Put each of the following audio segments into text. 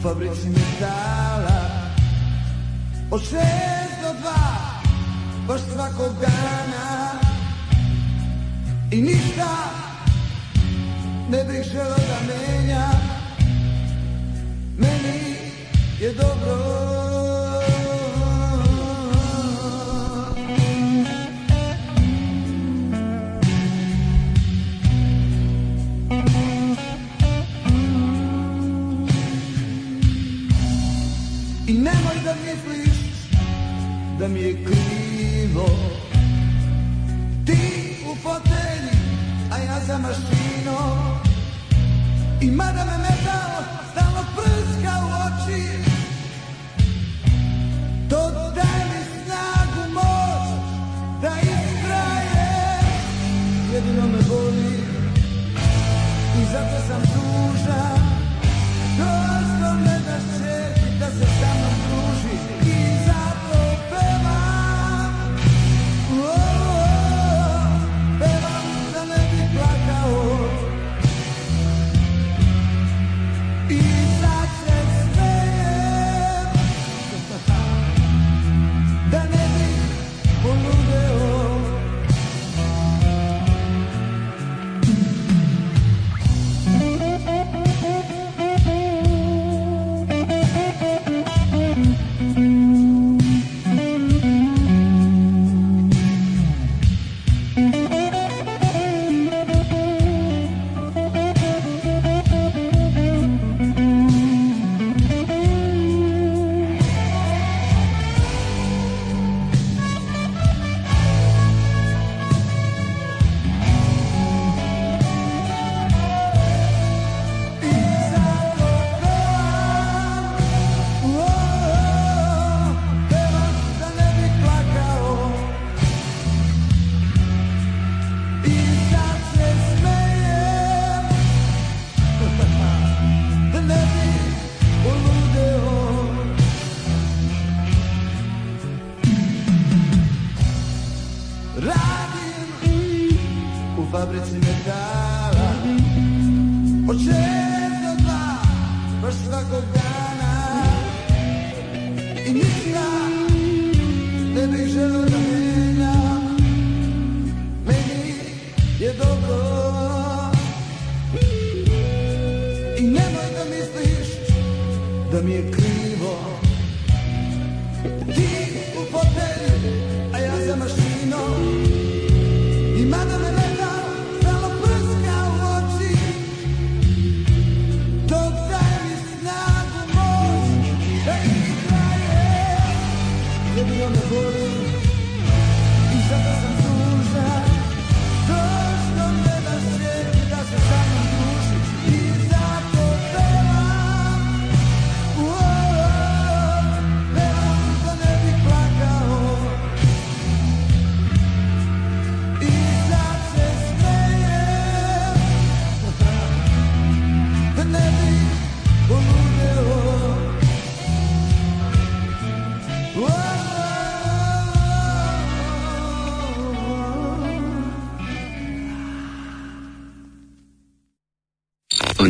U fabrici metala. Od šest do dva Baš svakog dana. I ništa Ne bih želeo da menja. Meni je dobro da mi je krivo. Ti u fotelji, a ja za mašinom I mada me metal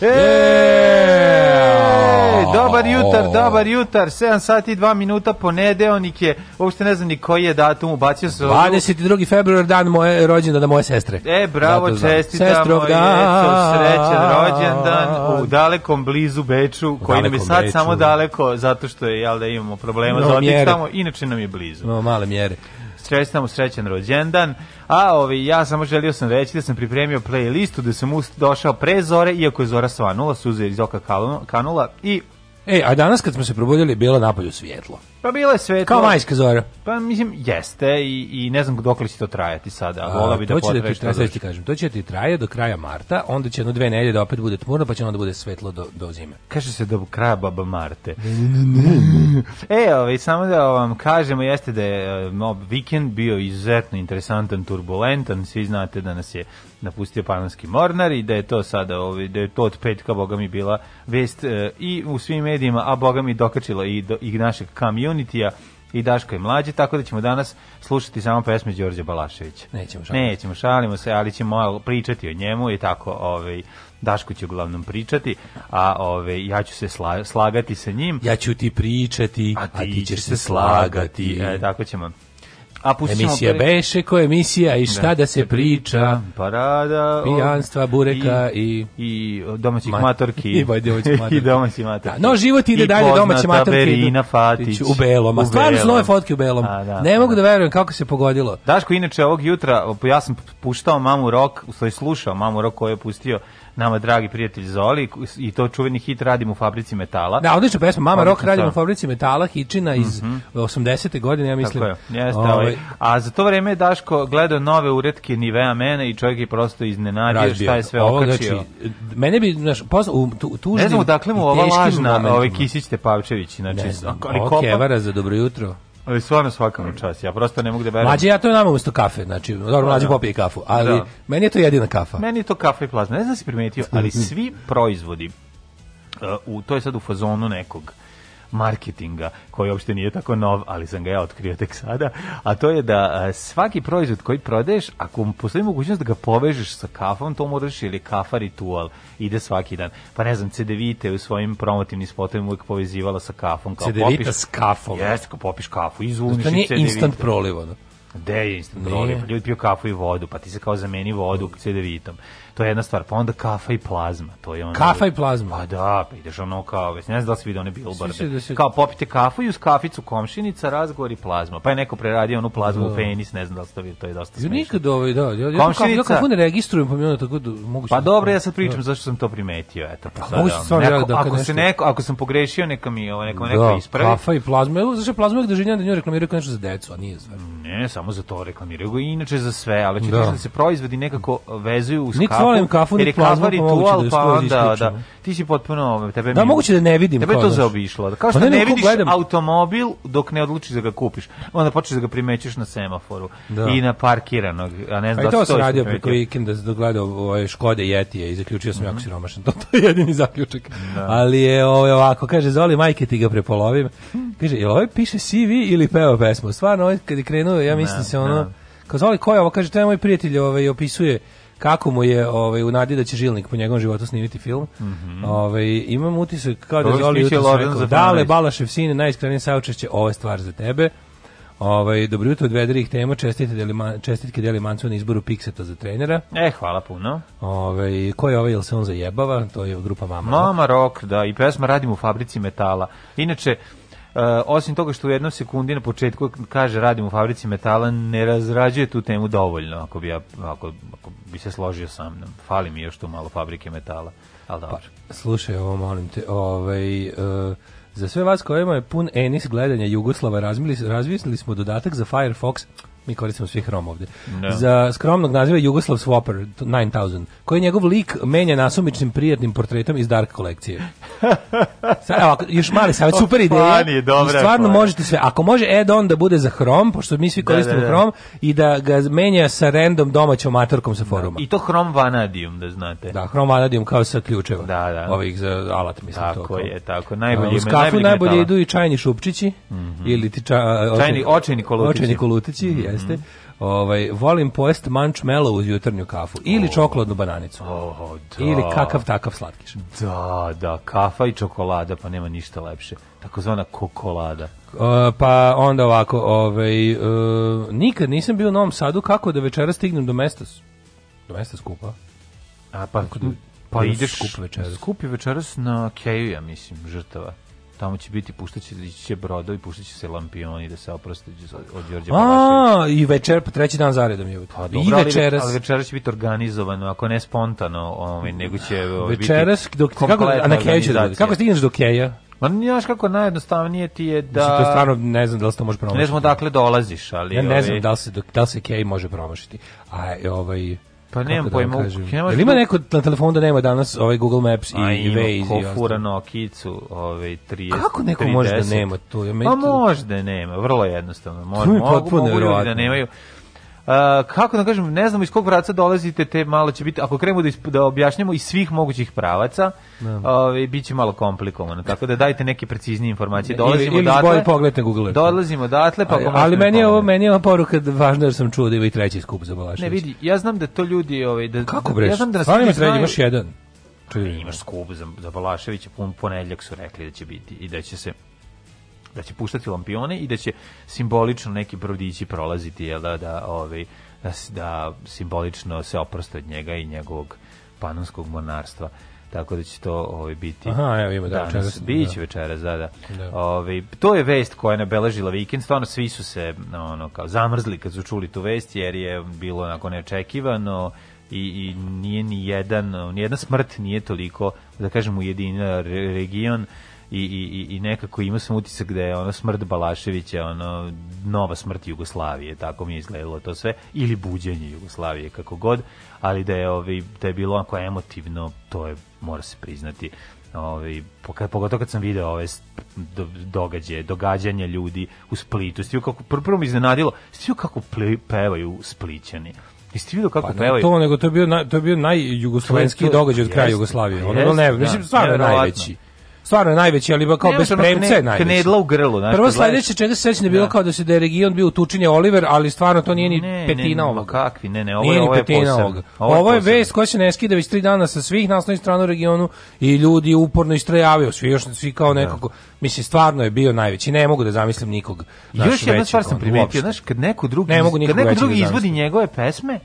E, dobar jutar, dobar jutar, 7 sati i 2 minuta, ponedeonik je, uopšte ne znam ni koji je datum, ubacio se... 22. februar, dan moje rođendana moje sestre. E, bravo, čestitamo. Jeco, srećan rođendan u dalekom blizu Beču, koji nam je sad Beču. samo daleko, zato što je, jel da imamo problema No, za mjere. tamo, inače nam je blizu. No, male mjere. Čestitamo srećan rođendan. A ovi, ja samo želio sam reći da sam pripremio playlistu, da sam došao pre zore, iako je zora svanula, suze iz oka kanu- kanula i E, a danas kad smo se probudili, bilo napolju svjetlo. Pa bilo je svetlo. Kao majska zora. Pa mislim, jeste i, i ne znam dok li će to trajati sada. A, Vola bi da to će da ti traje, ti kažem, to će ti traje do kraja marta, onda će jedno dve nedelje da opet bude tmurno, pa će onda bude svetlo do, do zime. Kaže se do kraja Baba Marte. e, ovaj, samo da vam kažemo, jeste da je e, no, vikend bio izuzetno interesantan, turbulentan, svi znate da nas je napustio panonski mornar i da je to sada, ovaj, da je to od petka, boga mi, bila vest e, i u svim medijima, a boga mi dokačila i, do, i našeg community-a i Daško je mlađi, tako da ćemo danas slušati samo pesme Đorđe Balaševića. Nećemo šaliti. Nećemo, šalimo se, ali ćemo malo pričati o njemu i tako, ovaj, Daško će uglavnom pričati, a ovaj, ja ću se sla, slagati sa njim, Ja ću ti pričati, a ti, ćeš se slagati. E, tako ćemo. A Emisija pre- Beše, ko je emisija i šta da, se priča, Parada. pijanstva, bureka i... i domaćih Ma- matorki. I domaćih matorki. I domaćih matorki. Da, no, život ide I dalje, domaće matorke idu- Verina Fatić. U belom, a stvarno su nove fotke u belom. A, da, ne mogu da. da verujem kako se pogodilo. Daško, inače, ovog jutra, ja sam puštao Mamu Rok, u stvari slušao Mamu Rok koju je pustio nama dragi prijatelj Zoli i to čuveni hit Radim u fabrici metala. Da, odlična pesma. Mama Rock radimo u fabrici metala, Hičina iz 80. godine, ja mislim. Tako je, jeste, Ovaj, ovaj. A za to vreme je Daško gledao nove uretke Nivea mene i čovjek je prosto iznenadio razbio. šta je sve Ovo, okačio. Znači, mene bi, znaš, pozna, u tu, tužnim ne znam dakle mu ova lažna ovaj Kisić Tepavčević, znači, Ne znam, ali Kevara za dobro jutro. Ali stvarno svaka mu čast, ja prosto ne mogu da verujem. Mlađe, ja to nama umesto kafe, znači, dobro, mlađe da. popije kafu, ali Da. meni je to jedina kafa. Meni je to kafa i plazma. Ne znam da si primetio, ali svi proizvodi, uh, u, to je sad u fazonu nekog marketinga, koji uopšte nije tako nov, ali sam ga ja otkrio tek sada, a to je da uh, svaki proizvod koji prodaješ, ako postoji mogućnost da ga povežeš sa kafom, to moraš ili kafa ritual, ide svaki dan. Pa ne znam, CDVite u svojim promotivnim spotovima uvijek povezivala sa kafom. Kao CDVita popiš- s kafom. Jeste, kao popiš kafu, izuniš To nije instant proliv, ono. Gde je instant Nije. proliv? Ljudi piju kafu i vodu, pa ti se kao zameni vodu cedevitom. To je jedna stvar. Pa onda kafa i plazma. To je ono Kafa i plazma? Pa da, pa ideš ono kao, već ne znam da li si vidio one se bilborde. da se- Kao popite kafu i uz kaficu komšinica, razgovor i plazma. Pa je neko preradio onu plazmu u penis, ne znam da li ste vidio, to je dosta smešno. nikad ovaj, da, ja, ja, Komšinica- ja kako ne registrujem, pa mi onda tako da mogu Pa dobro, ja sad pričam zašto sam to primetio, eto. Pa sad, se ono, stvarno neko- da ako se nešto- neko, ako sam pogrešio, neka mi, ovo, neka me neko Da, ispravi. kafa i plazma. Evo, zašto je plazma uvijek doživljam da nju reklamiraju kao nešto za decu, a nije za. Ne, samo za to reklamiraju inače za sve, ali ću Da. da. da se proizvodi nekako vezuju uz kafu. Volim kafu, jer ni je pa ritual, da je pa onda, da, ti si potpuno, tebe Da, mi- moguće da ne vidim Tebe je to zaobišlo. Kao Pa što ne, ne, vidiš gledam. automobil dok ne odlučiš da ga kupiš. Onda počneš da ga primećuješ na semaforu Da. i na parkiranog. A ne znam da to sam radio preko vikenda da gledao ove Škode Jetije i zaključio sam jako siromašan. To, to je jedini zaključak. Ali je ovaj, ovako, kaže, Zoli, majke ti ga prepolovim. Kaže, jel ovaj piše CV ili peva pesmu? Stvarno, ovaj kad je krenuo, ja mislim se ono... da. Kao Zoli, ko je ovo? Kaže, to je moj prijatelj ovaj, opisuje kako mu je ovaj, u nadi da će Žilnik po njegovom životu snimiti film. ovaj, imam utisak kao da Zoli Zafranović. Dale, Balašev sine, najiskrenije saučešće, ovo je stvar za tebe. Ovaj dobro jutro od vedrih tema, čestitke deli čestitke deli Mancu na izboru Pikseta za trenera. E, hvala puno. Ovaj ko je ovaj jel se on zajebava? To je grupa Mama. Mama Rock, da, i pesma Radim u fabrici metala. Inače, Uh, osim toga što u jednom sekundi na početku kaže radim u fabrici metala, ne razrađuje tu temu dovoljno, ako bi, ja, ako, ako bi se složio sa mnom. Fali mi još tu malo fabrike metala, ali dobro. Slušaj, ovo molim te, ovaj e, za sve vas kojima je pun enis gledanja Jugoslava razmili, razvisli smo dodatak za Firefox mi koristimo svi Chrome ovde. Da. Za skromnog naziva Jugoslav Swapper 9000, koji njegov lik menja nasumičnim prijatnim portretom iz Dark kolekcije. Sad, evo, ako- još mali savjet, super ideja. Je, dobra I je stvarno fora. možete sve. Ako može add-on da bude za Chrome, pošto mi svi Da, koristimo da, da. Chrome, i da ga menja sa random domaćom matorkom sa foruma. I to Hrom Vanadium, da znate. Da, Chrome Vanadium kao sa ključeva. Da, da. Ovih za alat, mislim. to, Tako kao. je, tako. Najbolji, U kafu najbolji najbolje metala. idu i čajni šupčići, ili ti ča, Čajni- očajni kolutići. Očajni kolutići, jeste. Ovaj, volim pojest mančmelo uz jutarnju kafu. Ili čokoladnu bananicu. Oh, da. Ili kakav takav slatkiš. Da, da, kafa i čokolada, pa nema ništa lepše. Takozvana kokolada. Uh, pa onda ovako, ovaj, uh, nikad nisam bio u Novom Sadu, kako da večera stignem do mesta, do mesta skupa? A pa, da- pa da ideš skup večeras? Skup je večeras na Keju, ja mislim, žrtava. Tamo će biti, puštaće, će brodovi, puštaće se lampioni da se oproste od Đorđe Balaševića. A, i večer, pa treći dan zaredom je. Pa I dobro, ali, večeras. ali večeras će biti organizovano, ako ne spontano, ovaj, nego će ovaj, Večeras, biti dok, kako, a na Keju će da. Kako stigneš do Keja? Ma znaš kako najjednostavnije ti je da... Mislim, to stvarno ne znam da li se to može promašiti. Ne znam odakle dolaziš, ali... Ja ne ovaj, znam da li se, da li se Kej može promašiti. A ovaj... Pa nemam da pojma, vam kažem? ne može Jel ima da- neko na telefonu da nema danas ovaj Google Maps i, A i Waze i ostalo? fura Nokicu, ovaj 30. Kako neko može da 30? nema to? Ja, Pa to- može da nema, vrlo jednostavno. Može, To mi je mogu, potpuno mogu ljudi da nemaju. Kako da kažem, ne znam iz kog pravca dolazite, te malo će biti, ako krenemo da, isp- da objašnjamo iz svih mogućih pravaca, ovaj, bit će malo komplikovano. Tako da dajte neke preciznije informacije. Dolazimo ili, ili odatle, bolje pogledajte Google. Dolazimo odatle, pa ali, ali me meni je ovo meni je ova poruka da važno jer sam čuo da ima i treći skup za Balašević. Ne vidi, ja znam da to ljudi, ovaj, da, Kako da, bre? ja znam da Stvarno ima treći, imaš jedan. Ne, Čuj, imaš skup za, za Balaševića, pun ponedljak su rekli da će biti i da će se da će puštati lampione i da će simbolično neki brodići prolaziti jel da da ovaj da, da simbolično se oproste od njega i njegovog panonskog monarstva tako da će to ovaj biti Aha, evo ima, da, danas, večeras, biće da. večeras da da, Da. Ovaj, to je vest koja je nabeležila vikend stvarno svi su se ono kao zamrzli kad su čuli tu vest jer je bilo onako neočekivano i, i nije ni jedan ni jedna smrt nije toliko da kažem ujedinila re- region i, i, i- i nekako ima sam utisak da je ono smrt Balaševića ono nova smrt Jugoslavije tako mi je izgledalo to sve ili buđenje Jugoslavije kako god ali da je ovaj da je bilo onako emotivno to je mora se priznati ovaj pogotovo kad sam video ove do, događaje, događanja ljudi u Splitu. Stio kako pr- prvo me iznenadilo, stio kako ple, pevaju Splićani. Jeste vidio kako Pa pevaju? to, nego to je bio, naj, to je bio najjugoslovenski događaj od kraja Jugoslavije. Ono, ne, da, mislim, stvarno je nevjerovatno. najveći. Stvarno najveći, ali kao bez premca kne- je najveći. knedla u grlu, znaš, Prvo sledeće čega se sećam da bilo Da. kao da se da je region bio utučen je Oliver, ali stvarno to nije ni Ne, petina ne, ovoga. kakvi, ne, ne, ovo Nije je- ovo je petina posebno. ovoga. Ovo je Ovo je posebno. vest koja se ne skida već tri dana sa svih naslovnih strana u regionu i ljudi uporno istrajavaju, svi još svi kao nekako, mislim stvarno je bio najveći. Ne mogu da zamislim nikog. Još jedna stvar sam primetio, znaš, kad neko drugi, Ne mogu kad neko većeg drugi da izvodi njegove pesme,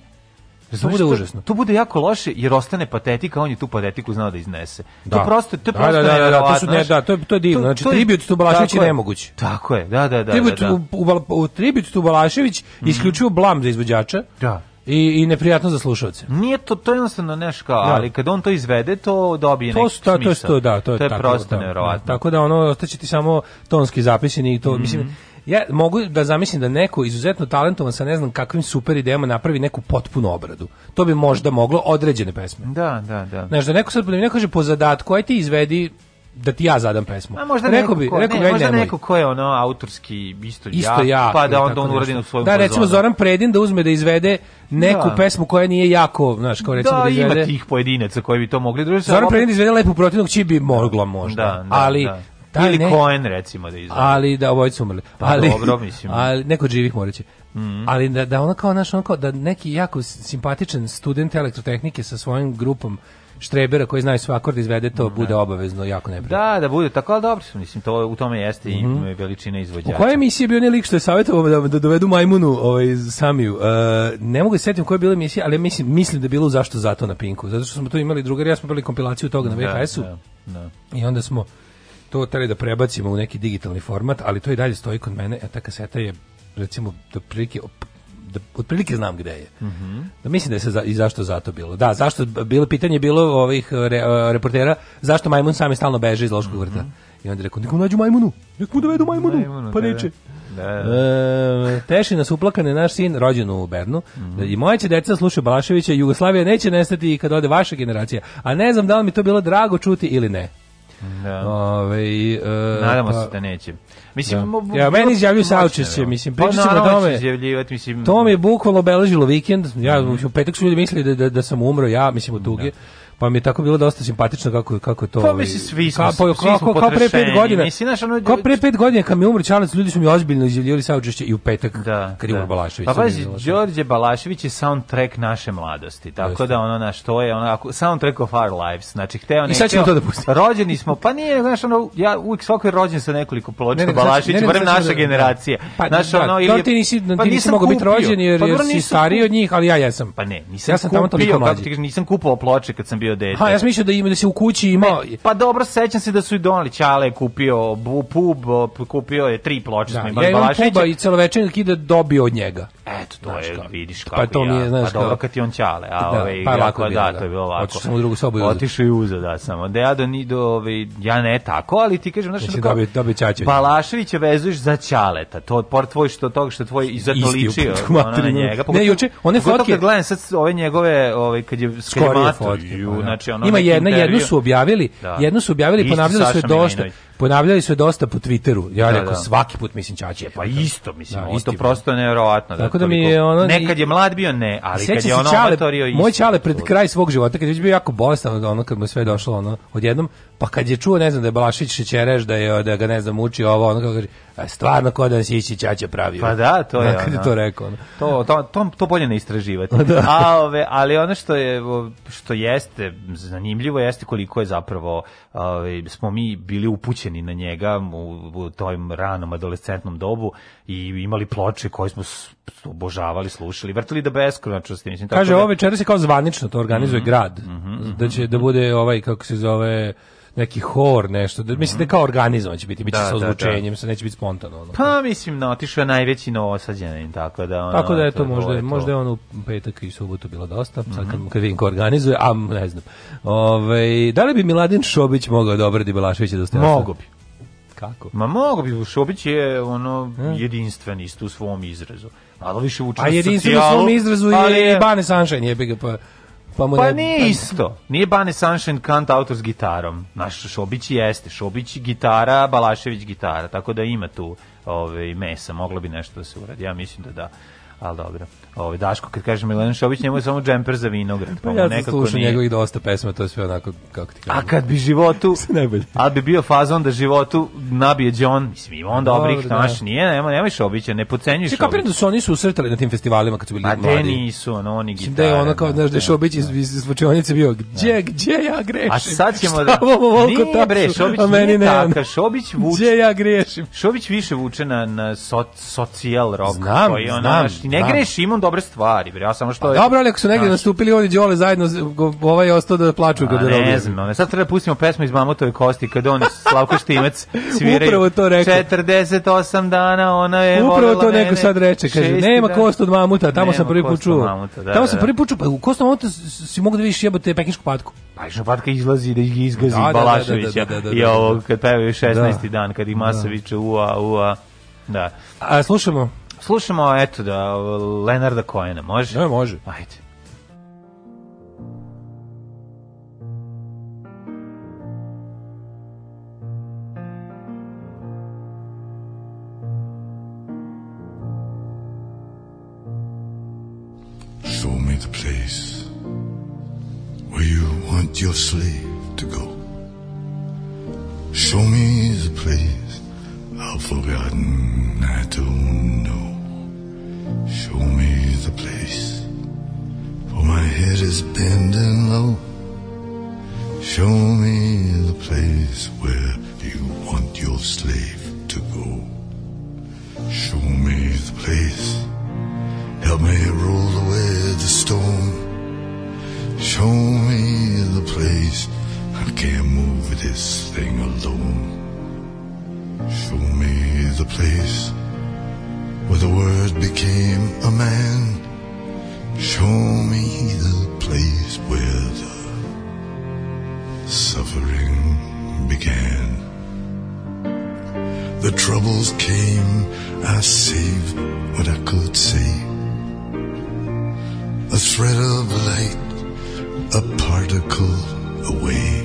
To bude užasno. To bude jako loše jer ostane patetika, on je tu patetiku znao da iznese. To Da. prosto, to Da, prosto da, da, da, da, to su ne- da, to je- to je divno. Znači, tribut tu Balašević je nemoguć. Tako je, da, da, da. Tribut da, da. u, u, u Tribut tu Balašević isključivo blam za izvođača. Da. I, i neprijatno za slušaoce. Nije to, to je jednostavno nešto kao, Da. ali kad on to izvede, to dobije To neki ta, to je smisao. to, da, to je, to je tako, prosto da, da. Tako da ono ostaće ti samo tonski zapisani i to mislim ja mogu da zamislim da neko izuzetno talentovan sa ne znam kakvim super idejama napravi neku potpunu obradu. To bi možda moglo određene pesme. Da, da, da. Znaš, da neko sad da neko kaže po zadatku, aj ti izvedi da ti ja zadam pesmu. A možda rekao neko, bi, ko, rekao ne, možda nemoj. neko ko je ono autorski isto, Isto ja. pa da ili onda on uradi u svojom Da, recimo fazonu. Zoran Predin da uzme da izvede neku Da. pesmu koja nije jako, znaš, kao recimo da, Da, izvede... ima tih pojedinaca koji bi to mogli družiti. Zoran Predin da izvede lepu protivnog či bi mogla možda. Da, da, ali, da. Taj Ili ne- Cohen, recimo, da izvede. ali da obojice su umrli. Pa ali, dobro, mislim. Ali neko živih morat će. Ali da, da ono kao, naš, ono kao, da neki jako simpatičan student elektrotehnike sa svojim grupom štrebera koji znaju sve akorde izvede, to bude obavezno jako neprijatno. Da, da bude tako, ali dobro, mislim, to, u tome jeste i veličina izvođača. U kojoj emisiji je bio onaj lik što je savjetovao da, da dovedu majmunu ovaj, Samiju? E, ne mogu se setiti koja je bila emisija, ali mislim, mislim da je bilo zašto zato na Pinku. Zato što smo tu imali drugari, ja smo bili kompilaciju toga na Da, VHS-u da, da. i onda smo to trebali da prebacimo u neki digitalni format, ali to i dalje stoji kod mene, a ta kaseta je recimo do prilike da otprilike znam gde je. Da mislim da je se za, i zašto zato bilo. Da, zašto bilo pitanje je bilo ovih re, reportera zašto majmun sami stalno beže iz loškog vrta. I onda je rekao, nekom nađu majmunu, nek mu dovedu majmunu, Majmunu, pa da, neće. Da, da. E, teši nas uplakane naš sin rođen u Bernu. I moja će deca slušaju Balaševića, Jugoslavija neće nestati i kad ode vaša generacija. A ne znam da li mi to bilo drago čuti ili ne. Da. Ove, e, Nadamo pa- se da neće. Mislim, Da. Ja, meni izjavljuju saučešće, mislim, Pa pričat ćemo o naravno tome. mislim... To mi je bukvalno obeležilo vikend. Ja u petak su ljudi mislili da, da, da sam umro, ja mislim od tuge. Pa mi je tako bilo dosta simpatično kako kako je to. Pa, mislim, svi smo- kao, svi smo kao, kao pre pet potrešeni. godina. Mislim, znaš, ono- kao pre pet godina kad mi umro Čalac, ljudi su mi ozbiljno izjavljivali saučešće i u petak Da, kad je da. umro Balašević. Pa mi pazi, Đorđe Balašević je soundtrack naše mladosti. Tako Jeste. da ono naš to je ono ako soundtrack of our lives. Znači hteo ne. sad ćemo to da pustimo. Rođeni smo, pa nije, znaš ono ja uvijek svako je rođen sa nekoliko Ne, ploča sad- Balašević, ne, nego barem sad ćemo naša da- generacija. Pa, Znaš, da, ono, da, ili ti nisi, pa ti nisi mogao biti rođen jer, Pa si stariji od njih, ali ja jesam. Pa ne, nisam, Ja sam tamo toliko mlađi. nisam kupovao ploče kad sam bio bio dete. Ha, ja sam mislio da ima da se u kući imao Pa dobro, sećam se da su i donali Ćale je kupio bu, pub, kupio je tri ploče, Da, smo imali ja imam puba i celovečernjak kida dobio od njega. Eto, to je, kao. vidiš Pa kako to mi je, znaš pa dobro kad ti on Ćale, a Da, ovaj, pa lako bilo, da, da. to je bilo lako. Otišao sam u drugu sobu i uzeo. Otišao i uzeo, da, samo. Da ja do, ni, do ovaj, ja ne tako, ali ti kažem, znaš, kao- dobio- dobio Ćaćevića? Balaševića vezuješ za Ćaleta, to pored tvoj što tog što tvoj izuzetno u ličio na njega. Ne, juče, one fotke- gledam sad ove njegove, ovaj, kad je s Znači, ono, Ima jedna, jednu su objavili, Da. jednu su objavili, ponavljali su je dosta. Ponavljali su je dosta po Twitteru. Ja Da, rekao da. svaki put mislim Ćaće. Pa isto, mislim, Da, ovo isti to prosto je nevjerovatno. Tako da mi toliko- je ono- Nekad je mlad bio, ne, ali kad je se ono amatorio isto. Moj čale pred kraj svog života, kad je bio jako bolestan, ono kad mu sve došlo, ono, odjednom, pa kad je čuo, ne znam, da je Balašić šećereš, da je, da ga, ne znam, muči ovo, ono, kako kaže, "A, stvarno ko da si ići Ćaća pravio. Pa da, to je Kad je ono. to rekao, ono. To, to, to, to bolje ne istraživati. Da. A, ove, ali ono što je što jeste zanimljivo jeste koliko je zapravo ove, smo mi bili upućeni na njega u, u tom ranom adolescentnom dobu i imali ploče koje smo obožavali, slušali, vrtili da beskonačnosti. Mislim, tako Kaže, da, Mhm, ovo večeras je kao zvanično, to organizuje grad. Da će da bude ovaj, kako se zove, neki hor, nešto. Da, mislim da je kao organizovan će biti, bit će Da, sa da, ozvučenjem, sa neće biti spontano. Ono. Pa mislim, no, otišao je najveći novosađanin, tako da... Ono, Tako da je to je možda, je možda je on u petak i subotu bilo dosta, sad kad, kad vidim ko organizuje, a ne znam. Ove, da li bi Miladin Šobić mogao da obradi Belaševića do Mogu bi. Kako? Ma mogu bi, Šobić je ono jedinstven isto u svom izrazu. Malo više vuče A na jedinstveno u svom izrazu ali je i Bane Sunshine, jebi ga, pa... Pa, mu Pa ne- nije isto. Nije Bane Sunshine kant autor s gitarom. Naš Šobić jeste. Šobić gitara, Balašević gitara. Tako da ima tu ove, mesa. Moglo bi nešto da se uradi. Ja mislim da da. Ali dobro. Ove, Daško, kad kaže Milan Šobić, njemu je samo džemper za vinograd. Pa Pa ja nekako slušao nije. njegovih dosta pesma, to je sve onako, kako ti kažem. A kad bi životu, Najbolje. a bi bio fazon da životu nabije John, mislim, ima on dobrih, Dobro, da. naš, nije, nema, nemoj Šobića, ne pocenjuj Svi kapiram da su oni susretali na tim festivalima kad su bili Pa mladi. te nisu, ono, oni gitare. da je ono kao, znaš, da je da. Šobić iz, iz zvučionice bio, gdje, gdje ja grešim? A sad ćemo da... volko Nije bre, Šobić a meni ne. takav. Šobić vuče... Gdje ja grešim? Šobić više vuče na, na so, socijal rock. Znam, koji znam, ne znam. greši, imam dobre stvari, bre, ja samo što... je- Dobro, ali ako su negdje Znaš, nastupili oni Đole zajedno, ovaj je ostao da plaču kad ne znam, ono, sad treba da pustimo pesmu iz Mamutove kosti kad on i Slavko Štimac sviraju Upravo to rekao. 48 dana, ona je Upravo to neko mene, sad reče, kaže, nema kost od mamuta, tamo Nema sam prvi put čuo. mamuta, da, tamo da, sam da. prvi put čuo, pa u kost od mamuta si mogu da vidiš jebote pekinšku patku. Pa išno patka izlazi da ih izgazi Da, da, da, Balaševića da, da, da, i da, da. ovo kad pevaju 16. Da. dan, kad masa viče ua, ua. Da. A slušamo? Slušamo, eto da, Lenarda Kojena, može? Ne, može. Ajde. Show me the place where you want your slave to go. Show me the place I've forgotten, I don't know. Show me the place, for my head is bending low. Show me the place where you want your slave to go. Show me the place. Help me roll away the stone. Show me the place. I can't move this thing alone. Show me the place where the word became a man. Show me the place where the suffering began. The troubles came, I saved what I could save a thread of light, a particle away.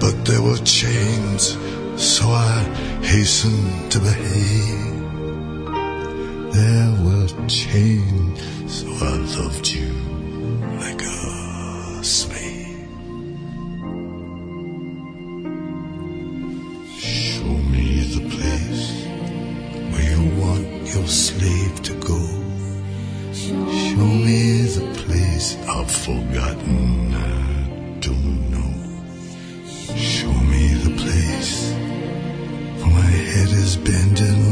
But there were chains, so I hastened to behave. There were chains, so I loved you like a slave. Show me the place where you want your slave to go. Show me the place I've forgotten. I don't know. Show me the place, for my head is bending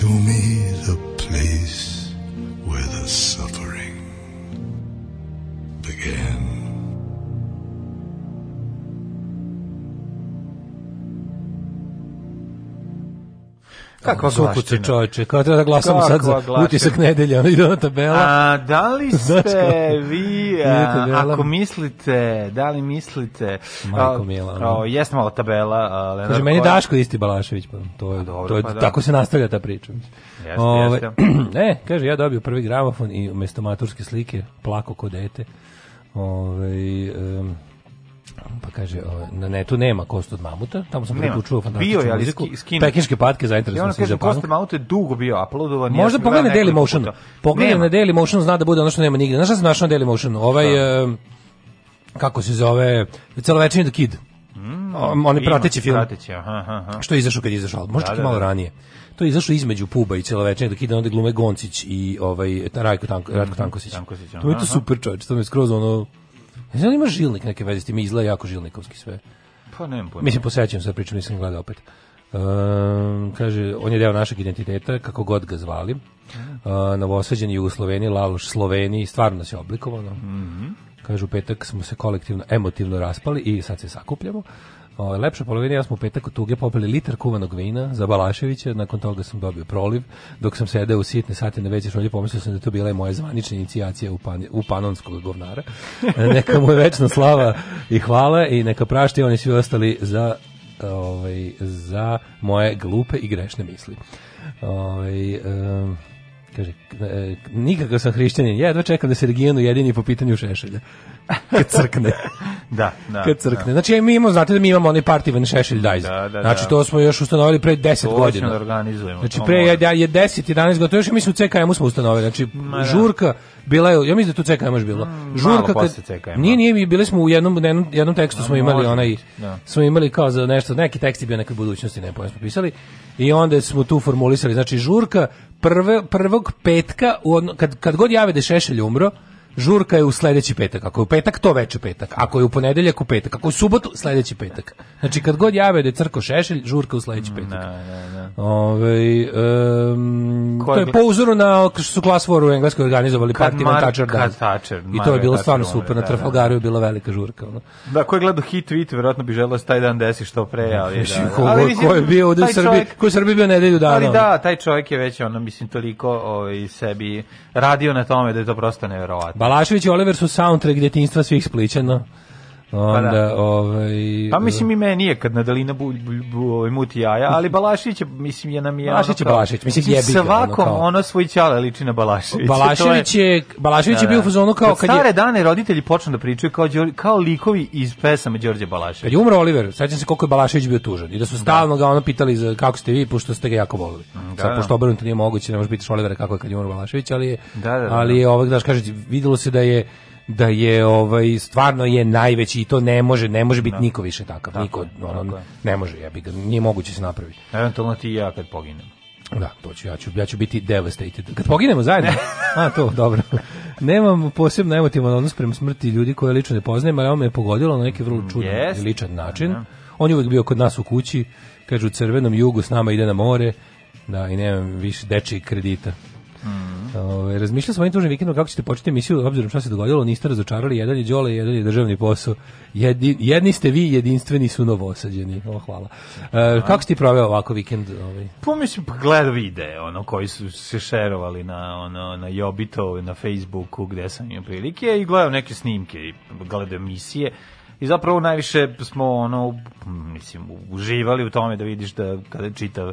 Show me the place where the suffering Kakva Sukuce čoveče, kao treba da glasamo sad za Kakva glaština. utisak nedelja, ono ide na tabela. A da li ste vi, a, ako mislite, da li mislite, Majko mila, a, jeste malo tabela, a, Leonard Kaže, meni Daško isti Balašević, pa to je, dobro, to je pa da. tako se nastavlja ta priča. Jeste, Ove, jeste. ne, kaže, ja dobio prvi gramofon i umesto maturske slike plako ko dete. Ove, em, pa kaže, na netu nema kost od mamuta, tamo sam prvi čuo Bio fantastičnu je, ali muziku. Pekinške patke Ja zainteresovan ono sam i za Kosta punk. Mauto je dugo bio uploadovan. ja Možda gledao Daily Motion. Nema. na Daily Motion, zna da bude ono što nema nigde. Znaš šta sam našao na Daily Motion? Ovaj, em, kako se zove, celovečernji The Kid. Um, on je prateći film. Prateći, aha, aha. Što je izašao kad je izašao možda Da, čak i da, malo da. ranije. To je izašao između Puba i celovečernje dok ide onda glume Goncić i ovaj Rajko Tanko, Ratko Tankosić. Tankosić, to je to super čovječ, to mi je skroz ono Ne znam, ima žilnik neke veze s tim, izgleda jako žilnikovski sve. Pa nemam pojma. Mislim, posećam se priču, nisam gledao opet. Um, kaže, on je deo našeg identiteta, kako god ga zvali. Uh, novosađeni Jugosloveni, Laloš Sloveniji, stvarno je oblikovano. Kaže, u petak smo se kolektivno, emotivno raspali i sad se sakupljamo. O, lepša polovina, ja smo u petak od tuge popili litar kuvanog vina za Balaševića, nakon toga sam dobio proliv, dok sam sedeo u sitne sate na veće šolje, pomislio sam da je to bila i moja zvanična inicijacija u, pan, u panonskog govnara. neka mu je večna slava i hvala i neka prašti oni svi ostali za ovaj, za moje glupe i grešne misli. Ovaj, em, kaže, e, nikakav sam hrišćanin, jedva čekam da se regionu jedini po pitanju šešelja. Kad crkne. Da, da. Kad crkne. Znači, mi imamo, znate da mi imamo onaj partivan šešelj dajz. Da, da, znači, da. to smo još ustanovili pre 10 To ćemo godina. da organizujemo. Znači to pre je, je 10 11 godina, to još mi smo u CKM-u smo ustanovili. Znači da. žurka bila je, ja mislim da tu CKM još bilo. Žurka posle CKM-a. Nije, nije, mi bili smo u jednom jednom, jednom tekstu smo imali onaj da. smo imali kao za nešto, neki tekst je bio neke budućnosti, ne pojma smo pisali. I onda smo tu formulisali, znači žurka prve, prvog petka, u kad, kad god jave da je Šešelj umro, žurka je u sledeći petak. Ako je u petak, to veče petak. Ako je u ponedeljak, u petak. Ako je u subotu, sledeći petak. Znači, kad god jave da je crko Šešelj, žurka u sledeći petak. Da, da, da. Ove, um, to je bi- po uzoru na što su Class War u Engleskoj organizovali Kad Party Mar- Man Thatcher Dance. Thatcher, I to je bilo stvarno super. Na da, da. Trafalgaru je bila velika žurka. Ono. Da, ko je gledao hit tweet, verovatno bi želeo da se taj dan desi što pre, ali da. Da. ko, Ali ko, mislim, ko je bio ovde u Srbiji, čovjek- ko je Srbiji bio nedelju dana. Ali da, taj čovjek je već ono mislim toliko ovaj sebi radio na tome da je to prosto neverovatno. Balašević i Oliver su soundtrack djetinjstva svih splićana. Onda, Pa da. ovaj... Pa mislim i meni je kad Nadalina bu, bu, bu, ovaj, muti jaja, ali Balašić je, mislim je nam je Balašić je ono Balašić, mislim, jebi ga, ono Svakom kao- ono svoj ćale liči na Balaševića. Balašević To je, Balašević je bio u fazonu kao kad, kad je, stare dane roditelji počnu da pričaju kao, kao likovi iz pesama Đorđe Balaševića. kad je umro Oliver, sećam se koliko je Balašević bio tužan i da su stalno ga ono pitali za kako ste vi, pošto ste ga jako volili. Sad, da. pošto obrnuto nije moguće, ne možeš pitaš Olivera kako je kad je umro Balašević, ali je, Da, da, da. ali je ovaj, znaš, kaže, videlo se da je da je ovaj stvarno je najveći i to ne može ne može biti niko više takav niko ono, tako je. ne može jebi ga nije moguće se napraviti Eventualno ti i ja kad poginem. Da, to ću, ja ću, ja ću biti devastated. Kad poginemo zajedno, a to, dobro. Nemam posebno emotivan odnos prema smrti ljudi koje lično ne poznajem, ali ovo me je pogodilo na neki vrlo čudan Jest. i ličan način. On je uvijek bio kod nas u kući, kaže u crvenom jugu s nama ide na more, da, i nemam više dečijeg kredita. Ove, razmišljao sam ovim tužnim vikendom kako ćete početi emisiju, obzirom šta se dogodilo, niste razočarali, jedan je Đole, jedan je državni posao. Jedni, jedni ste vi, jedinstveni su novosađeni. O, hvala. E, kako si ti proveo ovako vikend? Ovaj? Pa mislim, pa gledao videe, ono, koji su se šerovali na, ono, na Jobito, na Facebooku, gde sam imao prilike, i gledao neke snimke, i gledao emisije, i zapravo najviše smo, ono, mislim, uživali u tome da vidiš da kada čitav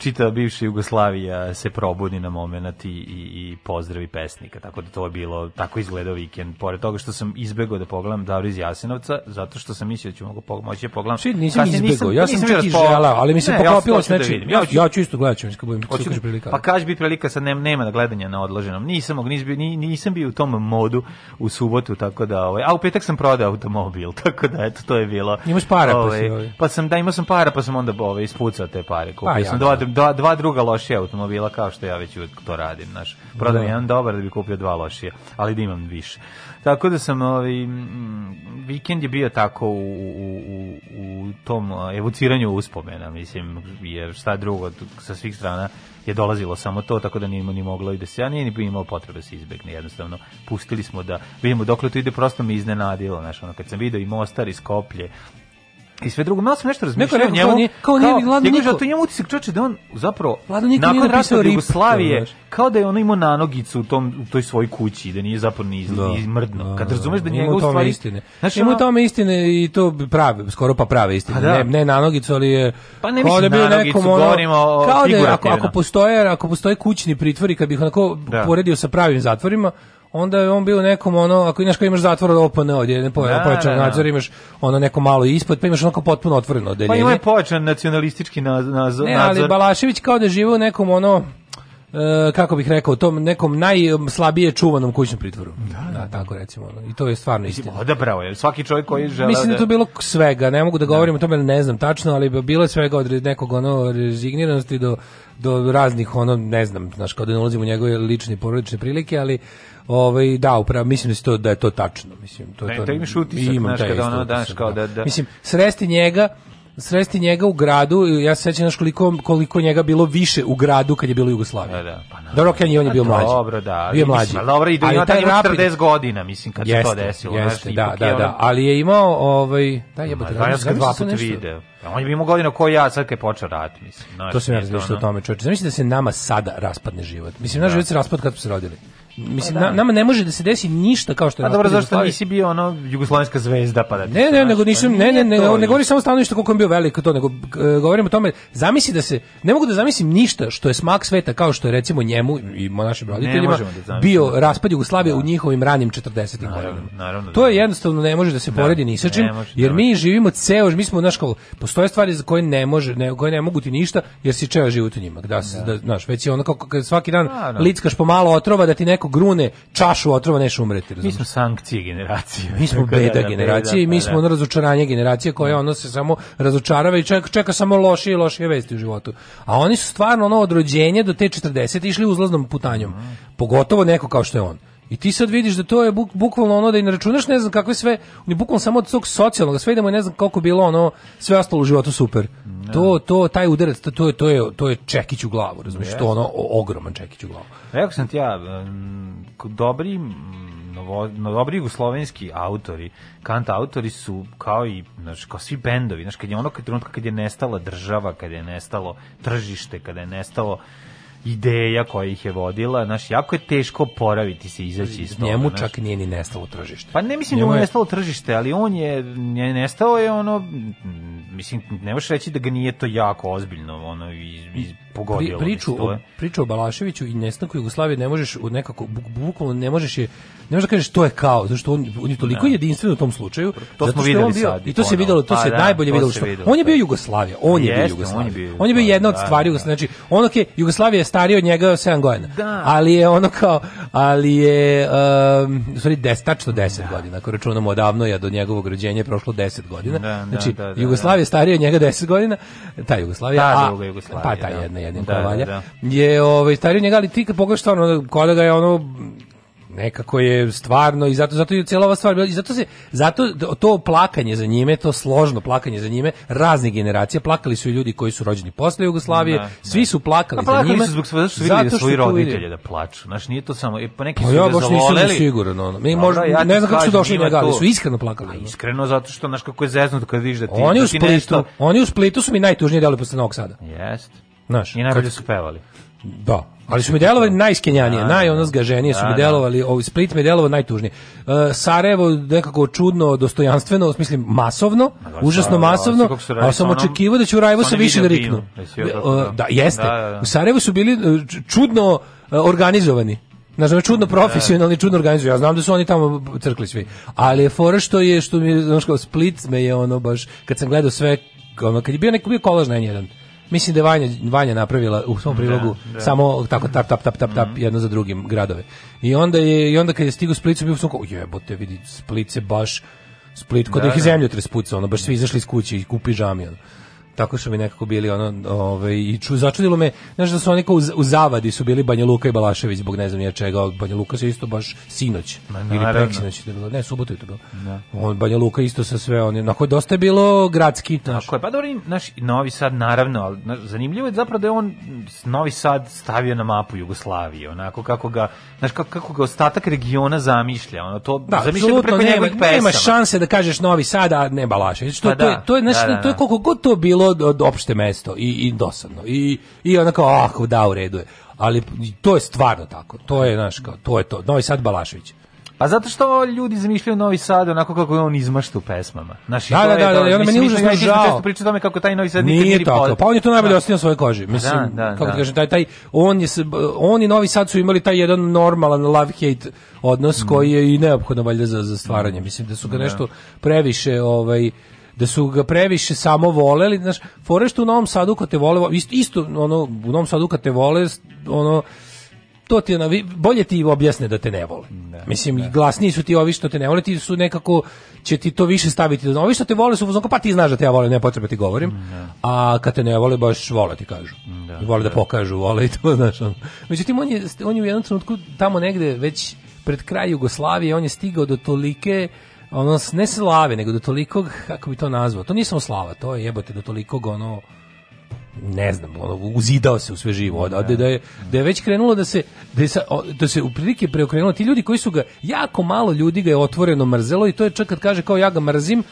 čitava bivša Jugoslavija se probudi na moment i, i, i pozdravi pesnika, tako da to je bilo, tako izgledao vikend. Pored toga što sam izbegao da pogledam Davor iz Jasenovca, zato što sam mislio da ću mogu moći da pogledam. Šit, nisam Kasnije izbegao, ja sam nisam čak bio i raspoložen. želao, ali mi se poklopilo ja s da nečim. Ja, hoću- ja ću isto gledat ću, kad budem Hoću- prilika. Pa kaži bi prilika sad nema, nema na gledanje na odloženom. Nisam mog, nis, bio- ni- nisam bio u tom modu u subotu, tako da, ovaj, a u petak sam prodao automobil, tako da, eto, to je bilo. Imaš para, pa ovaj, si, ovaj. Pa sam, da, imao sam para, pa sam onda ovaj, ispucao te pare. Kupio Pa, ja, sam da. dva, dva, dva druga lošija automobila, kao što ja već uvek to radim, znaš. Prodam Da. jedan dobar da bi kupio dva lošija, ali da imam više. Tako da sam, ovaj, vikend je bio tako u, u, u, u tom evociranju uspomena, mislim, jer šta drugo, sa svih strana je dolazilo samo to, tako da nije ni moglo i da se, ja nije ni imao potrebe da se izbegne, jednostavno pustili smo da vidimo dokle to ide, prosto me iznenadilo, znaš, ono, kad sam video i Mostar, i Skoplje, i sve drugo, malo sam nešto razmišljao o kao njemu, nije- kao nije mi gladno niko- to njemu utisak čoče da on zapravo nakon rata od Jugoslavije, kao da je on imao nanogicu u tom u toj svojoj kući, da nije zapravo ni, Da. ni mrdno. Da, Kad da, razumeš da Ima njega u stvari istine. Znači, Ima u tome istine i to prave, skoro pa prave istine. Pa da. Ne, ne na nogicu, ali je Pa ne kao mislim da je bio na nogicu, nekom ono, govorimo o kao da ako, ako postoje, ako postoje kućni pritvori, kad bih onako Da. poredio sa pravim zatvorima, onda je on bio nekom ono, ako kao imaš zatvor OPN, od jedne po, Da, pojačan da, da. nadzor, imaš ono neko malo ispod, pa imaš onako potpuno otvoreno Pa odeljenje. ima je pojačan nacionalistički naz, naz, Ne, ali nadzor. Balašević kao da žive u nekom ono kako bih rekao, tom nekom najslabije čuvanom kućnom pritvoru. Da, tako recimo. I to je stvarno istina. Odabrao je. Svaki čovjek koji žele Mislim da je to da... bilo svega, ne mogu da govorim o tome, ne znam tačno, ali bilo je svega od nekog ono rezigniranosti do, do raznih ono, ne znam, znaš, kao da ne ulazim u njegove lične porodične prilike, ali ovaj da upravo mislim da to da je to tačno mislim to je Da, to da imaš utisak, imam znaš, kada ono, daš kao da- da- mislim sresti njega sresti njega u gradu, ja se sećam znaš koliko, koliko njega bilo više u gradu kad je bilo Jugoslavija. Da, da, pa. Dobro, okej, on je bio mlađi. Dobro, da. Bio je Mislim, mlađi. ali Dobro, i da Ali ima taj taj rapid- 40 godina, mislim, kad se to desilo. znaš, Jeste, da, ipak da, je ono- da, ali je imao ovaj, da Ma, jebote, da, ja sam dva puta video. A On je imao godina ko ja sad kad je počeo rat, mislim. Znaš, To sam ja razmišljao o tome, čoveče. Zamisli da se nama sada raspadne život. Mislim, naš život se raspada kad smo se rodili. Mislim, Pa da. na- nama ne može da se desi ništa kao što je A dobro, raspad zašto nisi bio ono jugoslovenska zvezda pa da Ne, se, ne, znaš, nego nisam, ne, ne, ne, to ne govorim samo stalno ništa koliko je bio veliko to, nego e, govorim o tome, zamisli da se, ne mogu da zamislim ništa što je smak sveta kao što je recimo njemu i našim roditeljima da bio raspad Jugoslavije u njihovim ranim 40. godinama. da To je jednostavno ne može da se poredi ni sa čim, jer mi živimo ceo, mi smo naš kao postoje stvari za koje ne može, ne, koje ne mogu ti ništa jer si ceo život u njima. Da, se, da znaš, već je ono kao kad svaki dan Da, da. lickaš po malo otrova da ti neko grune čašu otrova neš umreti, Mi razumiješ? smo sankcije generacije. Mi smo Tako da, beda da, generacije i mi pa smo da. ono razočaranje generacije koja ono se samo razočarava i čeka, čeka samo lošije i lošije vesti u životu. A oni su stvarno ono od rođenja do te 40 išli uzlaznom putanjom. Pogotovo neko kao što je on. I ti sad vidiš da to je buk, bukvalno ono da i ne računaš ne znam kakve sve, ni bukvalno samo od tog socijalnog, sve idemo i ne znam koliko bilo ono sve ostalo u životu super. To to taj udarac to, to je to je to je čekić u glavu, razumiješ, to ono o- ogroman čekić u glavu. Rekao sam ti ja, dobri, novo, no, dobri jugoslovenski autori, kant autori su kao i, znaš, kao svi bendovi, znaš, kad je ono kad trenutka kad je nestala država, kad je nestalo tržište, kada je nestalo ideja koja ih je vodila, znaš, jako je teško poraviti se, izaći iz toga. Njemu znaš. čak nije ni nestalo tržište. Pa ne mislim Njemu da mu je nestalo tržište, ali on je, je nestao je ono, mislim, ne možeš reći da ga nije to jako ozbiljno, ono, iz, iz, pogodilo. Pri, priču, o, priču o Balaševiću i nestanku Jugoslavije ne možeš u nekako, bu- bukvalno ne možeš je, ne možeš da kažeš to je kao, zato što on, on je toliko jedinstven u tom slučaju. To zato smo videli bio- sad I to se videlo, to Pa se da, najbolje to videlo. Što, videlo, on je bio da. Jugoslavija, on je bio Jeste, on Jugoslavija. je bio On je bio jedna od Jugoslavija, stvari da, Jugoslavije. Znači, on ok, Jugoslavija je starija od njega 7 godina. Da. Ali je ono kao, ali je, um, stvari, des, tačno 10 godina. Ako računamo odavno je do njegovog rođenja je prošlo 10 godina. Da, da, znači, da, da, Jugoslavija je starija od njega 10 godina, ta Jugoslavija, a, Jugoslavija, pa ta da. jedna ne jedem Da, koja da, da. je ovaj, stariji od njega, ali ti kad pogledaš stvarno, kao da ga je ono nekako je stvarno i zato zato je cijela ova stvar i zato se zato to plakanje za njime to složno plakanje za njime raznih generacija plakali su i ljudi koji su rođeni posle Jugoslavije Da, svi su plakali A za plakali njime su zbog zato što su vidjeli da zato svoji što roditelje da plaču. Znaš, nije to samo, e, pa neki Pa su ja ga baš nisam siguran ono. Mi možda ja ne znam kako su došli njega, ali to. su iskreno A plakali. iskreno, zato što, znaš, kako je zeznuto kad vidiš da ti, Oni da u Splitu, nešto... oni u Splitu su mi najtužnije deli posle Novog Sada. Jest. Znaš, I najbolje kad- su pevali. Da, ali su mi delovali najskenjanije, Da, naj da. ono zgaženije su Da, mi da. delovali, ovaj Split mi je delovao najtužnije. Uh, Sarajevo nekako čudno, dostojanstveno, mislim masovno, da, užasno da, da, masovno, radili ali sam očekivao da će u Rajevu sa se više da riknu. binu, da Uh, da. Da, jeste. Da, da, da. U Sarajevu su bili č- čudno organizovani. Znaš, čudno profesionalni, čudno organizuju. Ja znam da su oni tamo crkli svi. Ali je fora što je, što mi je, znaš kao, Split me je ono baš, kad sam gledao sve, ono, kad je bio neko bio kolaž na N1, mislim da je Vanja, Vanja napravila u svom prilogu samo tako tap, tap, tap, tap, tap, jedno za drugim gradove. I onda je, i onda kad je stigao Split, sam bio sam kao, jebote, vidi, Split se baš, Split, kod da, ih je zemljotres pucao, ono, baš svi izašli iz kuće i kupi žami, ono tako su mi nekako bili ono ovaj i ču, začudilo me znaš da su oni kao u, u zavadi su bili Banja Luka i Balašević zbog ne znam nije čega od Banja Luka se isto baš sinoć ili naravno. preksinoć je bilo ne subotu je to bilo on Banja Luka isto sa sve oni na dosta je bilo gradski znaš Tako je, pa dobro, naš Novi Sad naravno, ali znaš, zanimljivo je zapravo da je on Novi Sad stavio na mapu Jugoslavije, onako kako ga, znaš, kako, kako ga ostatak regiona zamišlja, ono to Da, zamišlja preko nema, njegovih pesama. nema šanse da kažeš Novi Sad, a ne Balašević. To, Pa to, je, da, to je, znaš, da, da, to je da. koliko god to bilo od opšte mesto i, i dosadno. I, i onako, ah, da, u redu je. Ali to je stvarno tako. To je, znaš, kao, to je to. Novi Sad Balašević. Pa zato što ljudi zamišljaju Novi Sad onako kako je on izmašta u pesmama. Znaš, i Da, da, da, da, onda meni je užasno žao. često pričali o tome kako taj Novi Sad nikad Nije ni tako. pod- Pa on je to najbolje Da. ostavio na svojoj koži. Mislim, Da, da, kako da. kažem, taj, taj, on, je, on i Novi Sad su imali taj jedan normalan love-hate odnos koji je i neophodno valjda za, za stvaranje. Mislim da su ga nešto previše ovaj da su ga previše samo voleli, znaš, fore što u Novom Sadu kad te vole, isto, isto ono, u Novom Sadu kad te vole, ono, to ti navi- bolje ti objasne da te ne vole. Mislim, i glasniji su ti ovi što te ne vole, ti su nekako, će ti to više staviti. do- Ovi što te vole su u fazonu, kao, pa ti znaš da te ja volim, ne potreba ti govorim. A kad te ne vole, baš vole ti kažu. I vole da pokažu, vole i to, znaš. ono. Međutim, on je, on je u jednom trenutku tamo negde već pred kraj Jugoslavije, on je stigao do tolike ono, ne slave, nego do tolikog, kako bi to nazvao, to nije samo slava, to je jebote do tolikog, ono, ne znam, ono, uzidao se u sve živo, da, da, je, da je već krenulo da se, da, je sa, da se u prilike preokrenulo, ti ljudi koji su ga, jako malo ljudi ga je otvoreno mrzelo i to je čak kad kaže kao ja ga mrzim,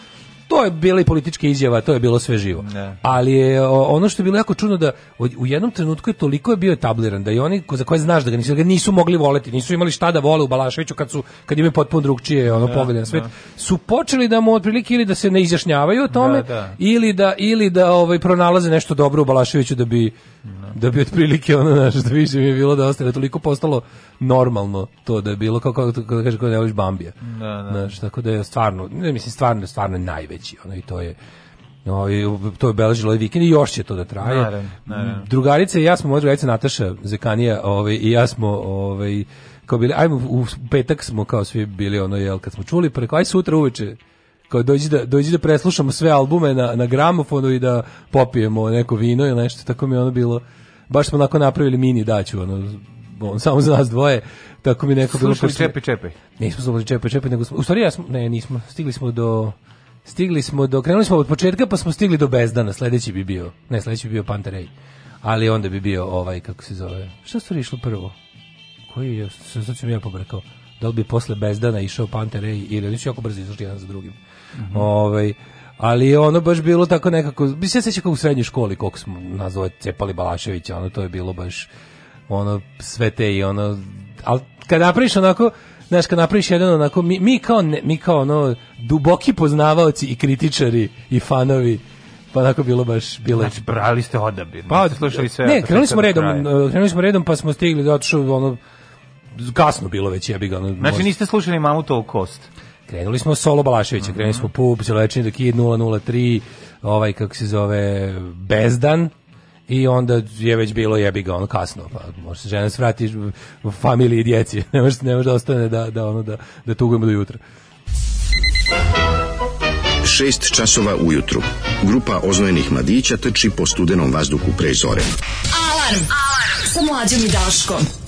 to je bila i politička izjava, to je bilo sve živo. Ne. Ali je ono što je bilo jako čudno da u, jednom trenutku je toliko je bio etabliran da i oni za koje znaš da ga nisu, da ga nisu mogli voleti, nisu imali šta da vole u Balaševiću kad su kad imaju potpuno drugčije ono na svet, su počeli da mu otprilike ili da se ne izjašnjavaju o tome Da, da. ili da ili da ovaj pronalaze nešto dobro u Balaševiću da bi da bi otprilike ono naš da više mi je bilo da ostaje toliko postalo normalno to da je bilo kao kako kako da kaže kao ne voliš Bambija. Da, da. Znaš, tako da je stvarno, ne mislim stvarno stvarno je najveći, ono i to je No, i to je obeležilo ovaj vikend i još će to da traje. Naravno, naravno. Drugarica i ja smo, moja drugarica Nataša Zekanija, ovaj, i ja smo, ovaj, kao bili, ajmo, u petak smo kao svi bili, ono, jel, kad smo čuli, pa rekao, aj sutra uveče, kao dođi da, dođi da preslušamo sve albume na, na gramofonu i da popijemo neko vino ili nešto, tako mi je ono bilo, baš smo onako napravili mini daću, ono, on, samo za nas dvoje, tako mi neko bilo... Slušali čepaj, čepaj. Nismo slušali čepaj, čepaj, nego smo, u stvari ja smo, ne, nismo, stigli smo do, stigli smo do, krenuli smo od početka pa smo stigli do Bezdana, sledeći bi bio, ne, sledeći bi bio Panterej, ali onda bi bio ovaj, kako se zove, šta stvari išlo prvo? Koji je, sad sad sam ja pobrkao, da li bi posle Bezdana išao Panterej ili oni su jako brzo izašli jedan za drugim. Ovaj, ali je ono baš bilo tako nekako, bi se seća kao u srednjoj školi koliko smo nazvali cepali Balaševića, ono to je bilo baš ono sve te i ono al kad napraviš onako znaš kad napraviš jedan onako mi, mi kao ne, mi kao ono duboki poznavaoci i kritičari i fanovi pa onako bilo baš bilo Znači, brali ste odabir. pa slušali sve. ne krenuli smo do redom uh, krenuli smo redom pa smo stigli zato što ono kasno bilo već jebi ga ono, Znači, niste slušali Mamutovu kost. Krenuli smo solo Balaševića, krenuli smo Pub, Lečini do Kid 003, ovaj kako se zove Bezdan i onda je već bilo jebi ga ono kasno, pa može se žena svrati u familiji i djeci. Ne može ne može da ostane da da ono da da tugujemo do jutra. 6 časova ujutru. Grupa oznojenih mladića trči po studenom vazduhu pre zore. Alarm! Alarm! Sa mlađom i Daškom.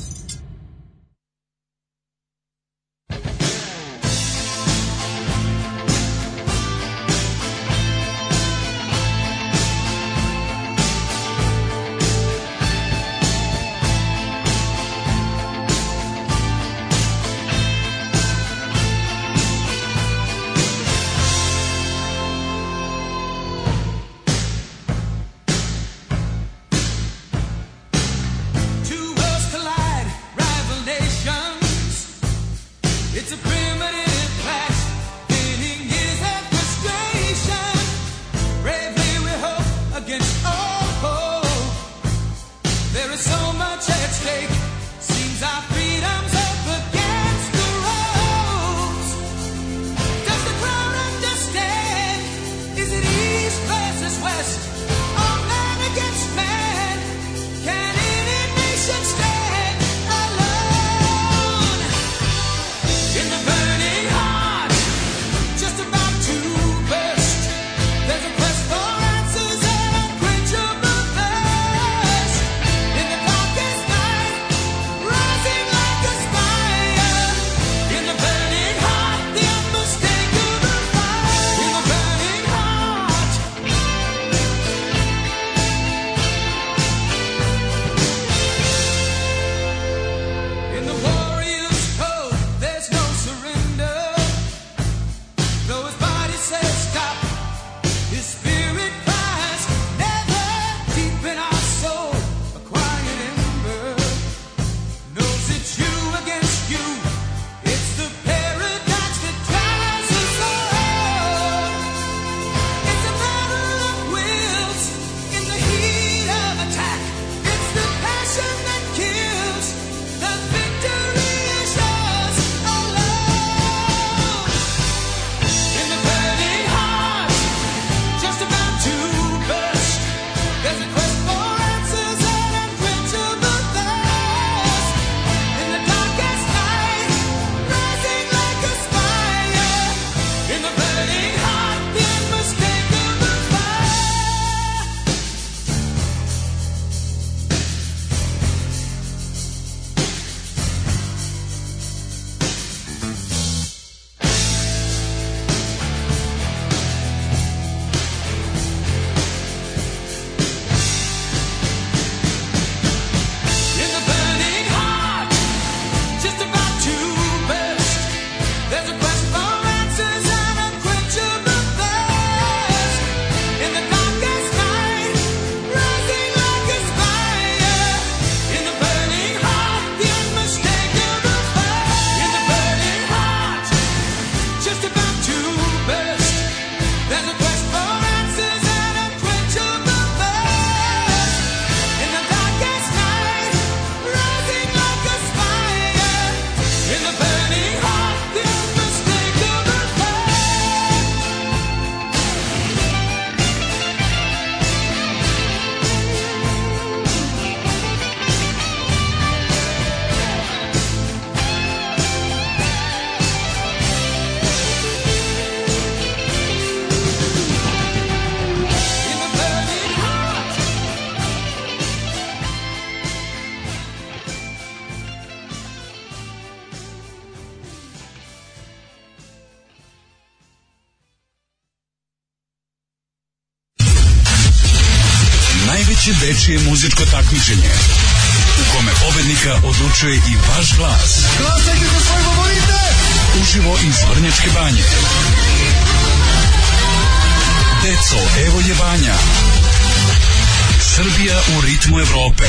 Srbija u ritmu Evrope.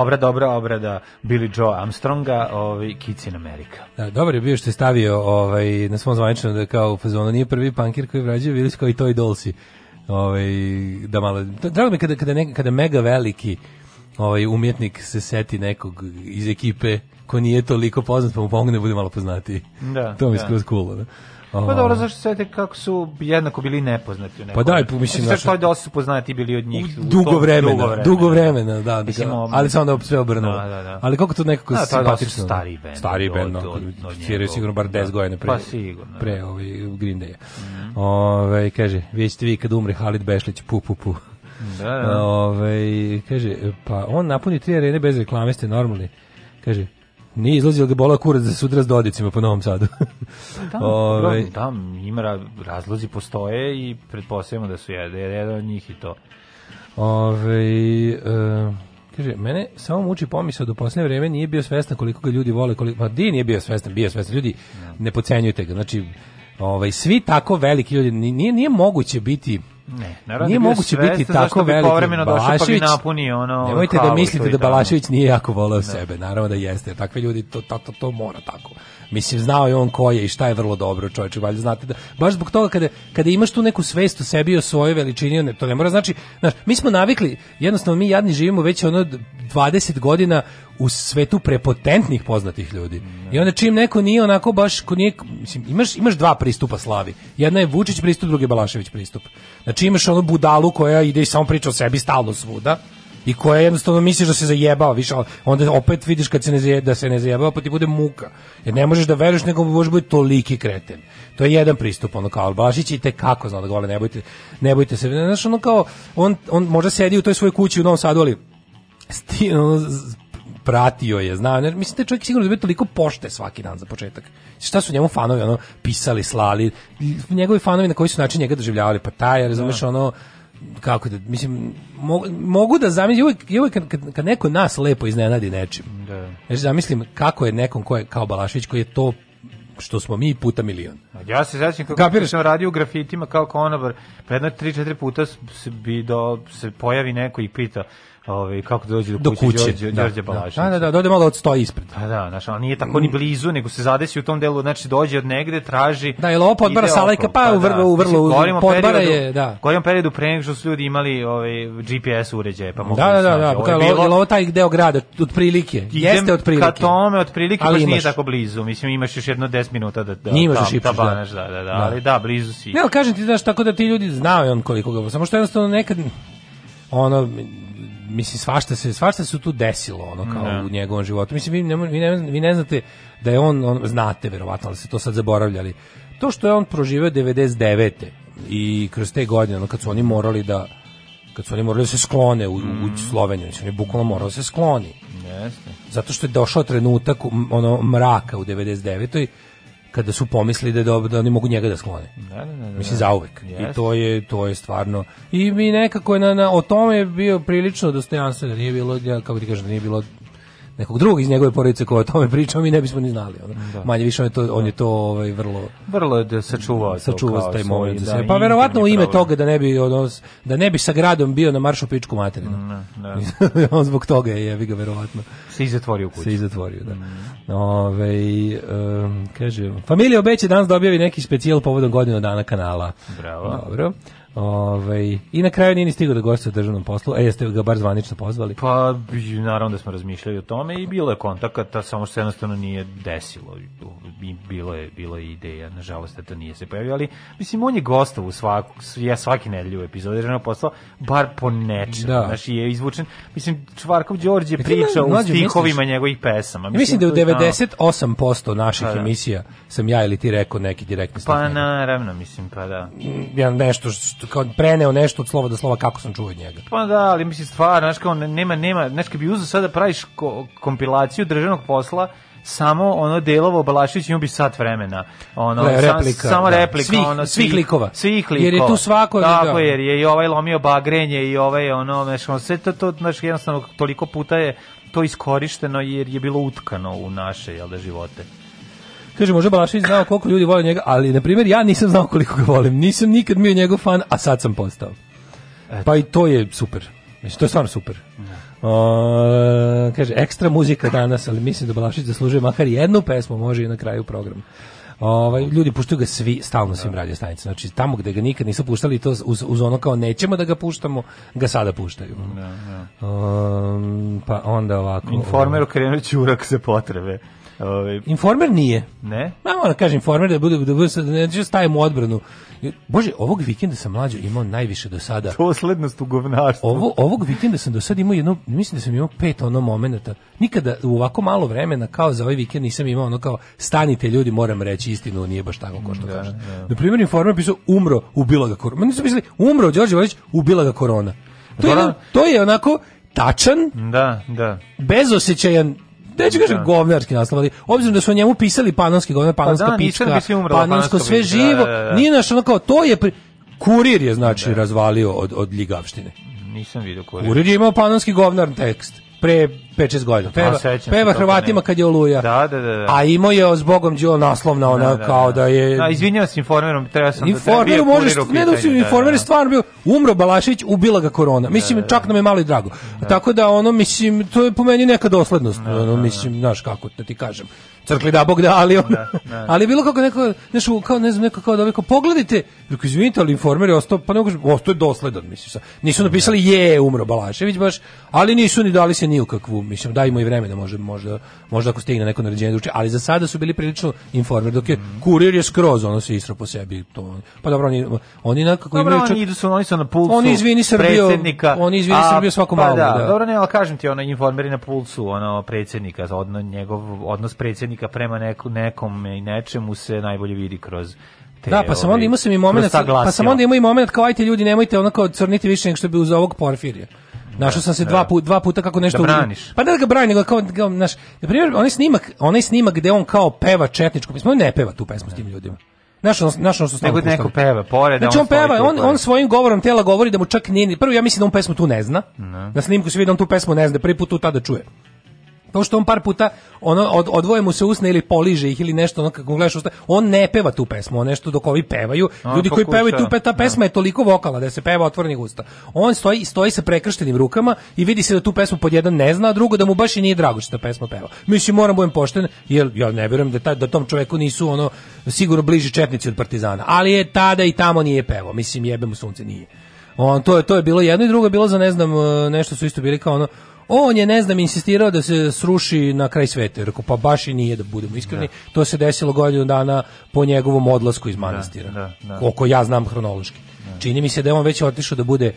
Dobra, dobra obrada Billy Joe Armstronga, ovaj, Kids in America. Da, dobar je bio što je stavio ovaj, na svom zvaničnom da kao fazonu nije prvi pankir koji vrađaju, bili kao i Toy Dolsi. Ovaj, da malo, drago mi kada, kada, ne, kada mega veliki ovaj, umjetnik se seti nekog iz ekipe ko nije toliko poznat pa mu pomogne da bude malo poznatiji. Da, to mi je da. skroz cool. Da. Pa dobro, zašto se te kako su jednako bili nepoznati u nekom. Pa daj, pa mislim, Znači, znaš- što su poznati bili od njih. u dugo to- vremena, dugo vremena, da, da, Mislim, ovo- ali samo da sve obrnuo. Da, da, da. Ali koliko to nekako Da, simpatično. stariji bend Stariji od- bend, no, njegovog. sigurno bar 10 Da. godina pre. Pa sigurno, da. Pre ovaj Green Day. Ovaj kaže, vi ćete vi kad umre Halid Bešlić, pu pu pu. Da, da. Ovaj kaže, pa on napuni tri arene bez reklame, ste normalni. Kaže, nije izlazio ga bola kurac za sutra s dodicima po Novom Sadu. Da, Ovaj, da, da, ima ra- razlozi postoje i pretpostavljamo da su jedan, jedan od njih i to. Ove, e, kaže, mene samo muči pomisao da posljednje vreme nije bio svestan koliko ga ljudi vole, koliko, ma di nije bio svestan, bio svestan, ljudi ne pocenjujte ga, znači, ovaj, svi tako veliki ljudi, ni- nije, nije moguće biti Ne, naravno nije moguće biti tako veliki. povremeno pa Balašević, napuni ono Nemojte da mislite da. Balašević nije jako voleo sebe, naravno da jeste, jer takve ljudi to, to, to, to mora tako. Mislim, znao je on ko je i šta je vrlo dobro čovječe, valjda znate da, baš zbog toga kada, kada imaš tu neku svest o sebi o svojoj veličini, ne, to ne mora znači, znaš, mi smo navikli, jednostavno mi jadni živimo već ono 20 godina u svetu prepotentnih poznatih ljudi. I onda čim neko nije onako baš, ko nije, mislim, imaš, imaš dva pristupa slavi. Jedna je Vučić pristup, drugi je Balašević pristup. Znači imaš onu budalu koja ide i samo priča o sebi stalno svuda i koja jednostavno misliš da se zajebava, više, onda opet vidiš kad se ne zajebava, da se ne zajebava, pa ti bude muka. Jer ne možeš da veruješ, nego možeš biti toliki kreten. To je jedan pristup, ono kao, Balašić i te kako zna da gole, ne bojte, ne bojte se. Znaš, ono kao, on, on možda sedi u toj svojoj kući u Novom Sadu, ali sti, ono, pratio je, zna, ne, mislim da je čovjek sigurno dobio toliko pošte svaki dan za početak. Šta su njemu fanovi ono pisali, slali, njegovi fanovi na koji su način njega doživljavali, pa taj, razumeš, ono kako da, mislim, mogu, mogu da zamislim, uvijek, uvijek kad, kad, kad neko nas lepo iznenadi nečim, Da. znači zamislim kako je nekom ko je kao Balašević, koji je to što smo mi puta milion. Ja se sećam kako Kapiraš? sam radio u grafitima kao konobar, pa jedno 3-4 puta se bi do se pojavi neko i pita ovaj kako da dođe do, Do kuće, kuće, Đorđe, da, Đorđe da. Da, da, da, dode malo odstoji ispred. Pa da, znaš, ali nije tako ni blizu, nego se zadesi u tom delu, znači dođe od negde, traži... Da, jel ovo podbara ide Salajka, okolo, pa u vrlo- u vrlo- podbara je, da. O periodu pre nego što su ljudi imali ovaj, GPS uređaje, pa mogu Da, da, da, da, pa je je ovo taj deo grada, otprilike? Jeste otprilike. Ka tome, otprilike, baš nije tako blizu. Mislim, imaš još jedno 10 minuta da, da, Imaš da tabanaš, da. da, da, da, Da. ali da, blizu si. Ne, kažem ti, znaš, tako da ti ljudi znaju on koliko ga, samo što jednostavno nekad, ono, mislim, svašta se, svašta se tu desilo, ono, kao Da. u njegovom životu. Mislim, vi ne, vi ne, vi ne znate da je on, on, znate, verovatno, ali se to sad zaboravljali. To što je on proživeo 99. i kroz te godine, ono, kad su oni morali da, kad su oni morali da se sklone u, u Sloveniju, mislim, on je bukvalno morao da se skloni Jeste. zato što je došao trenutak ono mraka u 99. kada su pomislili da dobro da oni mogu njega da sklone. Da, da, da, da. Mislim zauvek. I Jeste. to je to je stvarno i mi nekako je na, na o tome je bio prilično dostojanstven, da nije bilo ja kako ti kažem, da nije bilo nekog drugog iz njegove porodice ko o tome pričao, mi ne bismo ni znali. Ono. Manje više on je to, on je to ovaj, vrlo Vrlo je da sačuvao sačuvao taj moment da. Pa verovatno u ime problem. toga da ne bi ono, da ne bi sa gradom bio na maršu pičku materinu. Da, on zbog toga je jebi ga verovatno se i zatvorio u kući. se i zatvorio, da. Ove, um, kaže, familija obeće danas da objavi neki specijal povodom godinu dana kanala. Bravo. Dobro. Ove, I na kraju nije ni stigao da gostuje u državnom poslu. E, jeste ga bar zvanično pozvali? Pa, naravno da smo razmišljali o tome i bilo je kontakata, samo što se jednostavno nije desilo. I bilo je, bilo je ideja, nažalost, da to nije se pojavio, ali mislim, on je gostov u svaku, ja svaki nedelju u epizodi državnog posla, bar po nečem, Da. znači je izvučen, mislim, Čvarkov Đorđe priča u stihovima njegovih pesama. Ja mislim da je u to tamo- 98% naših Pa da. emisija sam ja ili ti rekao neki direktni Pa naravno, mislim, pa da. Ja nešto, što, kao preneo nešto od slova do slova kako sam čuo od njega. Pa da, ali mislim stvarno, znaš kao nema nema, kad bi uzeo sada da praviš ko, kompilaciju državnog posla samo ono delovo Balašević ima bi sat vremena. Ono Le- replika, samo da. replika, Svih- ono svih likova. Svih likova. Jer je tu svako- Tako da. jer je i ovaj lomio bagrenje i ovaj ono, ono, sve to to znaš jednostavno toliko puta je to iskorišteno jer je bilo utkano u naše jel da živote. Kaže, može Balašević znao koliko ljudi vole njega, ali, na primjer, ja nisam znao koliko ga volim. Nisam nikad bio njegov fan, a sad sam postao. Pa i to je super. Mislim, to je stvarno super. O, kaže, ekstra muzika danas, ali mislim da Balašić zaslužuje makar jednu pesmu, može i na kraju programa. Ovaj ljudi puštaju ga svi stalno svim radio stanicama. Znači tamo gde ga nikad nisu puštali to uz, uz ono kao nećemo da ga puštamo, ga sada puštaju. Um, pa onda ovako. Informer okrenut ćurak za potrebe. Ove, Informer nije. ne? Ma moram da kažem informer da bude da bude sad- da neću stavim u odbranu. Bože, ovog vikenda sam mlađo imao najviše do sada. Doslednost u govnarstvu. Ovo, ovog vikenda sam do sada imao jedno, mislim da sam imao pet ono momenata. Nikada u ovako malo vremena kao za ovaj vikend nisam imao ono kao stanite ljudi, moram reći istinu, nije baš tako kao što Da, kažete. Na primjer, informer pisao umro, ubila ga korona. Ma nisu pisali umro Đorđe Valić, ubila ga korona. To je, to je onako tačan, Da, da. bezosećajan neću kažem Da. govnarski naslov, ali obzirom da su o njemu pisali panonski govnar, panonska da, nisam pička, umrla panonsko sve živo, da, da, da. nije naš ono kao, to je, pri- kurir je znači razvalio od, od ljigavštine. Nisam vidio koji. Kurir je imao panonski govnar tekst pre 5-6 godina. Peva, se peva Hrvatima kad je oluja. Da, da, da, da. A imao je s Bogom Đilo naslovna ona kao da je... Da, izvinjavam se informerom, treba sam Informeru da možeš, kurir u ne da si informer stvarno bio, umro Balašić, ubila ga korona. Mislim, čak nam je malo i drago. Tako da, ono, mislim, to je po meni neka doslednost. ono, mislim, znaš kako da ti kažem. Crkli da Bog da, ali ono, ali bilo kako neko, znaš, kao, ne znam, neko kao da ovaj, kao, pogledajte, rekao, izvinite, ali informer je ostao, pa ne kažem, ostao je dosledan, mislim, sa- nisu napisali je umro Balašević baš, ali nisu ni dali se ni u kakvu, mislim, dajmo i vremena, može, možda, možda ako stigne neko naređenje druče, ali za sada su bili prilično informer, dok je kurir je skroz, ono se istro po sebi, to, pa dobro, oni, oni nekako Dobro, imaju čak- oni idu su, oni su na pulsu Oni izvini Srbijo, oni izvini a, Srbijo svako pa malo, Da, da. dobro, ne, ali kažem ti, ono, informeri na pulsu, ono, predsjednika, odno, njegov odnos predsjednika prema neku, nekom i nečemu se najbolje vidi kroz te, Da, pa sam onda ovaj, imao sam i moment, pa sam onda imao i moment kao ajte ljudi nemojte ono kao crniti više nego što bi uz ovog Porfirija. Našao sam se dva, put, dva puta kako nešto Da braniš. Pa da ga brani, nego kao, kao naš, na primjer, onaj snimak, onaj snimak gde on kao peva četničku pesmu, on ne peva tu pesmu s tim ljudima. Znaš ono što Nego neko peva, pored, Znači on stoji peva, on, on svojim govorom tela govori da mu čak nije, ni- prvo ja mislim da on pesmu tu ne zna, na snimku se vidi da on tu pesmu ne zna, prvi put tu tada čuje. To što on par puta ono od, odvoje mu se usne ili poliže ih ili nešto ono kako gledaš usta, on ne peva tu pesmu, on nešto dok ovi pevaju. On Ljudi koji pokuša, pevaju tu pe, ta pesma je toliko vokala da se peva otvorenih usta. On stoji stoji sa prekrštenim rukama i vidi se da tu pesmu pod jedan ne zna, a drugo da mu baš i nije drago što ta pesma peva. Mislim moram budem pošten, jer ja ne vjerujem da taj, da tom čoveku nisu ono sigurno bliži četnici od partizana, ali je tada i tamo nije pevao. Mislim jebe mu sunce nije. On to je to je bilo jedno i drugo je bilo za ne znam e, nešto su isto bili kao ono on je ne znam insistirao da se sruši na kraj sveta. Rekao pa baš i nije da budemo iskreni. To se desilo godinu dana po njegovom odlasku iz manastira. da, da. Koliko ja znam hronološki. Čini mi se da je on već otišao da bude e,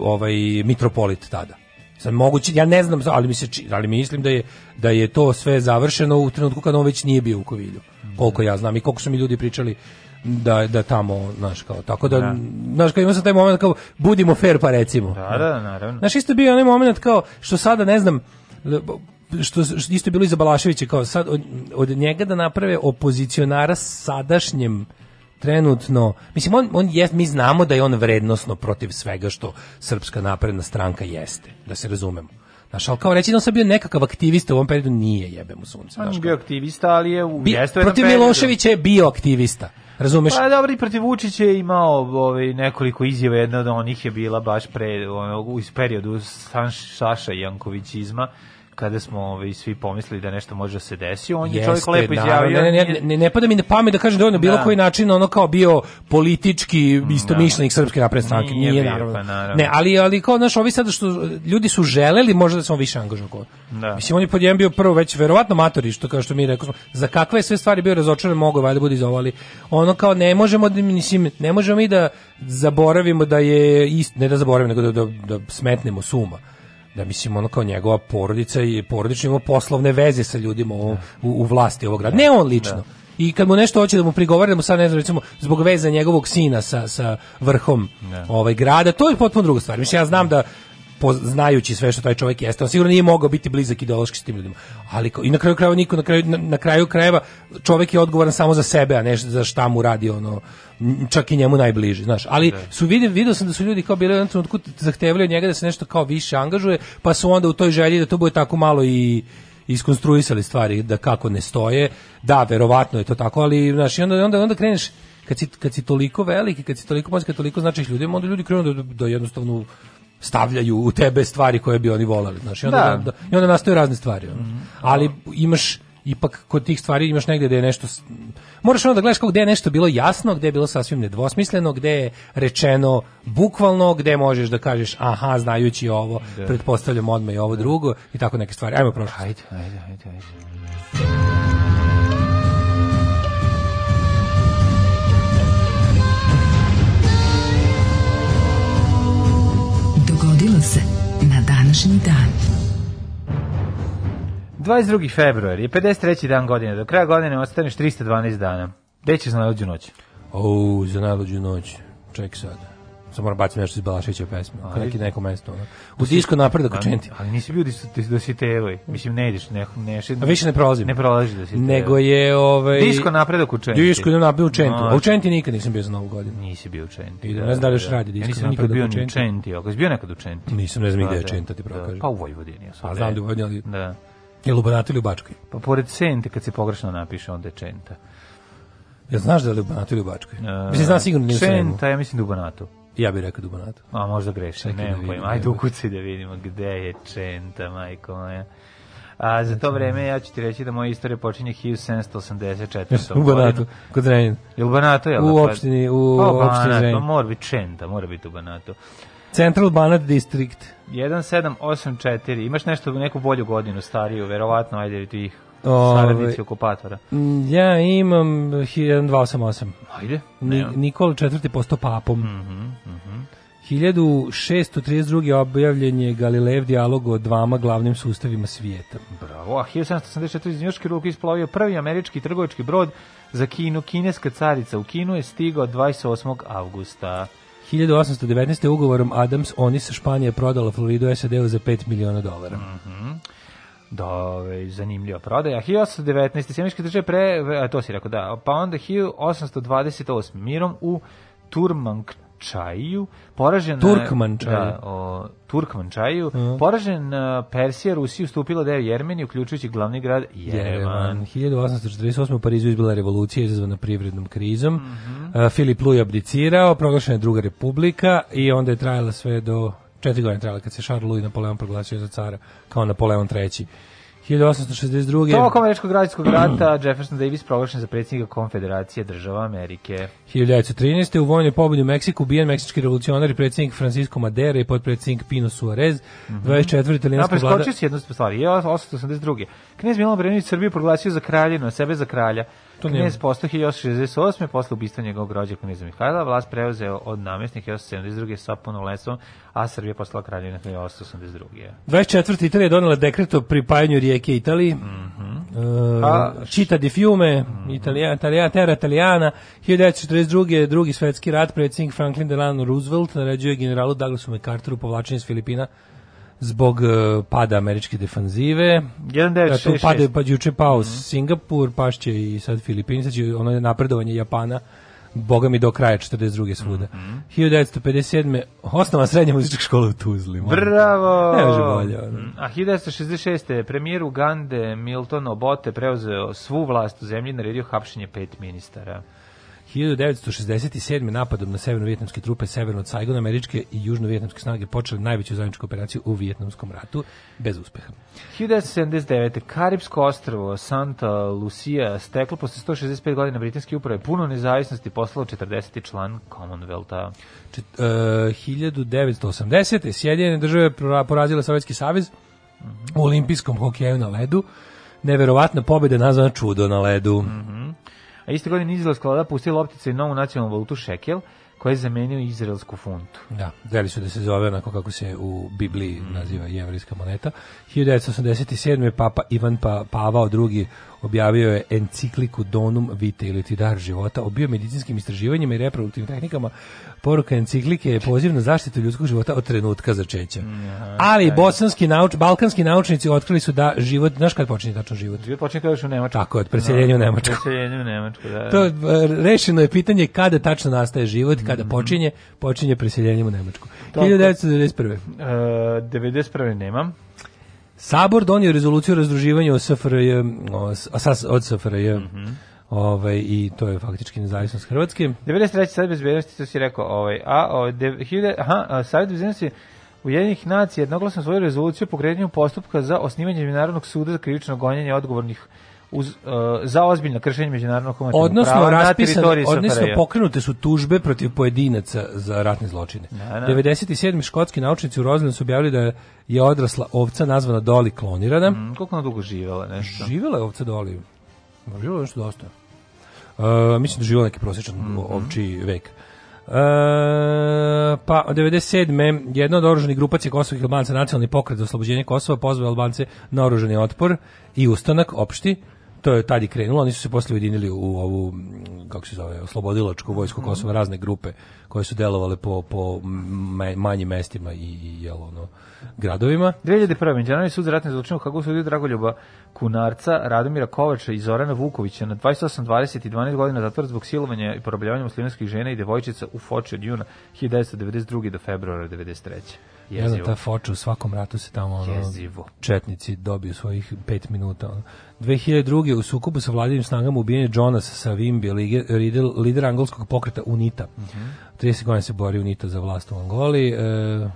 ovaj mitropolit tada. Sad moguće, ja ne znam, ali mi se ali mislim da je da je to sve završeno u trenutku kad on već nije bio u Kovilju. Koliko ja znam i koliko su mi ljudi pričali da da tamo, znaš, kao tako da, Da. znaš, kao imao sam taj moment kao budimo fair pa recimo. Da, da, naravno. Znaš, isto je bio onaj moment kao što sada ne znam što, što isto je bilo iza Balaševića kao sad od, od njega da naprave opozicionara sadašnjem trenutno, mislim on, on je, mi znamo da je on vrednosno protiv svega što Srpska napredna stranka jeste, da se razumemo. Znaš, ali kao reći da on sad bio nekakav aktivista u ovom periodu nije jebe mu sunce. On je bio aktivista, ali je u Bi- protiv. Miloševića je bio aktivista. Razumeš? Pa dobro, i protiv Vučića je imao ovaj, nekoliko izjava, jedna od onih je bila baš pre, ono, iz periodu Saša Jankovićizma, kada smo ovaj, svi pomislili da nešto može da se desi, on je čovjek lepo izjavio. Ne, ne, ne, ne pada mi na pamet da kažem da on na bilo Da. koji način ono kao bio politički istomišljenik srpske napredne stranke. Nije Nije, bio, naravno. pa naravno. Ne, ali ali kao znaš, ovi sada što ljudi su želeli možda da se on više angažovao. Da. Mislim on je pod jedan bio prvo već verovatno matori što kao što mi rekao smo, za kakve je sve stvari bio razočaran mogu valjda bude izovali. Ono kao ne možemo da mislim ne možemo mi da zaboravimo da je ist, ne da zaboravimo nego da, da, da smetnemo suma da mislim ono kao njegova porodica i porodično ima poslovne veze sa ljudima u, u, u vlasti ovog grada. Ne on lično. I kad mu nešto hoće da mu prigovara, da mu sad ne znam, recimo, zbog veze njegovog sina sa, sa vrhom ovaj grada, to je potpuno druga stvar. Mislim, ja znam da po, znajući sve što taj čovjek jeste, on sigurno nije mogao biti blizak ideološki s tim ljudima. Ali i na kraju krajeva niko na kraju na, na kraju krajeva čovjek je odgovoran samo za sebe, a ne za šta mu radi ono čak i njemu najbliži, znaš. Ali su vidio video sam da su ljudi kao bili u jednom trenutku zahtevali od njega da se nešto kao više angažuje, pa su onda u toj želji da to bude tako malo i iskonstruisali stvari da kako ne stoje. Da, verovatno je to tako, ali znaš, i onda onda onda kreneš kad si, kad si toliko veliki, kad si toliko poznat, kad toliko značiš ljudima, onda ljudi krenu da, da jednostavno stavljaju u tebe stvari koje bi oni voleli, znaš, i onda, Da. da, i onda nastaju razne stvari. ono. Ali imaš ipak kod tih stvari imaš negde da je nešto moraš onda da gledaš kako gde je nešto bilo jasno, gde je bilo sasvim nedvosmisleno, gde je rečeno bukvalno, gde možeš da kažeš aha, znajući ovo, pretpostavljam odmah i ovo drugo i tako neke stvari. Ajmo prošlo. Ajde, ajde, ajde, ajde. Današnji dan. 22. februar je 53. dan godine. Do kraja godine ostaneš 312 dana. Gde ćeš na najluđu noć? O, za najluđu noć. Ček sad. Samo moram baciti nešto iz Balašića pesme. Kao neki neko mesto. Ono. U disko napredak u čenti. Ali nisi bio da si, da si tevoj. Mislim, ne ideš, ne, ne, A više ne prolazim. Ne prolaziš da si tevoj. Nego je ovaj Disko napredak u Čenti. Disko napredak u Čentu. A u Može. Čenti nikad nisam bio za Novu godinu. Nisi bio u Čenti. Idem, ne znam da li još radi Ja disko nisam nikad bio u ni u Čenti. Čenti. Ako si bio nekad u Čenti? Nisam, ne znam Da, gde je da, Čenta, ti pravo da. kažem. Pa u Vojvodini. Ja sam A znam da je u Vojvodini, ali- Da. Je li u Banatu ili u Bačkoj? Pa pored Sente, kad se pogrešno napiše, onda je Čenta. Ja znaš da li u Banatu ili u Bačkoj? E, Mislim, znam sigurno da nije u Sremu. Čenta, ja mislim da u Banatu. Ja bih rekao da u Banatu. A možda grešim, da nemam vidim, pojma. Ajde ukucaj da vidimo gde je Čenta, majko moja. A za to vreme ja ću ti reći da moja istorija počinje 1784. U Banatu, kod Zrenjanina. Je u Banatu, jel? U da? opštini- u Pa, opštini Zrenjanin. pa mora biti Čenta, mora biti u Banatu. Central Banat District. 1784, imaš nešto, neku bolju godinu stariju, verovatno, ajde ti ih. Saradnici okupatora. Mm, Ja imam 1288. Ajde, Ni. Nikola IV. postao papom. Mhm, 1632. objavljen je Galilejev dijalog o dvama glavnim sustavima svijeta. Bravo, a 1784 iz Njuške ruke isplovio prvi američki trgovački brod za Kinu. Kineska carica u Kinu je stigao 28. avgusta. 1819. ugovorom Adams Onis Španija prodala Floridu SAD-u za 5 miliona dolara. Da, ove, zanimljiva prodaja. 1819. Sjemičke države pre, a, to si rekao, da, pa onda 1828. mirom u Turmankčaju, poražen... Turkmančaju. Da, o, Turkmančaju, poražen a, Persija, Rusija ustupila da je Jermeni, uključujući glavni grad Jerevan. Jerevan. 1848. u Parizu izbila revolucija izazvana privrednom krizom. Mhm. Uh, Filip Luj abdicirao, proglašena je druga republika i onda je trajala sve do četiri godine trajala kad se Charles Louis Napoleon proglasio za cara kao Napoleon III. 1862. Tokom američkog građanskog rata Jefferson Davis proglašen za predsjednika Konfederacije država Amerike. 1913. u vojnoj pobedi u Meksiku ubijen meksički revolucionar i predsjednik Francisco Madera i potpredsjednik Pino Suarez. 24. Ja italijanska vlada... preskočio si jednu stvar. Je 882. Knez Milan Obrenović Srbiju proglasio za kraljevinu, a sebe za kralja. To Knez postao 1868. posle ubistva njegovog rođa kneza Mihajla, vlast preuzeo od namestnika 1872. sa punoletstvom, a Srbija postala kraljevina 1882. 24. Italija je donela dekret o pripajanju rijeke Italiji. Uh, A- Čita di fiume, Italija, Italija, terra Italijana. 1942. drugi svetski rat, predsjednik Franklin Delano Roosevelt naređuje generalu Douglasu MacArthuru povlačenje s Filipina zbog uh, pada američke defanzive. Da, tu 1966. pade, pa juče pao Singapur, pašće i sad Filipini, sad će ono napredovanje Japana Boga mi do kraja 42. svuda. 1957. osnova srednja muzička škola u Tuzli. molim. Bravo! Ne može bolje. ono. Mm, A 1966. premijer Ugande Milton Obote preuzeo svu vlast u zemlji naredio hapšenje pet ministara. 1967. napadom na severno-vjetnamske trupe severno od Saigona, američke i južno-vjetnamske snage počele najveću zajedničku operaciju u Vjetnamskom ratu, bez uspeha. 1979. Karibsko ostrvo Santa Lucia steklo posle 165 godina britanske uprave puno nezavisnosti poslalo 40. član Commonwealtha. Čet, uh, 1980. Sjedinjene države pora- porazile Sovjetski savez u olimpijskom hokeju na ledu. Neverovatna pobjeda nazvana čudo na ledu. A iste godine izraelska vlada pustila loptice i novu nacionalnu valutu šekel, koja je zamenio izraelsku funtu. Da, hteli su da se zove onako kako se u Bibliji naziva jevrijska moneta. 1987. Papa Ivan pa, Pavao II. objavio je encikliku Donum Vitae ili ti dar života o biomedicinskim istraživanjima i reproduktivnim tehnikama. Poruka enciklike je poziv na zaštitu ljudskog života od trenutka začeća. Ali bosanski nauč, balkanski naučnici otkrili su da život, znaš kad počinje tačno život? Život kao još u Nemačku. Tako od preseljenja u Nemačku. Preseljenje u Nemačku, da. To e, rešeno je pitanje kada tačno nastaje život, kada počinje, počinje preseljenjem u Nemačku. Tako. 1991. E, 91. nemam. Sabor donio rezoluciju o razdruživanju od SFRJ, od SFRJ, ovaj, i to je faktički nezavisnost Hrvatske. 93. sad bezbednosti, to si rekao, ovaj, a, o, de, hiljade, aha, a, Savjet bezbednosti Ujedinjenih nacija jednoglasno svoju rezoluciju o pokretanju postupka za osnivanje Međunarodnog suda za krivično gonjenje odgovornih uz, uh, za ozbiljno kršenje međunarodnog humanitarnog Odnosno, prava na raspisan, teritoriji odnosno pokrenute su tužbe protiv pojedinaca za ratne zločine. Da, da. 97. škotski naučnici u Roslinu su objavili da je odrasla ovca nazvana Doli klonirana. Mm, koliko ona dugo živela, nešto? Živela je ovca Doli. Živela je nešto dosta. Uh, mislim da živela neki prosječan Mhm. ovčiji vek. Uh, pa 97. jedna od oruženih grupacija kosovih Albanaca nacionalni pokret za oslobođenje Kosova pozvao Albance na oružani otpor i ustanak opšti to je tad i krenulo, oni su se posle ujedinili u ovu, kako se zove, oslobodilačku vojsku Kosova, razne grupe koje su delovale po, po manjim mestima i, i jel, ono, gradovima. 2001. Međunarodni sud za ratne zločine u Hagu sudio Dragoljuba Kunarca, Radomira Kovača i Zorana Vukovića na 28, 20 i 12 godina zatvora zbog silovanja i porobljavanja muslimanskih žena i devojčica u Foči od juna 1992. do februara 93. Jedna Jezivo. ta foča u svakom ratu se tamo ono, Jezivo. četnici dobiju svojih pet minuta. Ono. 2002. u sukobu sa vladinim snagama ubijen je Jonas Savimbi, lider, lider angolskog pokreta UNITA. 30 godina se bori UNITA za vlast u Angoli. E,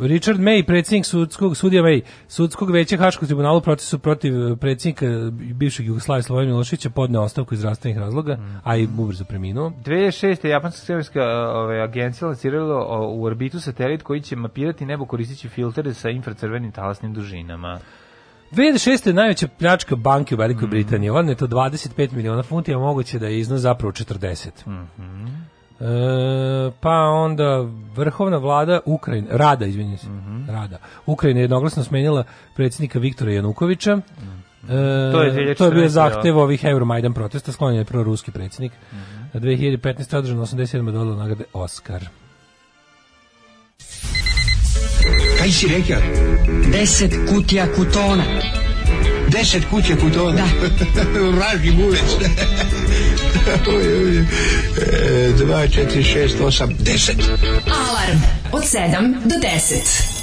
Richard May, predsjednik sudskog, sudija May, sudskog veća Haškog tribunala u procesu protiv predsjednika bivšeg Jugoslavije Slovena Miloševića podneo ostavku iz zdravstvenih razloga, a i ubrzo preminuo. 2006. japanska svemirska ove, agencija lancirala u orbitu satelit koji će mapirati nebo koristeći filtere sa infracrvenim talasnim dužinama. 2006. je najveća pljačka banke u Velikoj Britaniji. Ovo je to 25 miliona funti, a moguće da je iznos zapravo 40. E, pa onda vrhovna vlada Ukrajine, Rada, izvinjam se, Rada. Ukrajina je jednoglasno smenila predsjednika Viktora Janukovića. E, To je to je bio 2014. zahtev ovih Euromajdan protesta, sklonjen je proruski predsjednik. Na 2015. je održano 87. dodala nagrade Oscar. Kaj si rekao? Deset kutija kutona. Deset kuće putona. Da. Vraži bulec. Oj, oj, e, Dva, četiri, šest, osam, deset. Alarm od 7 do 10.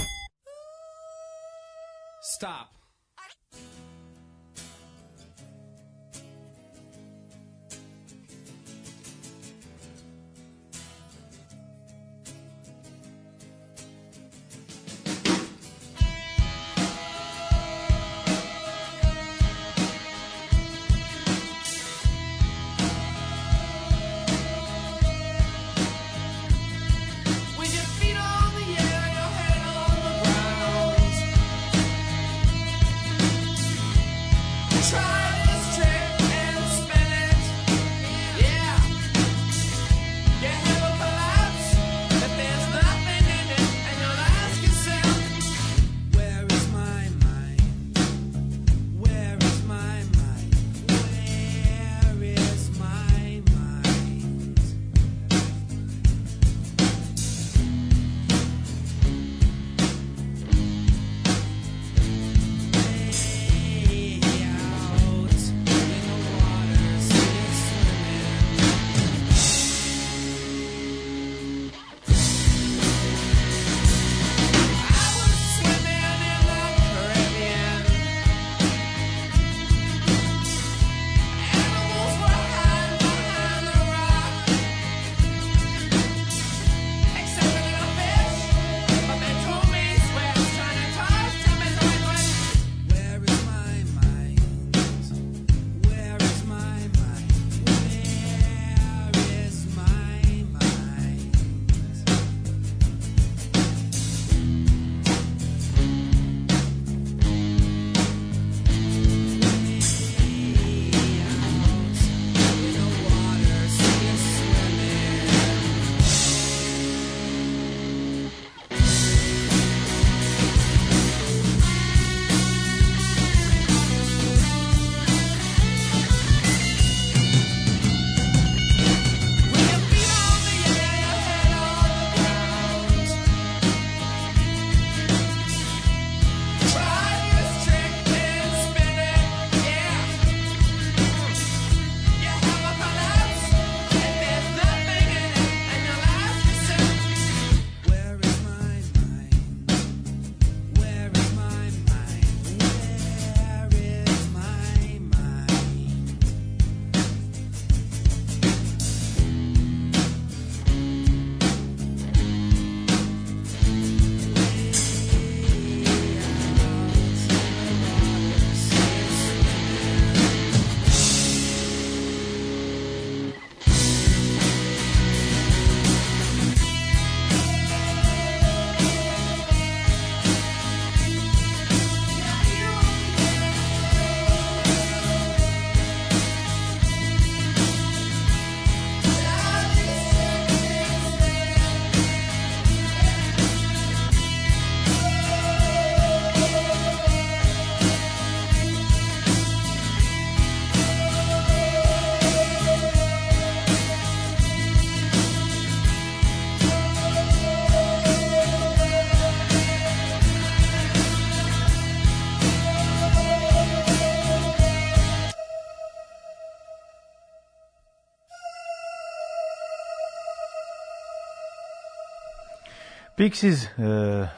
Pixies, uh,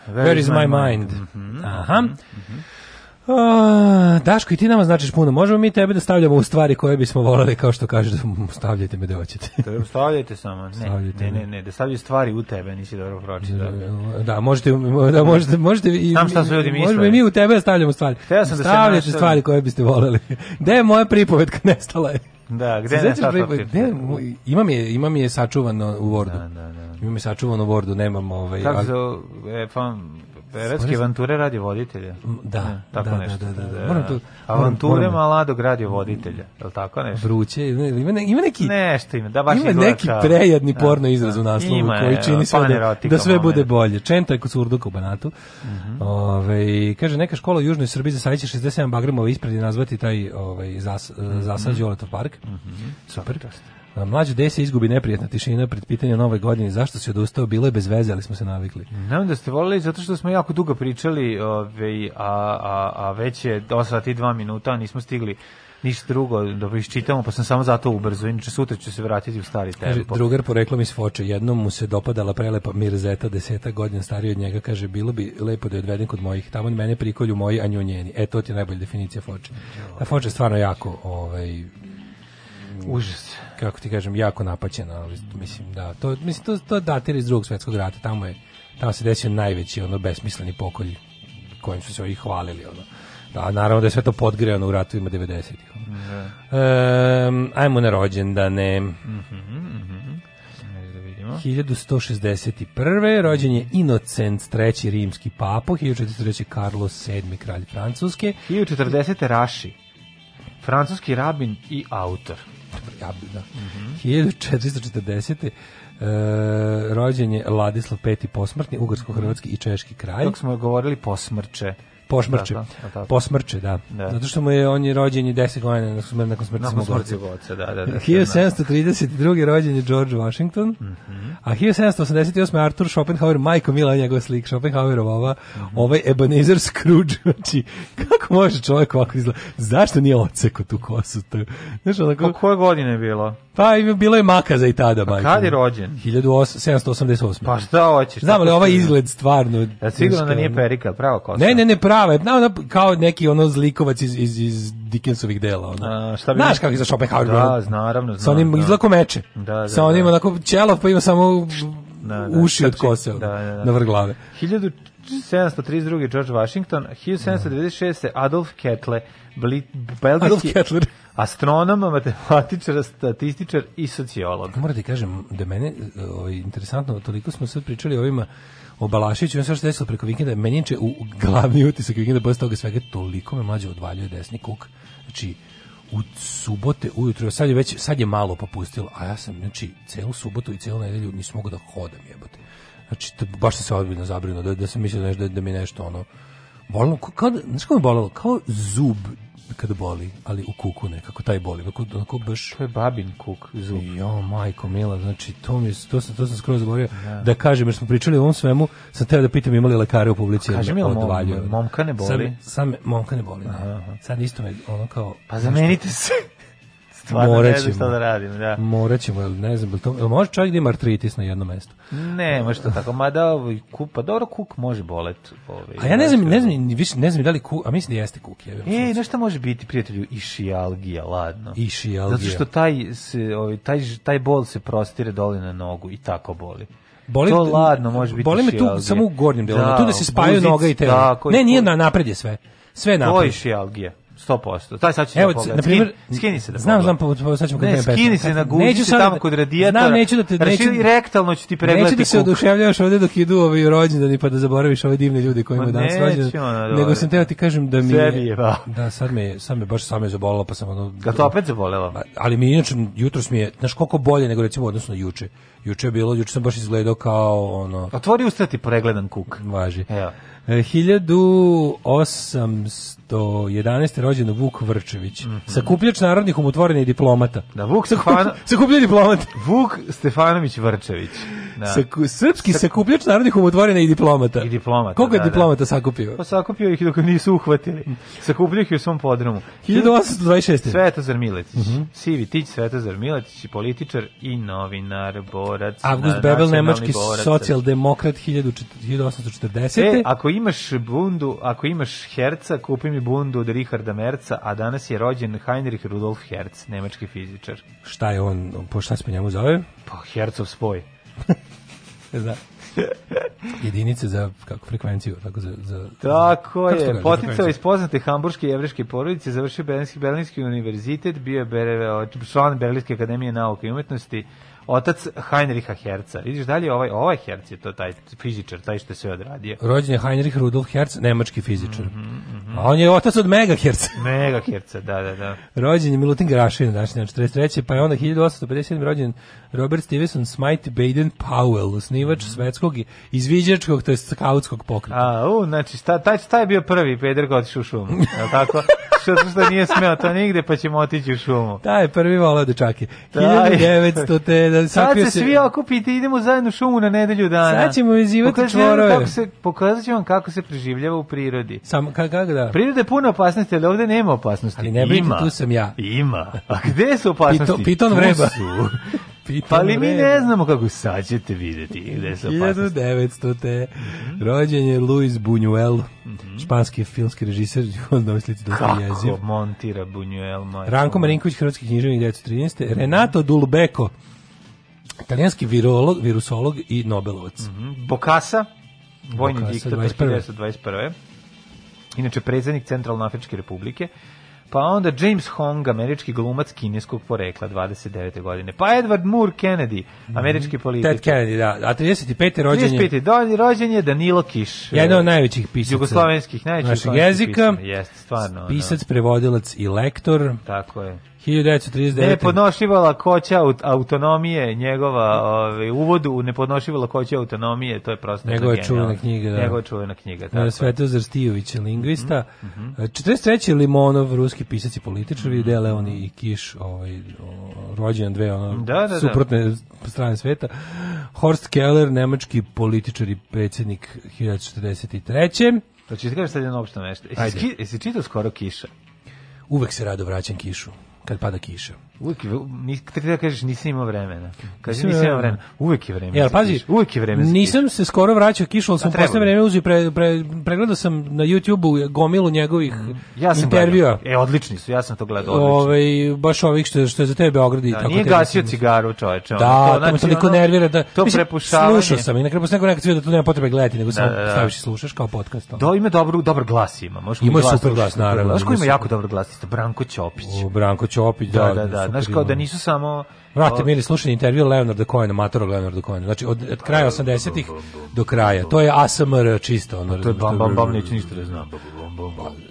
Where, Where is my mind? Aha. A, Daško, i ti nama značiš puno. Možemo mi tebe da stavljamo u stvari koje bismo voleli, kao što kažeš, da stavljajte me da hoćete. Treba stavljajte samo. Ne, Stavljajte ne, ne, ne, da stavljaju stvari u tebe, nisi dobro pročitao. Da, možete, da, možete, možete i, Znam šta su ljudi možemo mislili. i mi u tebe da stavljamo stvari. Sam da se stvari koje biste voleli. Gde je moja pripovetka nestala je? Da, gde je moj- imam je, imam je sačuvano u Wordu. Da, da, da. Imam je sačuvano Wordu, nemam ovaj... Kako se e, pa, Beretske avanture radio voditelja. Da, Ne, tako da, nešto. da, da, da. Moram tu- Avanture Maladog radio voditelja, je li tako nešto? Vruće, ima, ima, ne- ima neki... Nešto ima, da baš ima neki prejadni Da, porno izraz da. u naslovu Ima, koji je, čini sve da, da sve bude bolje. Čenta kod surduka u Banatu. Mhm. Ovaj, kaže, neka škola u Južnoj Srbiji za sajće 67 bagremova ispred i nazvati taj ovaj, zas, zasad Đoletov park. Super. A, Mlađu desi izgubi neprijatna tišina pred pitanje nove godine. Zašto si odustao? Bilo je bez veze, ali smo se navikli. Znam da ste volili zato što smo jako dugo pričali, ovaj, a, a, a već je 8 sati i 2 minuta, nismo stigli ništa drugo da iščitamo, pa sam samo zato ubrzo. Inače sutra ću se vratiti u stari Kaže, tempo. drugar poreklom iz Foče, jednom mu se dopadala prelepa Mirzeta, deseta godina stariji od njega, kaže, bilo bi lepo da je odvedem kod mojih, tamo mene prikolju moji, a nju njeni. E, to ti je najbolja definicija Foče. A Foče je stvarno jako, ovaj, Užas. kako ti kažem, jako napaćena, ali mislim da, to, mislim, to, to datira iz drugog svetskog rata, tamo je, tamo se desio najveći, ono, besmisleni pokolj kojim su se ovi hvalili, ono. Da, naravno da je sve to podgrejano u ratovima 90-ih. ono. Ehm, ajmo na rođendane. Da vidimo. 1161. rođen je Inocent III. rimski papo, 1403. Carlos VII. kralj Francuske. 1040. Raši. Francuski rabin i autor. Ja, bi, da. 1440. E, rođen je Ladislav V. posmrtni, ugarsko-hrvatski i češki kralj. Dok smo govorili posmrče. Posmrče. Da, da, da. Posmrče, da. Da. Zato što mu je, on je rođen je 10 godina nakon smrti, nakon smrti Nakon svog smrti oca. da, da, da. 1732. rođen je George Washington, a 1788. Arthur Schopenhauer, majko Mila je njegov slik, Schopenhauerova ova, ovaj Ebenezer Scrooge, znači, kako može čovjek ovako izgleda, zašto nije oceko tu kosu? To, znaš, onako, Ko, koje godine je bilo? pa bilo je makaza i tada, majko. kad je rođen? 1788. Pa šta hoćeš? Znam li ovaj izgled stvarno... Ja sigurno da nije perika, pravo kosa. Ne, ne, ne, prava je, na, kao neki ono zlikovac iz, iz, iz Dickensovih dela. Ono. A, šta bi- Znaš kako je za Schopenhauer? Da, naravno Sa znam, onim da. izlako meče. Da, da, Sa onim da. onako ćelav pa ima samo Da, da, uši od kose Da, da, da. na vrh glave. 1732. George Washington, 1796. Adolf Adolf belgijski Kettler. astronom, matematičar, statističar i sociolog. Moram ti kažem da mene ovaj, interesantno, toliko smo sad pričali o ovima o Balašiću, ono sve što desilo preko vikenda, meni je u glavni utisak vikenda posle toga svega toliko me mlađe odvaljuje desni kuk. Znači, u subote ujutro, sad je već, sad je malo popustilo, a ja sam, znači, celu subotu i celu nedelju nisam mogao da hodam, jebote. Znači, baš sam se odbiljno zabrinuo, da, da sam mislio da, da, mi nešto, ono, bolilo, kao, kao, da- znaš kako me bolilo? Kao zub kada boli, ali u kuku nekako, taj boli, onako, onako baš... To je babin kuk, zub. Jo, majko mila, znači to mi to sam to sam skroz zaboravio da. kažem jer smo pričali o ovom svemu, sam teo da pitam imali li lekare u publici me mi, odvaljuje. momka ne boli? Sad me, momka ne boli. Ne. Sad isto me ono kao Pa zamenite se. Stvarno Morat ne znam šta da radim, da. Morat ćemo, jel ne znam, to, jel može čovjek da ima artritis na jednom mestu? Ne, može to tako, mada ovaj kuk, pa dobro kuk može bolet. Ovaj, A ja ne znam, ne znam, više ne znam da li kuk, a mislim da jeste kuk, je. E, znaš šta može biti, prijatelju, išijalgija, ladno. Išijalgija. Zato što taj, se, ovaj, taj, taj bol se prostire dole na nogu i tako boli. Boli, to ladno može biti Boli me tu samo u gornjem delu, Da, tu da se spajaju guzic, noga i telo. Ne, nije na napred je sve. Sve je To je napred. Išijalgija. 100%. Taj sad ću Evo, da pogledam. na primjer, Skini- se da znam, znam, pa, sad ćemo kad Ne, skini se, neću se sad tamo da- kod radijatora. Znam, neću da te... Reši, Neću, rektalno ću ti pregledati Neću da se oduševljavaš ovde dok idu ovi rođendani pa da zaboraviš ove divne ljude koji Ma imaju danas neću, rođendan. Nego sam teo ti kažem da mi je... ba. Da, sad me, sad me baš sam je zabolelo pa sam ono... Ga to opet zabolelo? Pa, ali mi inače jutros mi je, znaš koliko bolje nego recimo odnosno juče. Juče je bilo, juče sam baš izgledao kao ono... Otvori usta ti pregledan kuk. Važi. Evo. E, 1811. rođen Vuk Vrčević. Sakupljač narodnih umotvorenih diplomata. Da, Vuk Stefano- sakupljač diplomata. Vuk Stefanović Vrčević. Da. Saku- srpski sakupljač narodnih umotvorina i diplomata. I diplomata, Koliko je da, da. diplomata sakupio? Pa sakupio ih dok nisu uhvatili. Sakupio ih u svom podrumu. 1826. Svetozar Miletić. Mhm. Sivi Tić, Svetozar Miletić, političar i novinar, borac. Avgust na- Bebel, nacionalni nemački socijaldemokrat 1840. E, ako imaš bundu, ako imaš Herca, kupi mi bundu od Richarda Merca, a danas je rođen Heinrich Rudolf Herz, nemački fizičar. Šta je on, po šta se po njemu zove? Pa, Hercov spoj. Da. Jedinice za kako frekvenciju, tako za za Tako to je, poticao iz poznate hamburške jevrijske porodice, završio Berlinski, Berlinski univerzitet, bio je član Berlinske akademije nauke i umetnosti, otac Heinricha Herca. Vidiš dalje, ovaj, ovaj Herc je to taj fizičar, taj što je sve odradio. Rođen je Heinrich Rudolf Hertz, nemački fizičar. Mhm, A on je otac od Megahertz. Mega Herca, da, da, da. rođen je Milutin Grašin, dan 43. Pa je onda 1857. rođen Robert Stevenson Smythe Baden Powell, osnivač Mhm. svetskog i izviđačkog, to je skautskog pokreta. A, u, znači, šta, taj, taj je bio prvi peder koji otišao u šumu, je li tako? Što, što nije smeo to nigde, pa ćemo otići u šumu. Taj je prvi volao dečake. Taj. 1900. da Sad sakrio se svi okupite, idemo zajedno u šumu na nedelju dana. Sad ćemo vam čvorove. Kako se, pokazat ću vam kako se preživljava u prirodi. Sam, ka, kako da? Priroda je puno opasnosti, ali ovde nema opasnosti. Ali ne brinite, Ima. tu sam ja. Ima. A gde su opasnosti? Pito- piton vreba. su. Piton Pa ali mi ne znamo kako sad ćete vidjeti gde opasnosti. 1900. te. Rođen je Luis Buñuel, španski filmski režiser, on na ovoj slici dosta jeziv. Kako montira Buñuel, moj. Ranko Marinković, hrvatski književnik 1913. Renato Dulbeko, italijanski virolog, virusolog i Nobelovac. Bokasa, vojni Bokassa, diktator 21.. 1921. Inače, predsjednik Centralne Afričke republike. Pa onda James Hong, američki glumac kineskog porekla, 29. godine. Pa Edward Moore Kennedy, američki političar. Ted Kennedy, da. A 35. rođen je 35. Do, rođen je Danilo Kiš. jedan od najvećih pisaca Jugoslovenskih, najvećih našeg jezika. Jeste, stvarno. ono. Pisac, prevodilac i lektor. Tako je. 1939. Nepodnošljiva lakoća aut- autonomije, njegova ovaj, uvod u nepodnošljivu lakoću autonomije, to je prosto Njegova genijalno. čuvena knjiga, da. Njegova čuvena knjiga, tako. Svetozar Stijović, lingvista. Mhm, 43. Limonov, ruski pisac i političar, mm -hmm. Leoni i Kiš, ovaj, rođen dve ono, Da, da, da. suprotne strane sveta. Horst Keller, nemački političar i predsjednik 1943. To ću ti kažem sad jedno opšto nešto. Jesi, jesi čitao skoro kiša? Uvek se rado vraćam kišu, kad pada kiša. Uvijek, je- nis, da kažeš nisam imao vremena. Kaže Nisam nisam imao vremena. Uvijek je vreme. Jel, pazi. Uvijek je vreme nisam se skoro vraćao kišu, ali sam posle vreme uzio, pre, pre, pregledao sam na YouTube-u gomilu njegovih kišu. Ja sam intervjua. E, odlični su, ja sam to gledao. odlično. Ovaj baš ovih što što je za tebe Beograd i Da, tako nije gasio cigaru, čoveče. Da, to, me znači, toliko ono, nervira da To mislim, prepušavanje. Slušao sam i na kraju posle nekog da tu nema potrebe gledati, nego samo da, da. staviš i slušaš kao podcast. ono. Da, ima dobru, dobar glas ima. Možeš Ima super glas, naravno, Znaš ko ima jako dobar glas? Branko Ćopić. Branko Ćopić, da, Da, da, da. Znaš kao ima. da nisu samo... Vrate, mili, slušajte intervju Leonarda Cohena, matorog Leonarda Cohena. Znači, od, od kraja 80-ih do kraja. To je ASMR čisto. Ono, To je bam, bam, bam, neću ništa da znam.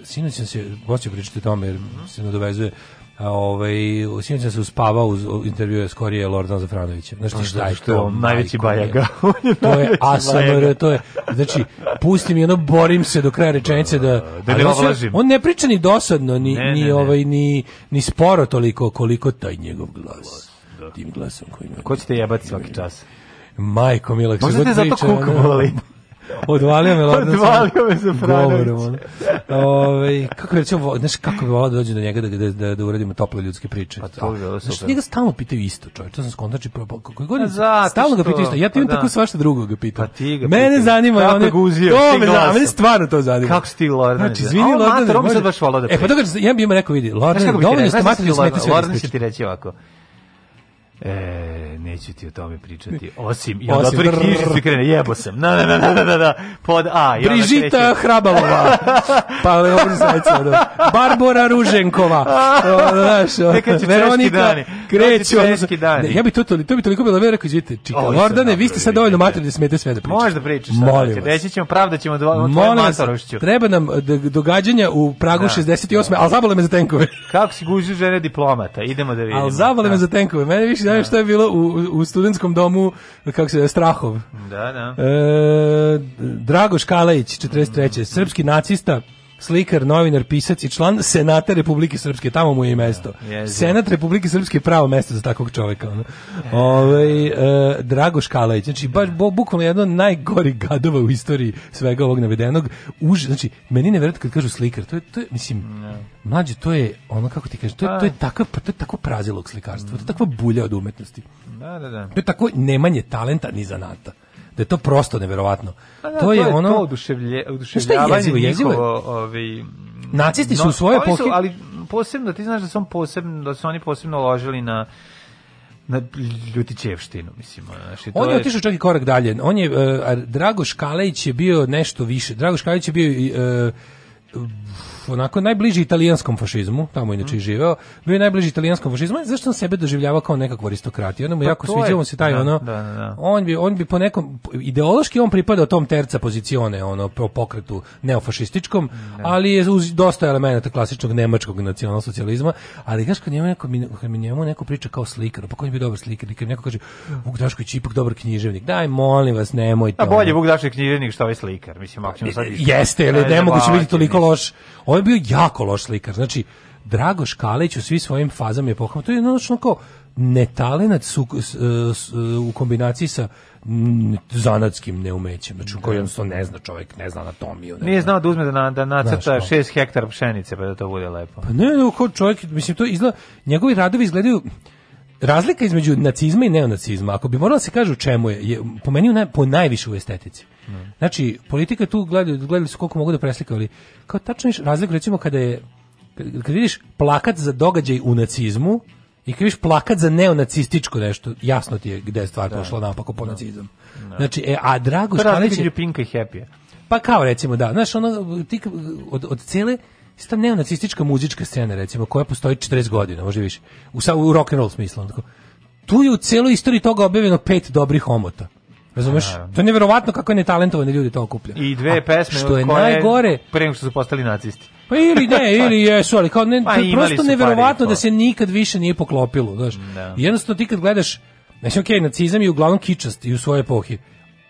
Sinoć sam se, hoću pričati o tome, jer se nadovezuje, ovaj, sinoć sam se uspavao uz u intervjue skorije Lordana Zafranovića. Znaš ti šta je Što je to? najveći bajaga. je To je ASMR, to je, znači, pusti mi ono, borim se do kraja rečenice da... Da ne on se- ovlažim. On ne priča ni dosadno, ni, Ne, ni, ne, ovaj, ni, ni sporo toliko koliko taj njegov glas. Tim glasom koji ima. Ko će te jebati svaki čas? Majko Mila, Možda te zato kuk boli. Odvalio me Lordan. Odvalio me Zafranović. Govorom, ono. Ovaj, kako recimo, vo- znaš kako bi volao da dođe do njega da, da, da, da uradimo tople ljudske priče. Pa to bi bilo Znaš, super. njega stalno pitaju isto, čovječ, to sam skontači, koji god Pa je, stalno ga pitaju isto. Ja ti imam pa da. tako svašta drugo ga pitam. Pa ti ga Mene zanima, Kako one, ga uzio, to me zanima, mene stvarno to zanima. Kako si ti, Lordane? Znači, A izvini, on Lordane, mater, on može- sad baš volao da E, pa priča. to ga, ja bi ima rekao, vidi, Znaš ti dovoljno ste Znaš materi ti da Lordan- sve Lordan da će ti reći ovako. E, neću ti o tome pričati. Osim, i onda otvori knjižicu i krene, jebo sam. Na, na, na, na, na, na, na, pod A. I Brižita kreće. Hrabalova, pa dobro zajedno, ono. Barbora Ruženkova, o, znaš, o, Neka Veronika dani. kreću. Češki dani. Ne, ja bi to, to, to bi toliko bilo, rekao, izvite, čika, Ovo sam Lordane, vi ste sad dovoljno mater da smete sve da pričate. Možeš da pričaš. Molim vas. Reći ćemo, pravda ćemo tvoju Molim vas, matorošću. treba nam d- događanja u Pragu Da. 68. Ali zabole me za tenkove. Kako si gužio žene diplomata? Idemo da vidimo. Ali zabole me za tenkove. Mene više zanima što je bilo u, u studentskom domu, kako se Strahov. Da, da. E, Dragoš Kalajić, 43. Srpski nacista, slikar, novinar, pisac i član Senata Republike Srpske, tamo mu je i mesto. jezivo. Senat Republike Srpske je pravo mesto za takvog čoveka. Ono. Ovaj, e, Drago Škalajić, znači baš bo- bukvalno jedno od najgorih gadova u istoriji svega ovog navedenog. Už, znači, meni ne kad kažu slikar, to je, to je mislim, mlađe, to je ono, kako ti kažeš, to je, to je, takav, to je tako prazilog slikarstva, to je takva bulja od umetnosti. Da, da, da. To je tako nemanje talenta ni zanata. Da je to prosto neverovatno. Pa da, to je ono... to oduševlje, Znaš šta je oduševljavanje jezivo? Je- njihovo, ovaj, Nacisti su u svojoj oni su, epohi- ali posebno, ti znaš da su, posebno, da su oni posebno ložili na na ljutićevštinu, mislim. Znači, to On je otišao čak i korak dalje. On je, uh, a Drago Škalejić je bio nešto više. Drago Škalejić je bio uh, onako najbliži italijanskom fašizmu, tamo inače i živeo, bio je najbliži italijanskom fašizmu, zašto on sebe doživljavao kao nekakvu aristokratiju? Onda mu Pa jako sviđao se taj da, ono, da, da, da. on bi on bi po nekom ideološki on pripadao tom terca pozicione, ono po pokretu neofašističkom, ali je uz dosta elemenata klasičnog nemačkog nacionalsocijalizma, ali kažeš kad njemu neko kad mi njemu neko priča kao slikar, pa ko je bio dobar slikar, kad neko kaže Vuk Dašković ipak dobar književnik. Daj molim vas, nemojte. A bolje. Vuk Dašković književnik što ovaj slikar, mislim, ćemo sad... Jeste, ali Ne ne moguće biti toliko loš. On je bio jako loš slikar. Znači, Drago Škalić u svim svojim fazama je pohvalno. To je jednostavno kao netalenat su, u kombinaciji sa mm, zanatskim neumećem. Znači, koji jednostavno ne zna čovjek, ne zna anatomiju. Ne Nije zna. znao da uzme da, na, da nacrta Znaš, kao. 6 hektara pšenice pa da to bude lepo. Pa ne, ne, kao čovjek, mislim, to izgleda, njegovi radovi izgledaju, razlika između nacizma i neonacizma, ako bi moralo da se kaže u čemu je, je po meni naj, po najviše u estetici. Znači, politika tu gledali, gledali su koliko mogu da preslikaju, ali kao tačno viš razliku recimo kada je, kad, vidiš plakat za događaj u nacizmu i kad vidiš plakat za neonacističko nešto, jasno ti je gde je stvar pošla napako po nacizam. Znači, e, a Drago razlika Škalić je- između Pinka i Happy-a. pa kao recimo da, znaš, ono, ti, od, od cele ista neonacistička muzička scena recimo koja postoji 40 godina, možda i više. U, sa- u rock and roll smislu. tako. Tu je u celoj istoriji toga objavljeno pet dobrih omota. Razumeš? To je neverovatno kako je netalentovani ljudi to okuplja. I dve A pesme što je koje najgore, pre nego što su postali nacisti. pa ili ne, ili jesu, ali kao ne, Pa prosto neverovatno da se nikad više nije poklopilo, znaš. Da. Jednostavno ti kad gledaš, znači okej, nacizam je uglavnom kičast i u svojoj epohi,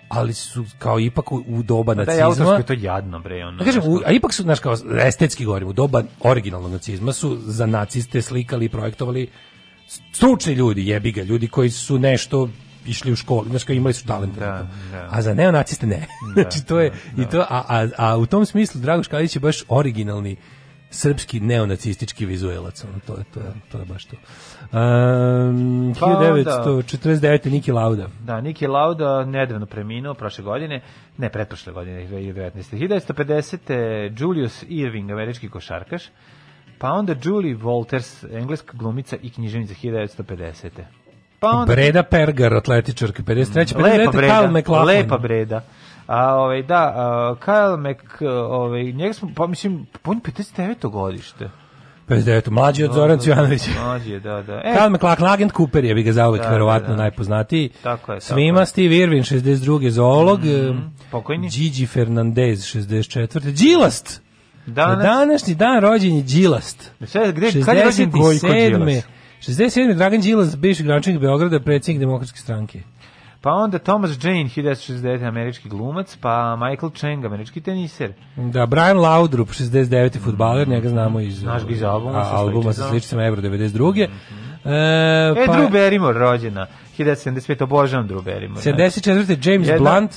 ali su kao ipak u, doba Da je nacizma. autorsko je to jadno, bre. Ono, Ja kažem, u- a ipak su, znaš, kao estetski govorim, u doba originalnog nacizma su za naciste slikali i projektovali stručni ljudi, jebi ga, ljudi koji su nešto išli u školu, znaš, kao imali su talent. Da, da. A za neonaciste ne. znači, to je, i to, a, a, a u tom smislu Drago Škalić je baš originalni srpski neonacistički vizuelac, ono, to je, to je, to je baš to. Um, Pa onda- 1949. Niki Lauda. Da, Niki Lauda nedavno preminuo prošle godine, ne, pretprošle godine, 2019. 1950. Julius Irving, američki košarkaš, pa onda Julie Walters, engleska glumica i književnica 1950. Pa onda Breda Pergar, atletičarka, 53. 59. lepa breda, lepa breda. A ovaj da, a, Kyle Mc ovaj njega smo pa mislim on 59. godište. 59. Mlađi od Zoran Cvjanović. Mlađi je, da, da. E, Kyle McLachlan, agent Cooper je bi ga zauvek Da, verovatno da, da. najpoznatiji. Tako je, tako Svima je. Steve Irwin, 62. zoolog. Mhm, pokojni. Gigi Fernandez, 64. Đilast. Danas- Na današnji dan rođen je Đilast. Sve, gde, kad je rođen Gojko 67.. Đilas? 67. Dragan Đilas, bivši gradonačelnik Beograda, predsjednik demokratske stranke. Pa onda Thomas Jane, 1969. američki glumac, pa Michael Chang, američki teniser. Da, Brian Laudrup, 69. futbaler, njega znamo iz, Znaš ga iz albuma a, albuma sa sličicama. Euro 92. E, E, pa- Drew Barrymore rođena, 1975. Obožavam Drew Barrymore. 74. James Jedna- Blunt,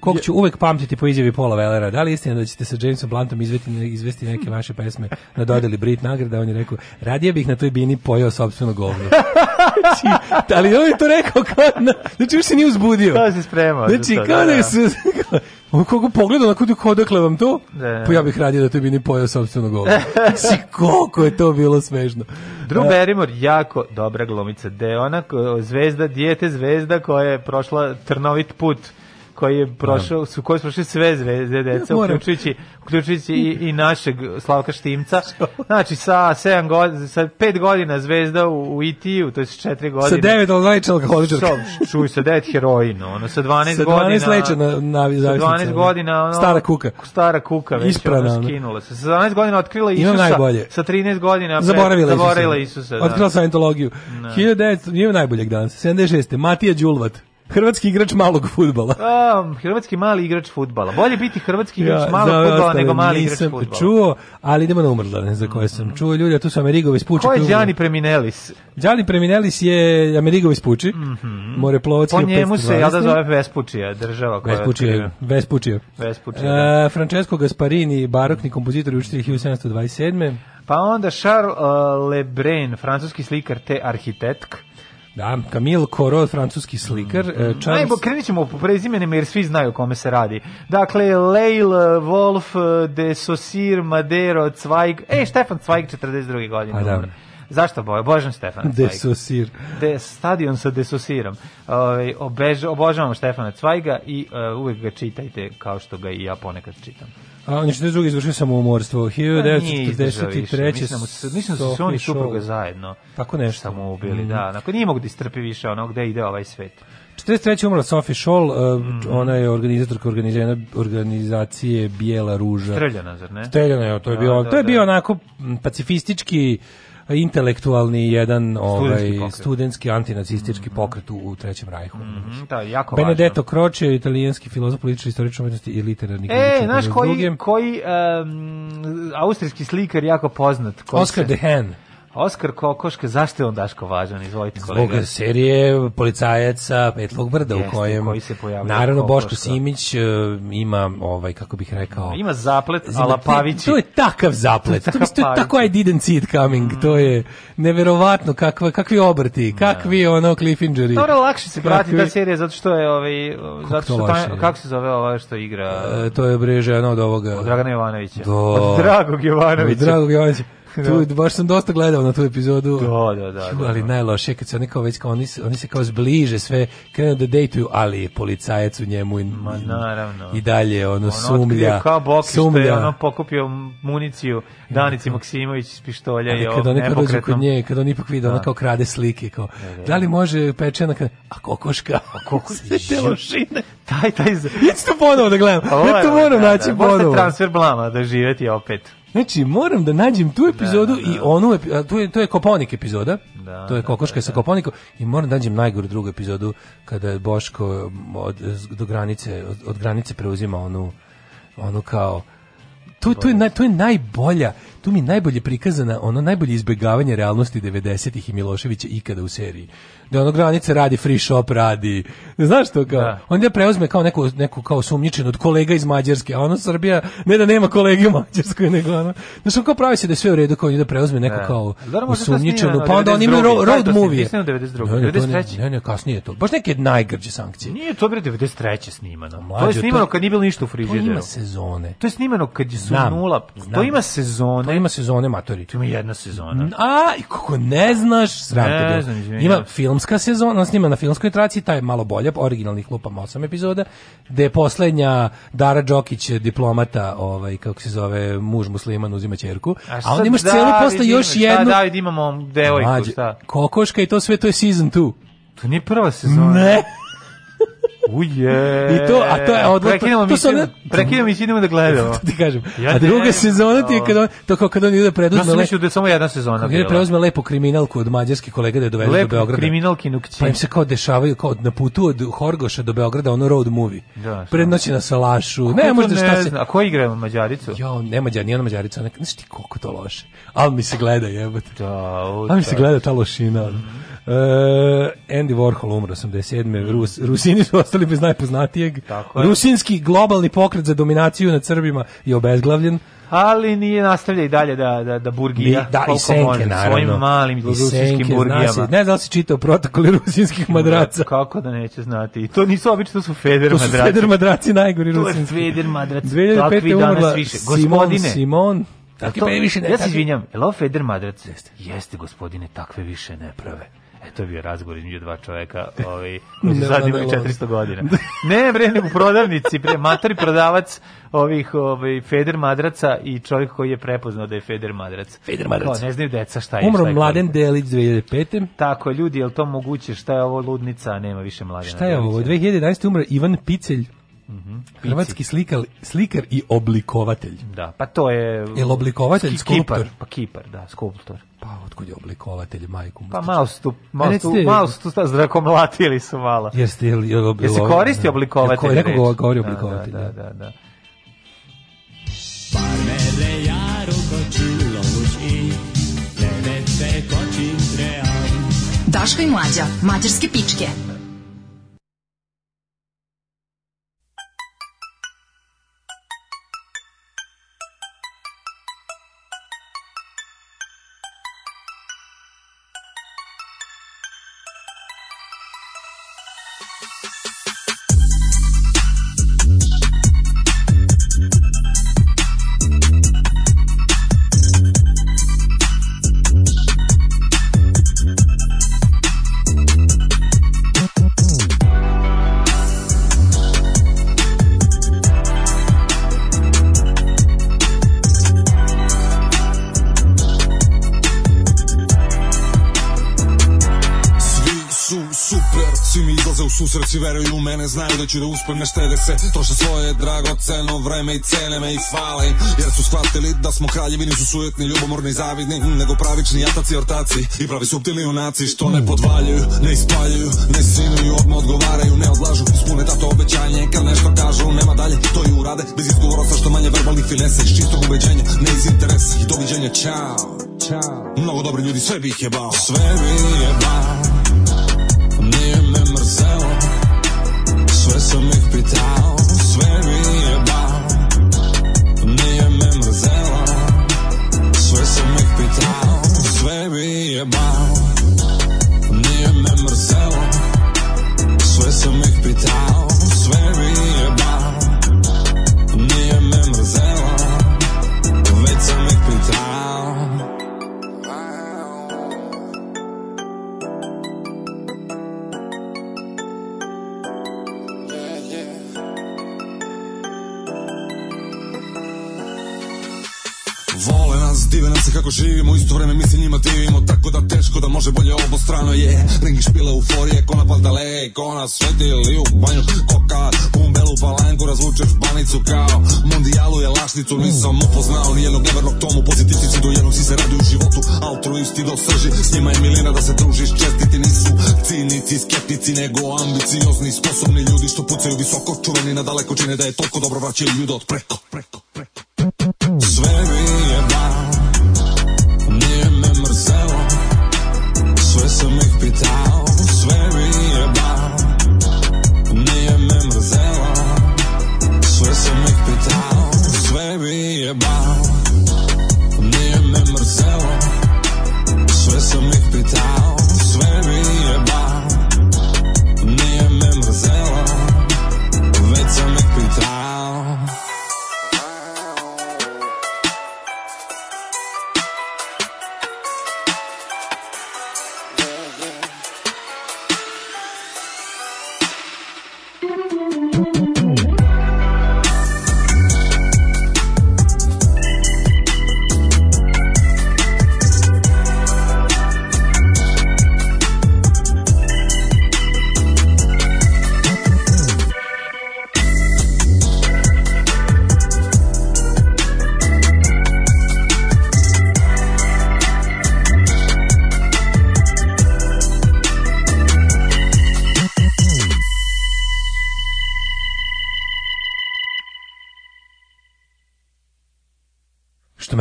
kog ću uvek pamtiti po izjavi Paula Wellera. Da li je istina da ćete sa Jamesom Bluntom izvesti, izvesti neke vaše pesme na dodeli Brit nagrada? On je rekao, radije bih na toj bini pojao sopstveno govno. znači, ali on je to rekao kao, na, znači još se nije uzbudio. Kao se spremao Znači, to, kao da, da da. se, kako pogleda na kudu, odakle vam to? Da. Pa ja bih radije da toj bini pojao sopstveno govno. Znači, koliko je to bilo smešno. Drew Barrymore, jako dobra glumica. De je ona zvezda, dijete zvezda koja je prošla trnovit put koji je prošao, su koji su prošli sve zvezde deca, uključujući, uključujući i, i našeg Slavka Štimca. Znači, sa, sedam godina, sa pet godina zvezda u, u IT-u, to je sa četiri godine. Sa devet alkoholičar alkoholičarka. Čuj, sa devet heroin, ono, sa 12, Sa 12 godina. leća na- na Sa zavisnici, 12 ono. godina, ono, Stara kuka. Stara kuka, već Isprana, ono, skinula se. Sa 12 godina otkrila Imam Isusa. najbolje. Sa 13 godina pre- Zaboravila, zaboravila Isusa. Isusa. da. Otkrila Scientologiju. 1900, nije najboljeg danas. 76. Matija Đulvat. Hrvatski igrač malog fudbala. A, hrvatski mali igrač fudbala. Bolje biti hrvatski igrač Ja, malog ostale nego mali igrač nisam fudbala. čuo, ali idemo na umrlane za koje sam čuo. Ljudi, a tu su Amerigo Vespucci. Ko je. Gianni Preminelis? Gianni Preminelis je Amerigo Vespucci, moreplovac Po njemu se, jel da 1512. zove Vespučija, država koja je Vespucci, otkriva. Vespucci. Vespucci, da. E, Francesco Gasparini, barokni kompozitor i učitelj 1727. Pa onda Charles uh, Lebrun, francuski slikar te arhitetk. Da, Camille Corot, francuski slikar. e, Charles... Najbo, krenit ćemo po prezimenima jer svi znaju o kome se radi. Dakle, Leil, Wolf, de Saussure, Madero, Zweig. E, Stefan Zweig, 42. godine. A, da. Zašto boje? Obožavam Stefana De Zweiga. Saussure. De, stadion sa desosirom. Ovaj obež, obožavam Štefana Cvajga i uh, uvek ga čitajte kao što ga i ja ponekad čitam. A on je 42. izvršio samoumorstvo. Pa Nije izdržao 1943. više. Mislim da mislim da su se oni supruga zajedno Tako nešto. samo ubili, Mm. da. Onako nije mogu da istrpi više ono gde ide ovaj svet. 43. umrla Sophie Scholl, e, Mhm. ona je organizatorka organizacije, organizacije Bijela ruža. Streljana, zar ne? Streljana je, to je Da, bio, da, to je da. bio onako pacifistički intelektualni jedan ovaj pokret. studentski antinacistički pokret u, u Trećem rajhu. Mhm, da, jako Benedetto Croce, italijanski filozof, političar, istoričar umetnosti i literarni E, znaš koji, 52.. koji um, austrijski slikar jako poznat? koji Oscar se- de Hen. Oskar Kokoška, zašto je on Daško važan? Izvolite kolega. Zbog serije policajac sa Petlog brda Jeste, u kojem koji se naravno Kokoška. Boško Simić e, ima ovaj kako bih rekao Ima zaplet, Zima- ala Pavići. To je takav zaplet. To je to, je tako I didn't see it coming. To je neverovatno kakva, kakvi obrti, kakvi ono cliffhangeri. Dobro, lakše se prati Kakvi- ta serija zato što je ovaj zato što kako se zove ova što igra E, to je bre žena od ovoga. od Dragana Jovanovića. Do. Od Dragog Jovanovića. Od Dragog Jovanovića. Tu, Da. baš sam dosta gledao na tu epizodu. Da, da, da, da, ali da. najlošije kad se oni kao već kao oni, se- oni se kao zbliže sve krenu da dejtuju, ali policajac u njemu i, Ma naravno. i dalje ono, Ono sumlja. kao Boki što je sumlja. ono pokupio municiju Danici Maksimović iz pištolja i kad oni kad kod nje, kad on ipak vidi, ona kao krade slike, kao, da li može pečena, kad, a kokoška, a kokoška? te lošine. Taj, taj... to ponovo da gledam, Pa ja to moram, naći da. Možete ponovo. transfer blama da živeti opet. Znači, moram da nađem tu epizodu i onu, epi- a, tu je, to je Koponik epizoda, Da, to je da, Kokoška sa Koponikom. I moram da nađem najgoru drugu epizodu kada je Boško od, do granice, od, od granice preuzima onu, onu kao, to, to, je, naj, to je najbolja, tu mi je najbolje prikazana, ono najbolje izbegavanje realnosti 90-ih i Miloševića ikada u seriji. Da ono granice radi, free shop radi, znaš to kao, Da. onda preuzme kao neku, neku kao sumnjičenu od kolega iz Mađarske, a ono Srbija, ne da nema kolege u Mađarskoj, nego ono, znaš on kao pravi se da je sve u redu, kao da preuzme neku Da. kao to snimano pa onda oni imaju 92.. ro- Kada je road to snimano? movie. Snimano 92.. Ne, ne, to ne, 93.. Ne, ne, kasnije je to. Baš neke najgrđe sankcije. Nije to bre 93. snimano. to je Mlađo, snimano to- kad nije bilo ništa u To frižideru. ima sezone. To je snimano kad su Znam, nula. To znam. ima sezone. To ima sezone matori. To ima jedna sezona. A, kako ne znaš, sram te Ima se. Filmska sezona, on snima na filmskoj traciji, taj je malo bolje, originalnih lupam osam epizoda, gde je poslednja Dara Đokić, diplomata, ovaj, kako se zove, muž musliman, uzima ćerku, a, sad onda imaš David celu posle još šta jednu, David imamo devojku, šta? kokoška i to sve, to je season 2. To nije prva sezona. Ne. Uje. I to, a to je odlazak- Prekinemo mi one- prekinemo mi idemo da gledamo. To ti kažem. Ja a druga ne- sezona ti je kad on, to kao kad on ide Ja preduzme sam le- mislio da je samo jedna sezona Kako ide bila. preuzme lepu kriminalku od mađarskih kolega da je dovede do Lepo Beograda. kriminalkinu kći. Pa im se kao dešavaju kao na putu od Horgoša do Beograda ono road movie. Da? Prednoći na salašu. Ne možda šta se? A ko igra Mađaricu? Jo, ne Mađar, nije ona Mađarica, neka, znaš ti koliko to loše. Ali mi se gleda, jebote. Da, Ali mi se gleda ta lošina. ono. E, Andy Warhol umro 87. Rus, Rusini su ostali bez najpoznatijeg. Tako. Rusinski globalni pokret za dominaciju nad Srbima je obezglavljen. Ali nije nastavlja i dalje da, da, da burgija. da, i senke, može, naravno. Svojim malim I rusinskim zna burgijama. Ne znam da li si čitao protokoli rusinskih madraca. Kako da neće znati. I to nisu obično, to su Feder To su madraci. Feder madraci najgori To je rusinski. Feder madrac. 2005. Takvi je danas umrla više. Simon Gospodine. Simon. Jel to- pa više ne. ja se izvinjam, je li ovo Feder madrac? Jeste. Jeste, gospodine, takve više ne prave. E, to je bio razgovor između dva čoveka, ovaj, koji su sad ne, 400 godina. Ne, bre, nego prodavnici, bre, matori prodavac ovih ovaj, Feder madraca i čovjek koji je prepoznao da je Feder madrac. Feder madrac. Kao, ne znaju deca šta je. šta Umro je Mladen koliko. Delić 2005. Tako, ljudi, je li to moguće? Šta je ovo ludnica? Nema više Mladena Šta je ovo? Delića. 2011. umro Ivan Picelj. Hrvatski slikar, slikar i oblikovatelj. Da, pa to je... Jel oblikovatelj, skulptor? Kipar, pa kipar, da, skulptor. Pa otkud je oblikovatelj, majku? Pa malo su tu, malo, tu, Recite- malo su tu sta- zrakomlatili su malo. Jeste, jel, jel, jel, Jel se koristi oblikovatelj? Jel, neko reč? govori Da, oblikovatelj. Da, da, da. Parmele járók a csillagos ég, nevettek a csintreán. Daško i mlađa, mađarske pičke. Svi veruju u mene, znaju da ću da uspem, ne štede se, troše svoje dragoceno vreme i cene me i hvale. Im, jer su shvatili da smo kraljevi, nisu sujetni, ljubomorni, zavidni, hm, nego pravični jataci, ortaci. I pravi subtilni junaci, što ne podvaljuju, ne ispaljuju, ne sinuju, odmah odgovaraju, ne odlažu, ispune tato obećanje, kad nešto kažu, nema dalje, to i urade, bez izgovora sa što manje verbalnih finesa, iz čistog ubeđenja, ne iz interesa, i doviđenja, čao, čao, mnogo dobri ljudi, sve bih jebao, sve bih jebao, nije me mrzelo Sve sam ih pitao Sve mi je bao Nije me mrzelo Sve sam ih pitao Sve mi je bao Nije me mrzelo. Sve sam ih pitao kako živimo, isto vreme mi se njima divimo, tako da teško da može bolje obostrano je. Ringi špile euforije, kona paldale, kona svetili u banju, koka, pumbelu palanku, razvučeš banicu kao mundijalu je lašnicu, nisam upoznao nijednog nevernog tomu, pozitivici do jednog si se radi u životu, altruisti do srži, s njima je milina da se družiš, čestiti nisu cinici, skeptici, nego ambiciozni, sposobni ljudi što pucaju visoko, čuveni na daleko čine da je toliko dobro vraćaju ljude od preko, preko, preko. Sam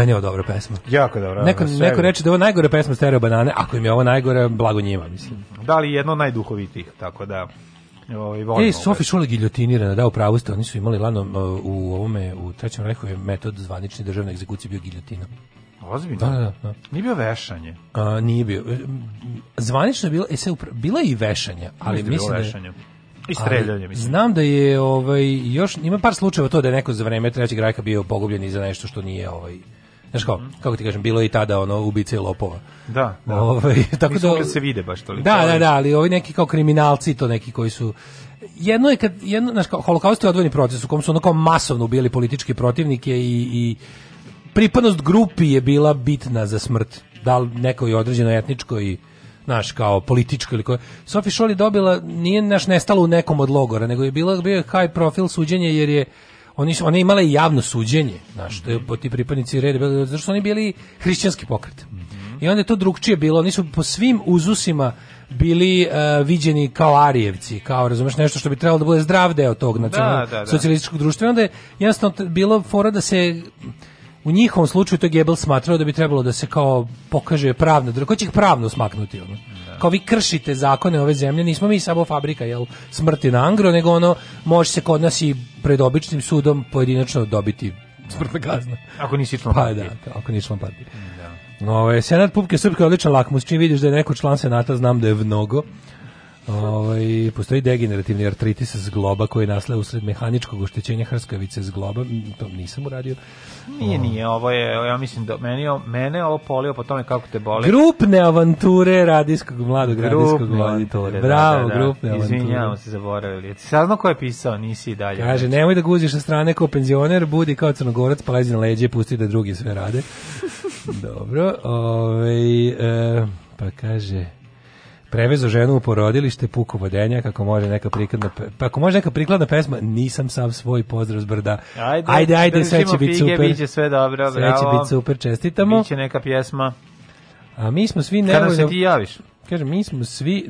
meni je ovo dobra pesma. Jako dobro. Neko, neko reče da je ovo najgore pesma Stereo Banane, ako im je ovo najgore, blago njima, mislim. Da li jedno od najduhovitijih, tako da... Ovaj, volim Ej. Sofi Šule giljotinirana, da, upravo ste, oni su imali lano uh, u ovome, u trećem rehu je metod zvanične državne egzekucije bio giljotina. Ozbiljno? Da, da, da. Nije bio vešanje. A, nije bio. E, Zvanično je bilo, e, se upra- bilo je i vešanja, ali Mislim da je bilo mislim da je, vešanje. I streljanje, mislim. Znam da je ovaj još ima par slučajeva to da je neko za vreme trećeg rajka bio pogubljen i za nešto što nije ovaj Znaš kao, kako ti kažem, bilo je i tada ono ubice i lopova. Da, da. Ovaj, tako Nisu da da se vide baš toliko. Da, da, da, ali ovi neki kao kriminalci, to neki koji su jedno je kad jedno znaš kao holokaust je odvojeni proces u kom su ono kao masovno ubijali političke protivnike i, i pripadnost grupi je bila bitna za smrt. Da li nekoj određenoj etničkoj naš kao političko ili koje. Sophie Scholl je dobila, nije naš nestala u nekom od logora, nego je bila, bio je high profil suđenje jer je oni su, ona je imala i javno suđenje, znaš, je po ti pripadnici reda, zato što oni bili hrišćanski pokret. I onda je to drugčije bilo, oni su po svim uzusima bili uh, viđeni kao Arijevci, kao razumeš nešto što bi trebalo da bude zdrav deo tog nacionalno da, da. socijalističkog društva. Onda je jednostavno bilo fora da se u njihovom slučaju to je Gebel smatrao da bi trebalo da se kao pokaže pravno, da ko će ih pravno smaknuti ono. Kao vi kršite zakone ove zemlje, nismo mi samo fabrika jel smrti na angro, nego ono može se kod nas i pred običnim sudom pojedinačno dobiti smrtna kazna. Ako nisi član Pa partije. da, ako nisi član partije. Ove, Senat Pupke Srpske je odličan lakmus. Čim vidiš da je neko član Senata, znam da je mnogo. Ovaj postoji degenerativni artritis zgloba koji nastaje usred mehaničkog oštećenja hrskavice zgloba. To nisam uradio. Nije, nije, ovo je, ja mislim da meni, mene ovo polio po tome kako te boli. Grupne avanture radijskog mladog Grupne avanture, Bravo, da, da, da. grupne avanture. Izvinjavamo se, zaboravili. Jesi saznao ko je pisao, nisi i dalje. Kaže, nemoj da guziš sa strane kao penzioner, budi kao crnogorac, pa lezi na leđe pusti da drugi sve rade. Dobro, ovaj, e, pa kaže, prevezo ženu u porodilište, puku vodenja, kako može neka prikladna, pa ako može neka prikladna pesma, nisam sam svoj pozdrav s brda. Ajde, ajde, ajde sve će biti super. biće sve dobro, Sve bravo. će biti super, čestitamo. Biće neka pjesma. A mi smo svi Kada se nevoljno... ti javiš? Kaže, mi smo svi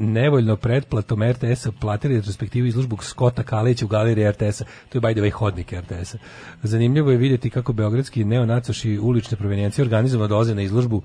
nevoljno pretplatom RTS-a platili retrospektivu izložbu Skota Kalića u galeriji RTS-a. To je by the way hodnik RTS-a. Zanimljivo je vidjeti kako beogradski neonacoši ulične provenijencije organizovano dolaze na izložbu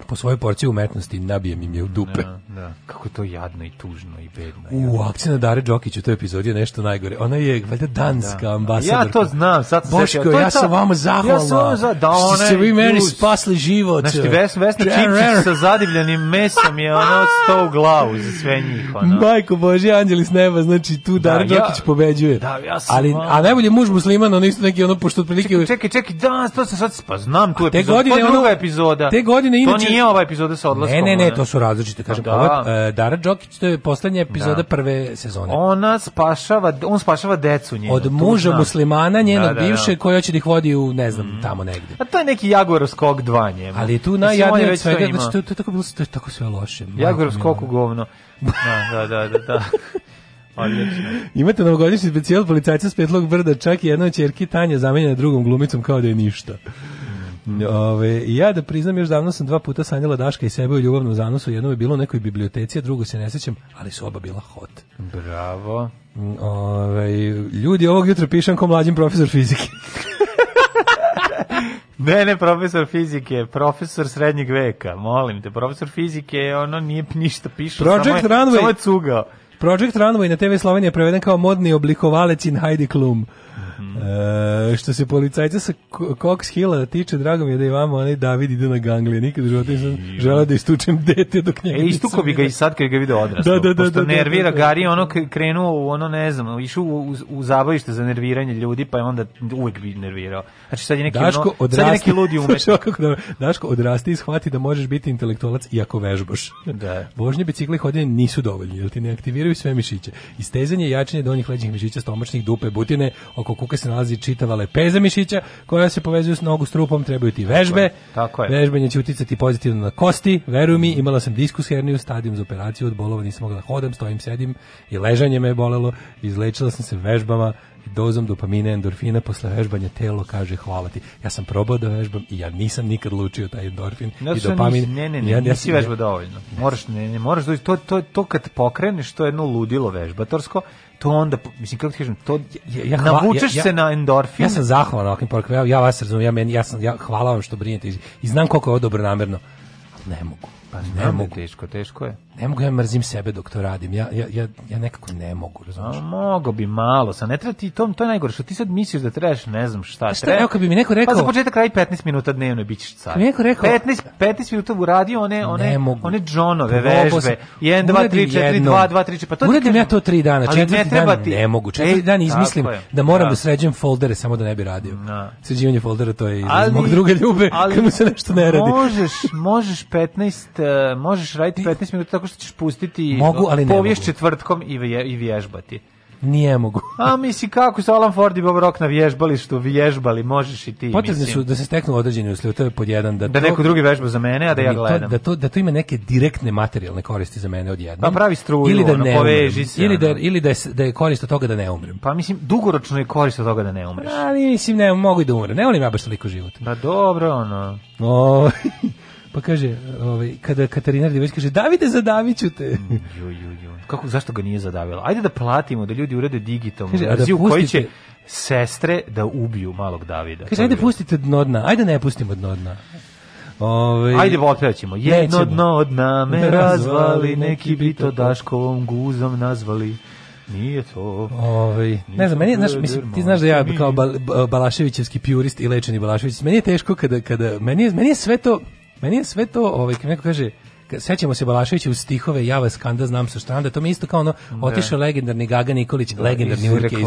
po svojoj porciji umetnosti nabijem im je u dupe. Da, da. Kako to jadno i tužno i bedno. U akcija na Dare Đokić u toj epizodi je nešto najgore. Ona je valjda danska Da. ambasadorka. Ja to znam, sad sam Boško. To ja sam vama zahvalna. Ja sam vama za- da ona ste vi meni spasli život. Znaš ti, Ves, Vesna Čipčić sa zadivljenim mesom je ono sto u glavu za sve njih. Ono. Majko Bože, anđeli s neba, znači tu Da, ja- Đokić pobeđuje. Da, ja sam Ali, a najbolji muž musliman, ono isto neki ono, pošto otprilike... Čekaj, čekaj, čekaj, da, to sam sad, pa znam tu epizodu, godine ono- druga epizoda. te godine inače- nije ova epizoda sa odlaskom. Ne, ne, ne, to su različite, kažem. Da. Ova, e, Dara Đokić, to je poslednja epizoda Da. prve sezone. Ona spašava, on spašava decu njenu. Od muža muslimana, njenog Da, da, da. bivše, koji hoće da ih vodi u, ne znam, tamo negde. A to je neki Jaguar skok 2 njemu. Ali tu najjadnije svega, znači to, to, je tako bilo, to je tako sve loše. Mila. govno. Da, da, da, da. da. Odlično. Imate novogodišnji specijal policajca s petlog brda, čak i jedna od ćerki Tanja zamenjena drugom glumicom kao da je ništa. Ove, ja da priznam, još davno sam dva puta sanjala Daška i sebe u ljubavnom zanosu, jedno je bilo u nekoj biblioteci, a drugo se ne sećam, ali su oba bila hot. Bravo. Ove, ljudi, ovog jutra pišem ko mlađim profesor fizike. Ne, ne, profesor fizike, profesor srednjeg veka, molim te, profesor fizike, ono nije ništa pišao, Project samo je, Runway. samo je cugao. Project Runway na TV Slovenija je preveden kao modni oblikovalec in Heidi Klum. E, što se policajca sa Cox Hilla tiče, drago mi je da i vama onaj David ide na ganglije. Nikad u životu nisam da istučem dete dok njega E, istuko bi ga i sad kad ga video odraslo. Da, da, da, Pošto da, da, nervira da. Gari, ono krenuo u ono, ne znam, išao u, u, u zabavište za nerviranje ljudi, pa je onda uvek bi nervirao. Znači sad je neki, Daško ono, sad je odrasti, neki ludi umetnik. dobro. Daško odrasti i shvati da možeš biti intelektualac iako vežbaš. Da. Vožnje bicikla i hodenje nisu dovoljni, jer ti ne aktiviraju sve mišiće. Istezanje i jačanje donjih leđnih mišića, stomačnih dupe, butine, oko kuka se nalazi čitava lepeza mišića koja se povezuju s nogu strupom, trebaju ti vežbe. tako je. Vežbanje će uticati pozitivno na kosti. Veruj mi, imala sam diskus herniju, stadijum za operaciju od bolova, nisam mogla da hodam, stojim, sedim i ležanje me je bolelo. Izlečila sam se vežbama dozom dopamina, endorfina, posle vežbanja telo kaže hvala ti. Ja sam probao da vežbam i ja nisam nikad lučio taj endorfin Zato i dopamin. nisi- ne, ne, ne, Ja- ja nisi sam- vežba dovoljno. Moraš, ne, ne, moraš doći, to, to, to kad pokreneš, to je jedno ludilo vežbatorsko, to onda, mislim, kako ti kažem, to, Ja- ja navučeš ja- ja- se na endorfin. Ja sam zahvalan. Ja, ja vas razumem, ja, meni, ja, sam, ja hvala vam što brinete i, i znam koliko je ovo dobronamerno. Ne mogu. Pa ne je mogu. teško, teško je. Ne mogu, ja mrzim sebe dok to radim. Ja, ja, ja, ja nekako ne mogu, razumiješ? A, mogo bi malo, sa ne treba ti, to, to je najgore, što ti sad misliš da trebaš, ne znam šta, šta, treba. evo kad bi mi neko rekao- Pa za početak radi 15 minuta dnevno i bit ćeš car. Kad bi neko rekao- 15, 15 minuta uradio one, one, Ne mogu. one džonove vežbe. 1, 2, 3, Uradim 4, jednom. 2, 2, 3, 4, pa to ti Uradim kažem. ja to tri dana, Ali ne četvrti treba dan ti. ne mogu. Četvrti E, dan izmislim da moram Da. da sređujem foldere samo da ne bi radio. Da. Sređivanje foldera to je iz mog druga ljube kad mu se nešto ne radi. Možeš, možeš 15, eh, možeš raditi 15 minuta tako što ćeš pustiti Mogu, ali ne povijest mogu. četvrtkom i, vje, i vježbati. Nije mogu. A misli kako su Alan Ford i Bob Rock na vježbalištu vježbali, možeš i ti. Potrebni mislim. su da se steknu određeni uslovi, to je pod jedan. Da, Da to- neko drugi vežba za mene, a da ja to- gledam. Da to, da to ima neke direktne materijalne koristi za mene odjednom. Pa pravi struju, ili da ono, ne poveži se, Ili da, ono. ili da, je, da je korist od toga da ne umrem. Pa mislim, dugoročno je korist od toga da ne umreš. Ali mislim, ne, mogu i da umrem. Ne volim ja baš toliko život. Pa dobro, ono. O, pa kaže, ovaj, kada Katarina Radivović kaže, Davide, zadaviću te. Ju, ju, ju. Kako, zašto ga nije zadavila? Ajde da platimo, da ljudi urede digitalnu Kaže, da verziju koji će pustite- sestre da ubiju malog Davida. Kaže, ajde pustite dno dna. Ajde ne pustimo dno dna. Ovaj, Ajde, otpevat ćemo. Jedno Nećemo. dno od name Razvali, neki bi to Daškovom guzom nazvali. Nije to. Ovaj, ne znam, meni znaš, mislim, ti znaš da ja kao Bal, Ba- Balaševićevski purist i lečeni Balašević, meni je teško kada, kada meni, je, meni je sve to, meni je sve to, ovaj, kad neko kaže, sećamo se Balaševića u stihove Ja vas kanda znam sa štranda, to mi isto kao ono, otišao legendarni Gaga Nikolić, legendarni iz urke iz,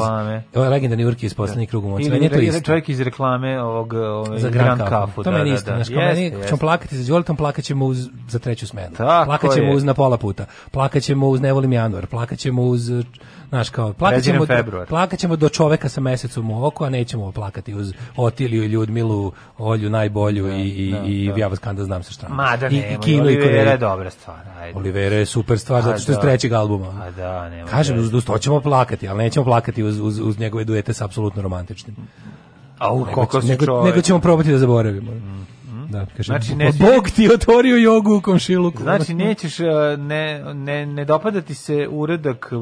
ovaj legendarni urke iz poslednjih kruga moći. Meni je to isto. čovjek iz reklame ovog, ovog za Grand, Grand Kafu. To meni isto, znaš, kao Jeste, meni, ćemo plakati za Đoletom, plakat ćemo uz, za treću smenu. Tako plakat ćemo je. uz na pola puta. Plakat ćemo uz ne volim januar. Plakat ćemo uz, znaš, kao, plakat Prezirem ćemo, februar. plakat ćemo do čoveka sa mesecom u oko, a nećemo plakati uz Otiliju, Ljudmilu, Olju, najbolju i, i, da, i da. ja vas kanda znam sa strane. Ma da I, nema, i Kinu i Olivera je dobra stvar. Ajde. Olivera je super stvar, zato što je A, s da. trećeg albuma. A da, nema. Kažem, uz, uz to ćemo plakati, ali nećemo plakati uz, uz, uz njegove duete sa apsolutno romantičnim. Nego, koliko si nego, čovjek. nego ćemo probati da zaboravimo. Da, kaže, Znači, znači, ne- Bog ti otvorio jogu u komšiluku. Znači nećeš uh, ne ne ne dopadati se uradak uh,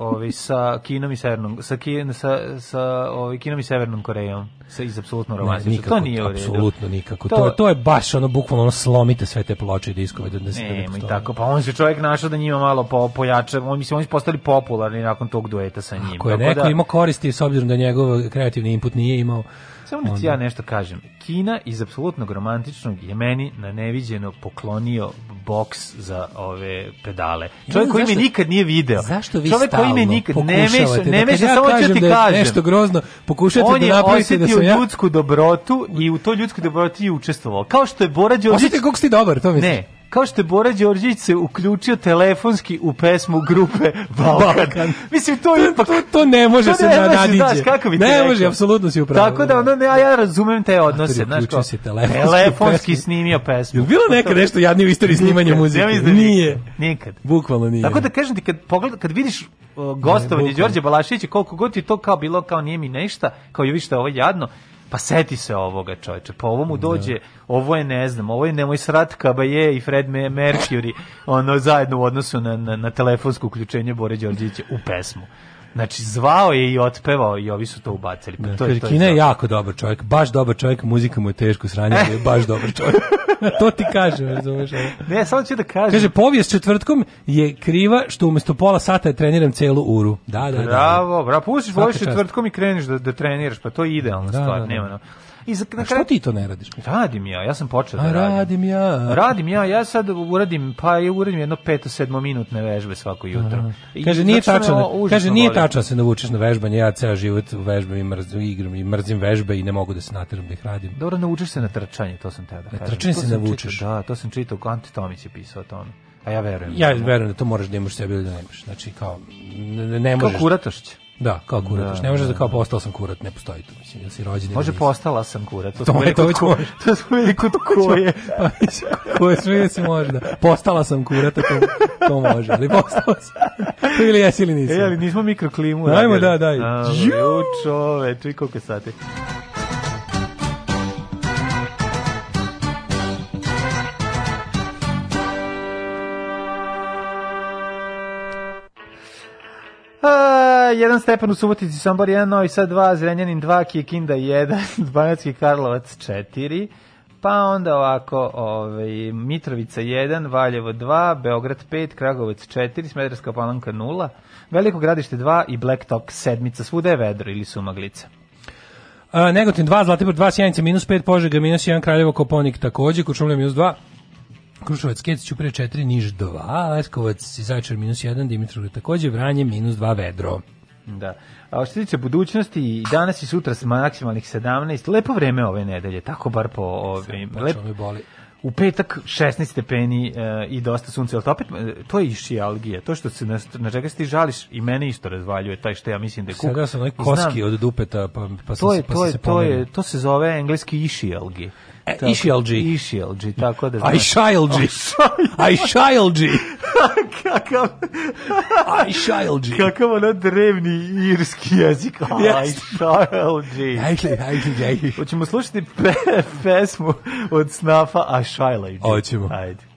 ovaj sa Kinom i Severnom sa Kin, sa sa ovaj Kinom i Severnom Korejom sa iz apsolutno Ne, romantično. to nije apsolutno nikako. To- To, to, je baš ono bukvalno ono slomite sve te ploče i diskove da, ne Nema i tako, pa on se čovjek našao da njima malo po, pojača, on mislim oni su postali popularni nakon tog dueta sa njim. Ako je neko da- imao koristi s obzirom da njegov kreativni input nije imao Samo da ti ja nešto kažem. Kina iz apsolutnog romantičnog je meni na neviđeno poklonio boks za ove pedale. Čovjek koji me nikad nije video. Zašto vi Čovjek koji me nikad ne meša, da ne meša, ja samo ću ti da kažem. nešto grozno, pokušajte On da napravite da osjetio sam ja... ljudsku dobrotu i u toj ljudskoj dobroti je učestvovao. Kao što je Bora Đorđević... Osjetite kako si dobar, to misliš? Ne, kao što je Bora Đorđević se uključio telefonski u pesmu grupe Balkan. Balkan. Mislim, to je ipak... To, to ne može To se ne može, nadiđe. kako bi ne rekao? može, apsolutno si upravo. Tako da, ono, ne, ja razumem te odnose, Mater, znaš, kao, si telefonski telefonski snimio pesmu. Jel bilo nekad nešto jadnije u istoriji snimanja muzike? ja da Nije. nikad. Bukvalno nije. Tako da kažem ti, kad, pogled, kad vidiš gostovanje. Đorđe Balaševića, koliko god ti to kao bilo, kao nije mi nešta, kao je vište ovo jadno, pa seti se ovoga čoveče, pa ovo mu dođe, ovo je ne znam, ovo je nemoj srat Kabaje i Fred Me- Mercury, ono zajedno u odnosu na, na, na telefonsko uključenje Bore Đorđevića u pesmu. Znači, zvao je i otpevao i ovi su to ubacili. Pa Da, to, je- to je Kina je to. jako dobar čovjek, baš dobar čovjek, muzika mu je teško sranje, ali je baš dobar čovjek. to ti kažem, razumeš? Ne, samo ću da kažem. Kaže, povijest četvrtkom je kriva što umjesto pola sata treniram celu uru. Da, da, da. Bravo, bravo, pustiš čast. četvrtkom i kreniš da, da treniraš, pa to je idealna Da, stvar, da, da. nema no. I za, na A kraju, što ti to ne radiš? Radim ja, ja sam počeo A da radim. radim ja. Radim ja, ja sad uradim, pa ja uradim jedno peto, sedmo minutne vežbe svako jutro. Kaže nije tačno, kaže nije boli. tačno da se navučeš na vežbanje. Ja ceo život vežbam i mrzim igram i mrzim vežbe i ne mogu da se nateram da ih radim. Dobro, naučiš se na trčanje, to sam teo da kažem. trčanje To se navučeš. čitao, Da, to sam čitao, Anti Tomić je pisao o tome. A ja verujem. Ja verujem da to moraš da imaš sebi ili da nemaš. Znači kao ne, ne Kao možeš. kuratošć. Da, kao kuratoš. Da, ne možeš da, da, kao postao sam kurat, ne postoji to. Mislim, da si rođen. Može postala sam kurat. To, To je to već može. To smo vidjeli kod koje. Pa mislim, koje sve se može da. Postala sam kurata, to, to može. Ali postala sam. To ili jesi ili nisi. E, ali nismo mikroklimu. Ajmo, radili. da, daj. A, Ju! Ju, čoveče, i koliko sati? A, jedan stepen u Subotici, Sombor 1, Novi Sad 2, Zrenjanin 2, Kikinda 1, Banacki Karlovac 4, pa onda ovako ovaj, Mitrovica 1, Valjevo 2, Beograd 5, Kragovac 4, Smederska palanka 0, Veliko gradište 2 i Blacktok sedmica, svuda je vedro ili su maglice. A, Negotin 2, Zlatibor 2, Sjenica minus 5, Požega minus 1, Kraljevo Koponik takođe, Kučumlja minus 2, Kruševac Kec, pre 4, Niš 2, Leskovac i Zajčar minus 1, Dimitrov takođe, Vranje minus 2 vedro. Da. A što se tiče budućnosti, i danas i sutra s maksimalnih 17, lepo vreme ove nedelje, tako bar po ovim. Lepo boli. U petak 16 stepeni e, i dosta sunca, ali to opet, eh, to je išijalgija, to što se na, na čega se ti žališ i mene isto razvaljuje, taj što ja mislim da je kuk. Sada sam onaj koski Znam, od dupeta, pa, pa, to je, pa to je, se to, je, to se zove engleski išijalgija. E, Ishialji. Ishialji, tako da... Znaš. Aishialji. Aishialji. Kakav... Aishialji. Kakav ono drevni irski jezik. Aishialji. Ajde, ajde, ajde. Hoćemo slušati pesmu od snafa Aishialji. Hoćemo. Ajde.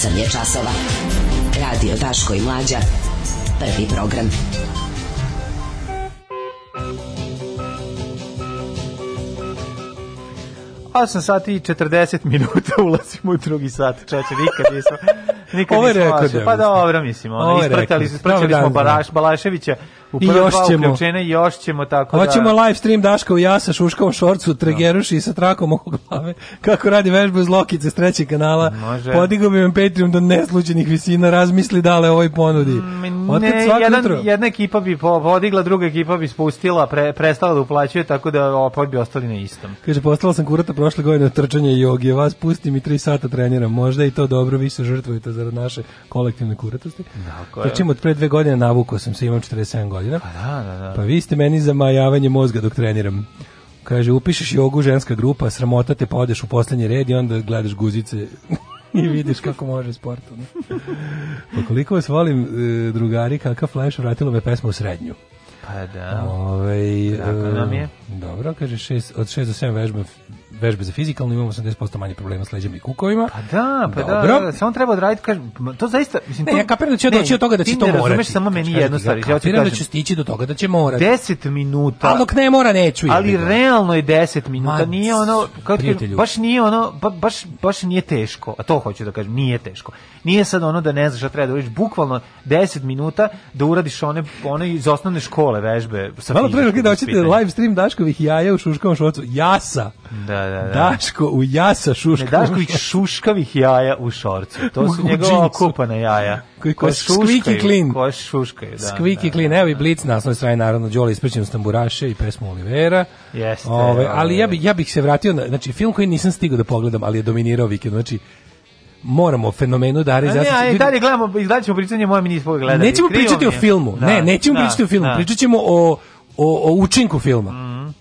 8 je časova. Radio Daško i Mlađa. Prvi program. 8 sati i 40 minuta ulazimo u drugi sat. Čeče, nikad nismo... Nikad Ovo je ja Pa dobro, mislim, ono, ispratili, ispratili smo Balaš, Balaševića u I još dva ćemo. uključenja i još ćemo tako da... Hoćemo live stream Daška u jasa, šuška u šorcu, tregeruši i sa trakom oko glave. Kako radi vežbu iz Lokice s trećeg kanala. Može. Podigao bi vam Patreon do neslučenih visina, razmisli dale ovoj ponudi. Otkad Ne, jedan, jutro- jedna ekipa bi po- podigla, druga ekipa bi spustila, pre, prestala da uplaćuje, tako da opet bi ostali na istom. Kaže, postala sam kurata prošle godine od trčanja i jogi, a vas pustim i tri sata treniram. Možda i to dobro, vi se žrtvujete zarad naše kolektivne kuratosti. Tako je. Trčim od pre dve godine, navukao sam se, imam 47 godina. Da, da, da. Pa vi ste meni za majavanje mozga dok treniram. Kaže, upišeš jogu, ženska grupa, sramota te, pa odeš u poslednji red i onda gledaš guzice i vidiš kako može sport. ono. Pa koliko vas volim, e, drugari, kakav flash, vratilo me pesma u srednju. Pa da. Ovaj, Kako nam je? e, Dobro, kaže, šest, od 6 do 7 vežbe, vežbe za fizikalno, imamo 80% manje problema s leđima i kukovima. Pa da, pa da, Dobro. da, da, samo treba odraditi, kažem, to zaista, mislim, Ne, to, ja kapiram da će ne, doći od toga da će ti to ne morati. razumeš samo meni jednu ti, stvar, ja kapiram da će stići do toga da će morati. 10 minuta. Ali dok ne mora, neću. Ali realno je 10 minuta, nije ono, prijatelju. baš nije ono, ba, baš, baš nije teško, a to hoću da kažem, nije teško. Nije sad ono da ne znaš šta treba da uradiš, bukvalno 10 minuta da uradiš one, one iz osnovne škole vežbe. Sa Malo pre da hoćete live stream Daškovih jaja u šuškavom šorcu. Jasa. Da, da, da. Daško u jasa Ne, šuškavom Daškovih šuškavih jaja u šorcu. To su njegova okupana jaja. Koji- squeaky šuškaju, clean. Koje šuškaju, da. Squeaky da. clean, evo i Blitz na osnovnoj strani naravno Đole ispraćen s tamburaše i pesmu Olivera. Jeste, Ove, ali ja bih ja bih se vratio na znači film koji nisam stigao da pogledam, ali je dominirao vikend. Znači moramo fenomenu Dare A Zasić. ne, dalje gledamo, i dalje ćemo pričanje moje mi nismo gledali. Nećemo Krivo pričati o filmu. Da, ne, nećemo da, pričati o filmu. da. Pričat ćemo o, o, o učinku filma. Mm,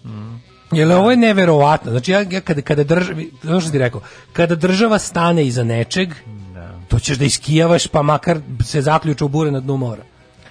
Jer ovo je neverovatno. Znači, ja, ja kada, kada država, to što ti rekao, kada država stane iza nečeg, to ćeš da iskijavaš, pa makar se zaključa u bure na dnu mora.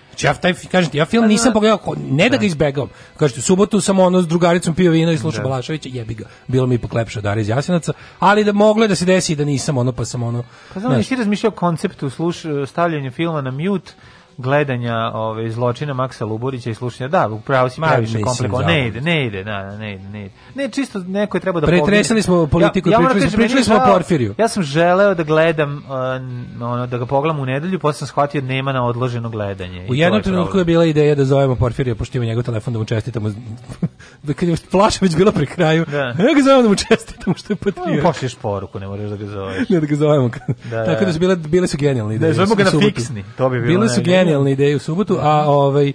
Znači, ja, taj, kažem ti, ja film nisam pogledao, ne da ga izbegavam. Kažete, subotu sam ono s drugaricom pio vino i slušao Balaševića, jebi ga, bilo mi ipak lepše od Dare iz Jasinaca, ali da moglo je da se desi da nisam ono, pa sam ono... Pa znam, nisi razmišljao konceptu sluš, stavljanja filma na mute, gledanja ove zločina Maksa Luburića i slušanja. Da, upravo si previše mislim, komplikovano. Ne ide, ne ide, da, da, ne ide, ne ide. Ne, čisto neko je treba da Pretresali smo politiku, pričali kažem, meni je pričali smo o Porfiriju. Ja sam želeo da gledam uh, ono da ga pogledam u nedelju, posle sam shvatio da nema na odloženo gledanje. U jednom je trenutku je bila ideja da zovemo Porfirija, pošto ima njegov telefon da mu čestitamo. da kad je flaša već bila pri kraju, Da. ja ga zovemo da mu čestitamo što je patriot. Pošliješ poruku, ne moraš da ga zoveš. Ne da ga zovemo. Da, Tako da da. su bile, bile su genijalne ideje. zovemo ga na fiksni, to bi bilo Bile su najbolje. Genijalne ideje u subotu, a ovaj, e,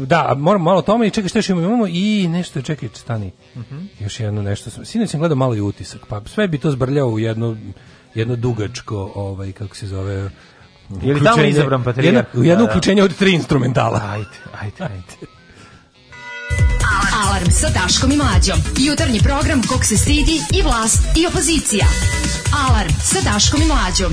da, moram malo o tome i čekaj što još imamo, i nešto, čekaj, stani, Mhm. još jedno nešto, sam, sinoć sam gledao malo i utisak, pa sve bi to zbrljao u jedno, jedno dugačko, ovaj, kako se zove, Je li tamo izabran patrijarh? jedno- U jedno Da, da. uključenje od tri instrumentala. Ajde, ajde, ajde. Alarm sa Daškom i Mlađom. Jutarnji program kog se stidi i vlast i opozicija. Alarm sa Daškom i Mlađom.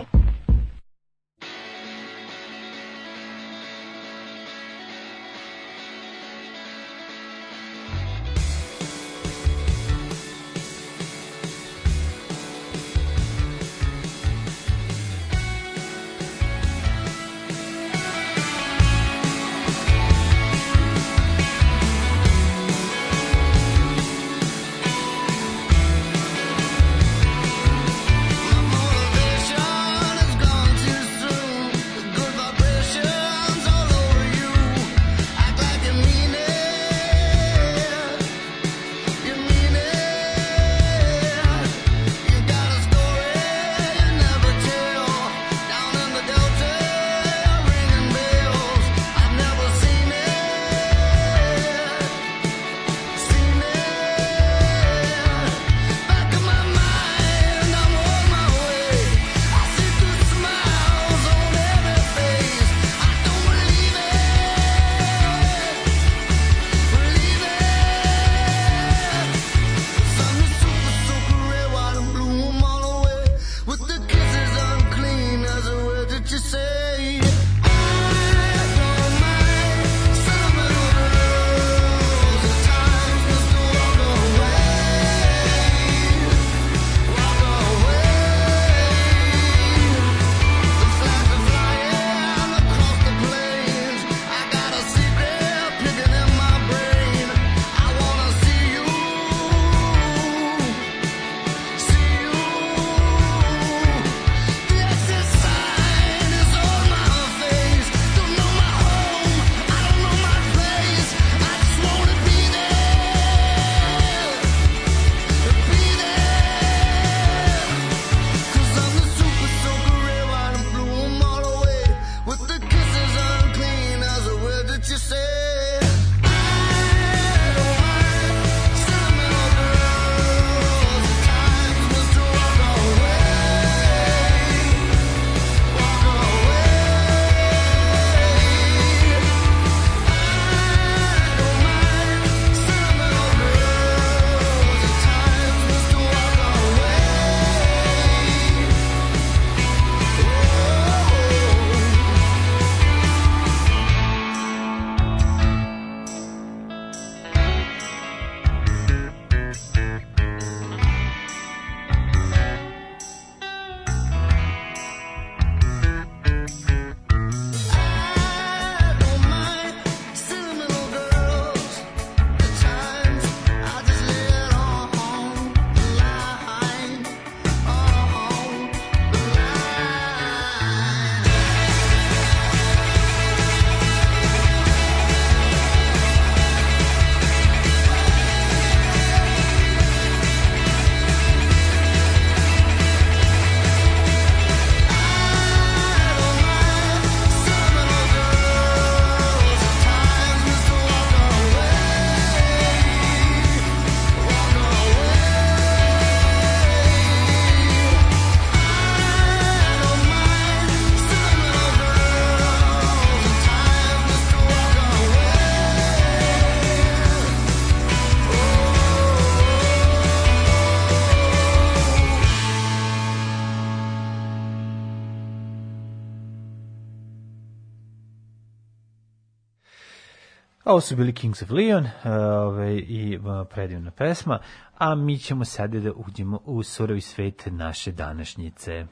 Ovo su bili Kings of Leon ove, i a, predivna pesma, a mi ćemo sada da uđemo u surovi svet naše današnjice.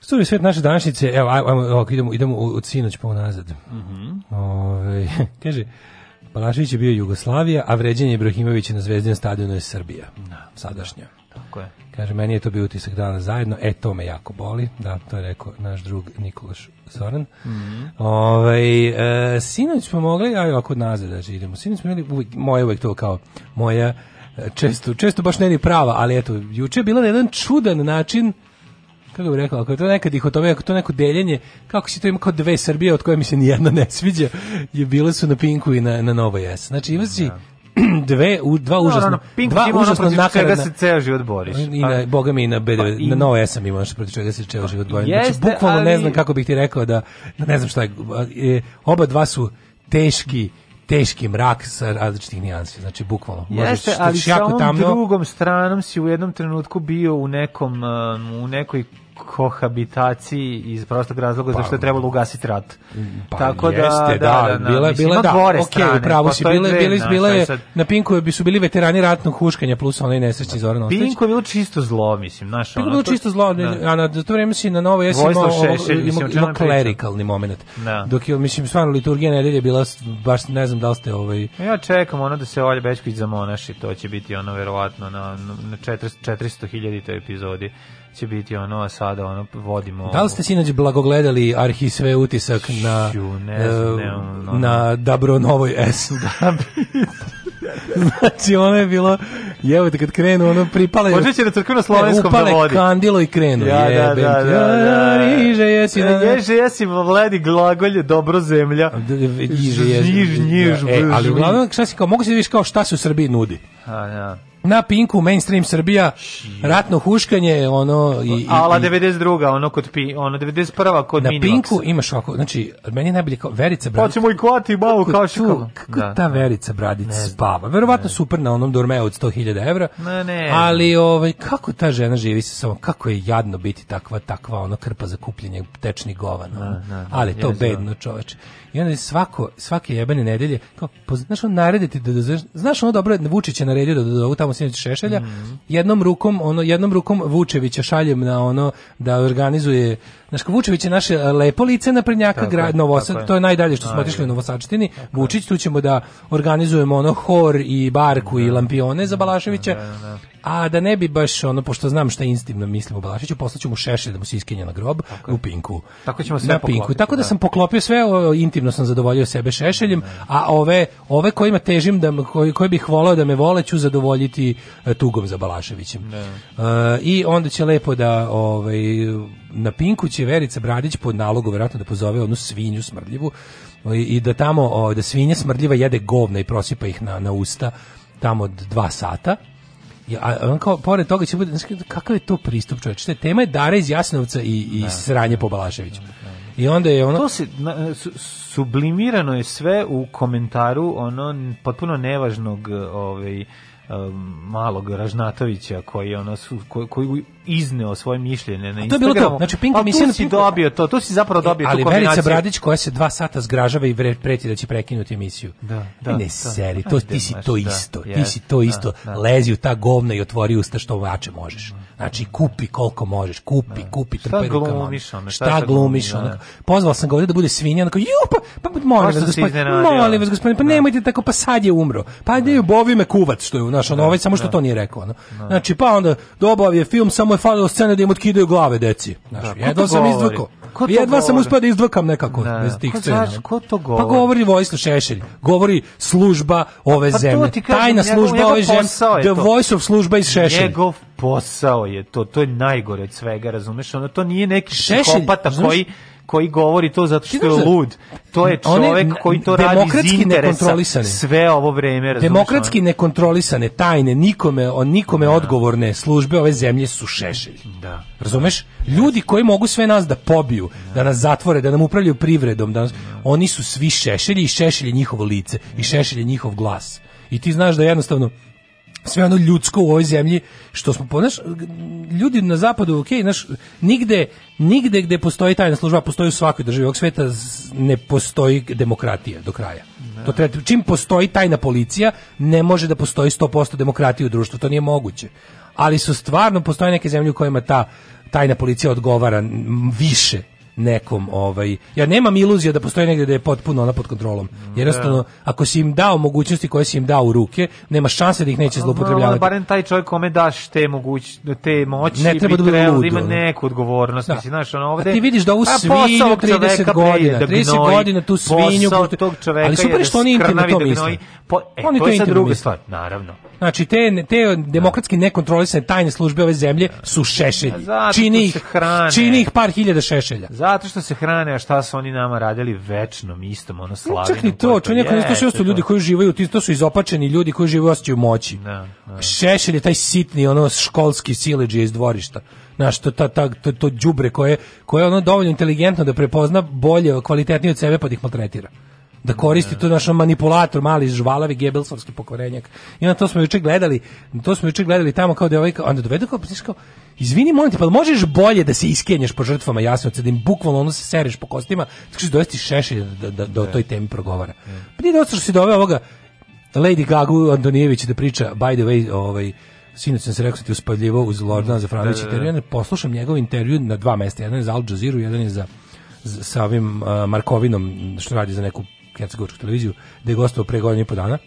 Sturi svet naše današnjice, evo, ajmo, evo, idemo, idemo u, u sinoć pa unazad. Mhm. Ove, kaže, Balašević je bio Jugoslavija, a vređenje Ibrahimovića na zvezdinom stadionu je Srbija. Sadašnja. Tako je. Kaže, meni je to bio utisak dana zajedno, e, to me jako boli. Da, to je rekao naš drug Nikolaš Zoran. Mhm. Ovaj, e, sinoć smo mogli, aj ovako nazad da idemo. Sinoć smo imali, uvijek, moje uvijek to kao moja, e, često, često baš ne ni prava, ali eto, juče je bila na jedan čudan način kako bih rekao, ako je to neka dihotomija, ako je to neko deljenje, kako si to ima kao dve Srbije od koje mi se nijedna ne sviđa, je bile su na Pinku i na, na Novo S. Znači ima si dve, u, dva užasno, ono, Pink dva ima ono čega se ceo život boriš. I na, boga mi na BDV, Pa i- na Nova S sam imao nešto protiv čega se ceo život bojim. Znači, bukvalno ne ali- znam kako bih ti rekao da, da ne znam šta je, e, oba dva su teški, teški mrak sa različitih nijansi, znači bukvalno. Možeš, Jeste, znači, ali sa ovom tamno, drugom stranom si u jednom trenutku bio u nekom, um, u nekoj kohabitaciji iz prostog razloga zašto je trebalo ugasiti rat. Pa Tako da, jeste, da, da, bila, mislim, bila, ima da, gore ok, strane, upravo si, bile, bile, znaš, bile, je- sad- na Pinku bi su bili veterani ratnog huškanja plus onaj nesrećni Zoran Ostojić. Pinko je bilo čisto zlo, mislim, znaš, Pinko je bilo to- čisto zlo, da. a na to vreme si na novo jesi imao, imao, imao je klerikalni moment. Da. Dok je, mislim, stvarno liturgija nedelje je bila, baš ne znam da li ste ovaj, Ja čekam ono da se Olja Bečković zamonaši, to će biti ono verovatno na, na 400 400.000 epizodi će biti ono, a sada ono vodimo... Da li ste sinoć blagogledali arhi sve utisak na, Ju, ne znam, ne, ono- na Dabro Novoj S? znači ono je bilo, jevo te kad krenu, ono pripale... Počet će na crkveno-slovenskom E, upale da vodi. kandilo i krenu. Ja, da, jebem da, ti. da, da. Riže jesi. na- Ježe jesi vladi glagolje dobro zemlja. Iže jesi. Njiž, njiž, E, ali uglavnom, šta si kao, mogu se da vidiš kao šta se u Srbiji nudi. A, ja. Na Pinku, mainstream Srbija, ratno huškanje, ono... I, i, Ala i- 92. ono kod pi, ono 91. kod na. Pinku imaš ovako, znači, meni je najbolje kao Verica Pa Bradić. ćemo i kvati malo Kako šikalo. Kako ta Verica Bradić spava? Verovatno super na onom dormeu od 100.000 evra. Ne, ne. Ali ovaj kako ta žena živi sa sobom? Kako je jadno biti takva takva ona krpa za kupljenje tečnih govana. ono. ne, ne, Ali to bedno, čoveče. I onda je svako svake jebene nedelje kao poz- znaš on narediti da, da, znaš- znaš ono dobro Vučić je naredio da dozovu tamo sinoć Šešelja. Mhm. Jednom rukom ono jednom rukom Vučevića šaljem na ono da organizuje Kao Vučević je naše e, lepo lice na prednjaka grad Novosad, to je najdalje što smo otišli u Novosadštini. Vučić, tu ćemo da organizujemo ono hor i barku i lampione za Balaševića. A da ne bi baš ono, pošto znam šta instimno mislim o Balaševiću, poslaću mu šešelj da mu se iskenja na grob u Pinku. Tako ćemo sve na Pinku. poklopiti, Tako da da. sam poklopio sve, o, intimno sam zadovoljio sebe šešeljem, a ove, ove kojima težim, da, koji, koji bih volao da me vole, ću zadovoljiti e, tugom za Balaševićem. E, I onda će lepo da ovaj, na Pinku će Verica Bradić pod nalogu verovatno da pozove onu svinju smrdljivu i, i da tamo o, da svinja smrdljiva jede govna i prosipa ih na, na usta tamo od dva sata. A on kao, pored toga će bude, kakav je to pristup čovječ? Te tema je Dara iz Jasenovca i, i sranje po Balaševiću. I onda je ono... To se na, su, sublimirano je sve u komentaru ono potpuno nevažnog ovaj malog Ražnatovića koji ono su koji, koji izneo svoje mišljenje na to je bilo to. Instagramu. Znači, Pink emisija tu na si dobio to, tu si zapravo dobio ali tu kombinaciju. Verica Bradić koja se dva sata zgražava i preti da će prekinuti emisiju. Da, da, ne da. seri, to, ti si to da, isto, ti si to da, isto. da. Lezi u ta govna i otvori usta što vače možeš. Znači, kupi koliko možeš, kupi, kupi, Šta trpaj rukama. glumiš, ono, šta glumiš, ono. da. Pozval sam ga ovdje da bude svinja, onako, ju, pa, pa, pa molim vas, gospodin, molim vas, gospodin, pa nemojte tako, pa sad je umro. Pa ne, bovi me kuvac, što je, znaš, ono, ovaj samo što to nije rekao, ono. Znači, pa onda, dobav je film, samo je falilo scene da im otkidaju glave deci. Znaš, Da, to sam govori? Ko to Jedva sam uspeo da izdvakam nekako Da, bez tih ko scena. znaš, ko to Pa govori? govori Vojislav Šešelj, govori služba ove Pa zemlje, kažem, tajna njegov- služba njegov ove zemlje, the to. voice of služba iz Šešelj. Njegov posao je to, to je najgore od svega, razumeš? Ono to nije neki Šešelj, psihopata znaš- koji koji govori to zato što je da- lud. To je One n- koji to radi iz interesa sve ovo vreme? Demokratski nekontrolisane, tajne, nikome, o nikome odgovorne službe ove zemlje su Šešelj. Da. Razumeš? Ljudi koji mogu sve nas da pobiju, da nas zatvore, da nam upravljaju privredom, da nas, oni su svi Šešelji i Šešelj je njihovo lice i Šešelj je njihov glas. I ti znaš da jednostavno sve ono ljudsko u ovoj zemlji što smo ponaš ljudi na zapadu ok, znaš, nigde nigde gde postoji tajna služba postoji u svakoj državi ovog sveta ne postoji demokratija do kraja. To treba, čim postoji tajna policija ne može da postoji 100% demokratije u društvu to nije moguće. Ali su stvarno postoje neke zemlje u kojima ta tajna policija odgovara više nekom ovaj ja nemam iluzija da postoji negde da je potpuno ona pod kontrolom jednostavno ako si im dao mogućnosti koje si im dao u ruke nema šanse da ih neće Malo, zloupotrebljavati barem taj čovjek kome daš te moguć te moći Ne treba bi da trebalo lud, ima neku odgovornost Da. mislim znaš ono ovde A ti vidiš da ovu A svinju posao ovog 30 čoveka godina, da 30 gnoji, godina tu svinju tog čoveka Ali super što oni intimno skrnavi to da misle. Po, e, Oni to je sad druga stvar naravno Znači te te demokratski nekontrolisane tajne službe ove zemlje su šešelji. Čini ih čini ih par hiljada šešelja. Zato što se hrane, a šta su oni nama radili večnom, istom, ono slavinom. Čak ni to, čak neko to sve jeste su ljudi koji uživaju, ti to su izopačeni ljudi koji žive osjećaju moći. Da, da. Šešelj je taj sitni ono školski sileđe iz dvorišta. Znaš, to, ta, ta, to, to đubre koje, koje je ono dovoljno inteligentno da prepozna bolje, kvalitetnije od sebe pa da ih maltretira. Da koristi to naš manipulator, mali žvalavi gebelsovski pokvarenjak. I onda to smo juče gledali, to smo juče gledali tamo kao da je ovaj, onda dovedu kao, znaš kao, izvini molim te, pa možeš bolje da se iskenješ po žrtvama Jasenovca, da im bukvalno ono se sereš po kostima, tako što dovesti šešelj da, da, da o toj temi progovara. Pa nije dosta što si doveo ovoga Lady Gagu Antonijević da priča, by the way, ovaj, sinoć sam se rekao da ti uspavljivo uz Lordana Zafranovića Da, da, da. ja poslušam njegov intervju na dva mesta, jedan je za Al Jazeera, jedan je za, za sa ovim uh, Markovinom, što radi za neku hercegovačku televiziju, da je gostovao pre godinu i po dana.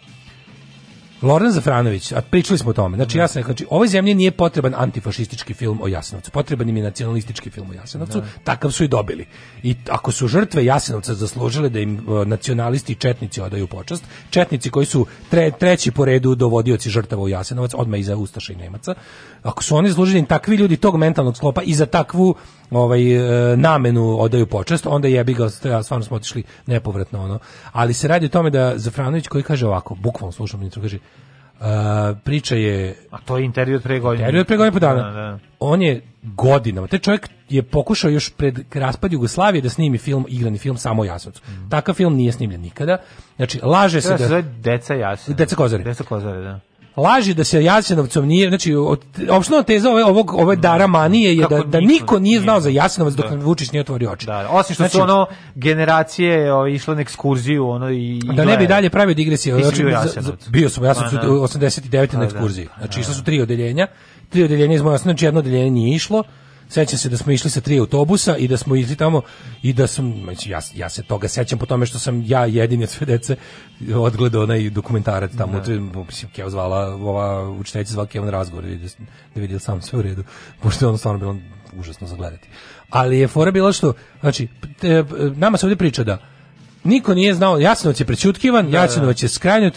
Loran Zafranović, a pričali smo o tome. Znači ja sam rekao, znači ovoj zemlji nije potreban antifašistički film o Jasenovcu, potreban im je nacionalistički film o Jasenovcu, takav su i dobili. I ako su žrtve Jasenovca zaslužile da im e, nacionalisti i četnici odaju počast, četnici koji su tre, treći po redu dovodioci žrtava u Jasenovac, odmah iza Ustaša i Nemaca, ako su oni zaslužili da takvi ljudi tog mentalnog sklopa i za takvu ovaj e, namenu odaju počast, onda jebi ga, stvarno smo otišli nepovratno ono. Ali se radi o tome da Zafranović koji kaže ovako, bukvalno slušam intro, kaže Uh, priča je A to je intervju od pre godine. Intervju od pre godinu i po dana. Da, da. On je godinama, taj čovjek je pokušao još pred raspad Jugoslavije da snimi film, igrani film samo o Jasenovcu. Takav film nije snimljen nikada. Znači, laže se Treba se da... zove Deca Jasenovac. Deca Kozare. Deca Kozare, da. Laži da se Jasenovcom nije, znači opština teza ove ovog ove Dara Manije je Kako da, da niko niko nije znao za Jasenovac dok Da. Vučić nije otvorio oči. Da, osim što Znači, su ono generacije o, išle na ekskurziju ono i da ne bi dalje pravio digresije. Znači, bio bio sam, ja sam Pa, da. 89. Pa, na da. ekskurziji. Znači, išla su tri odeljenja. Tri odeljenja iz moje znači jedno odeljenje nije išlo. Sećam se da smo išli sa tri autobusa i da smo išli tamo i da sam, znači, ja, ja se toga sećam po tome što sam ja jedini od sve dece odgledao onaj dokumentarac tamo, da. mislim, Keo zvala, ova učiteljica zvala Keo na razgovor i da, da vidi da li sam sve u redu, pošto je ono stvarno bilo užasno za gledati. Ali je fora bila što, znači, te, nama se ovdje priča da Niko nije znao, Jasenovac je prećutkivan, Jasenovac je skrajnut,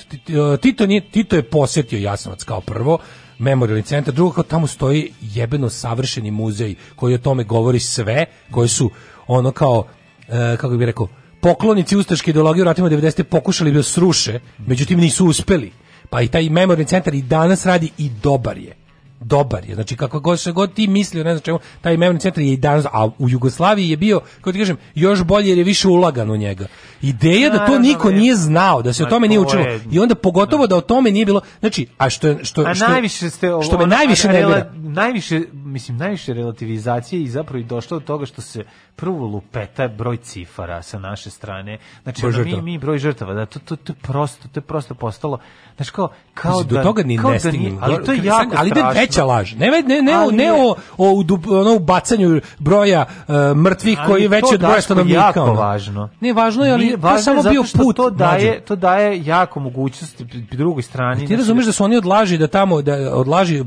Tito, nije, Tito je posetio Jasenovac kao prvo, memorialni centar, drugo kao tamo stoji jebeno savršeni muzej koji o tome govori sve, koji su ono kao, e, kako bih rekao, poklonici ustaške ideologije u ratima 90. pokušali da sruše, međutim nisu uspeli. Pa i taj memorialni centar i danas radi i dobar je dobar je. Znači kako god se god ti mislio, ne znam čemu, taj memorialni centar je i danas, a u Jugoslaviji je bio, kako ti kažem, još bolje jer je više ulagan u njega. Ideja da to niko je. nije znao, da se o tome nije učilo. I onda pogotovo da o tome nije bilo, znači, a što što što, najviše ste ovo- što me najviše najviše mislim najviše relativizacije i zapravo i došlo do toga što se prvo lupeta broj cifara sa naše strane. Znači Broj ono, mi mi broj žrtava, da to to to prosto, to je prosto postalo znači kao kao Mislim, da do toga ni ne da stignem. nije- ali to je jako ali ide strašno. veća laž. Ne, ne, ne, ne, o- Ali ne o, o, ono, u bacanju broja uh, mrtvih koji je veći od broja stanovnika. jako ono. važno. Ne, važno je, ali Nije to je važno samo zato bio put. To daje, mlađe. to daje jako mogućnosti drugoj strani. Ti znači, razumeš da su oni odlaži da tamo da odlaži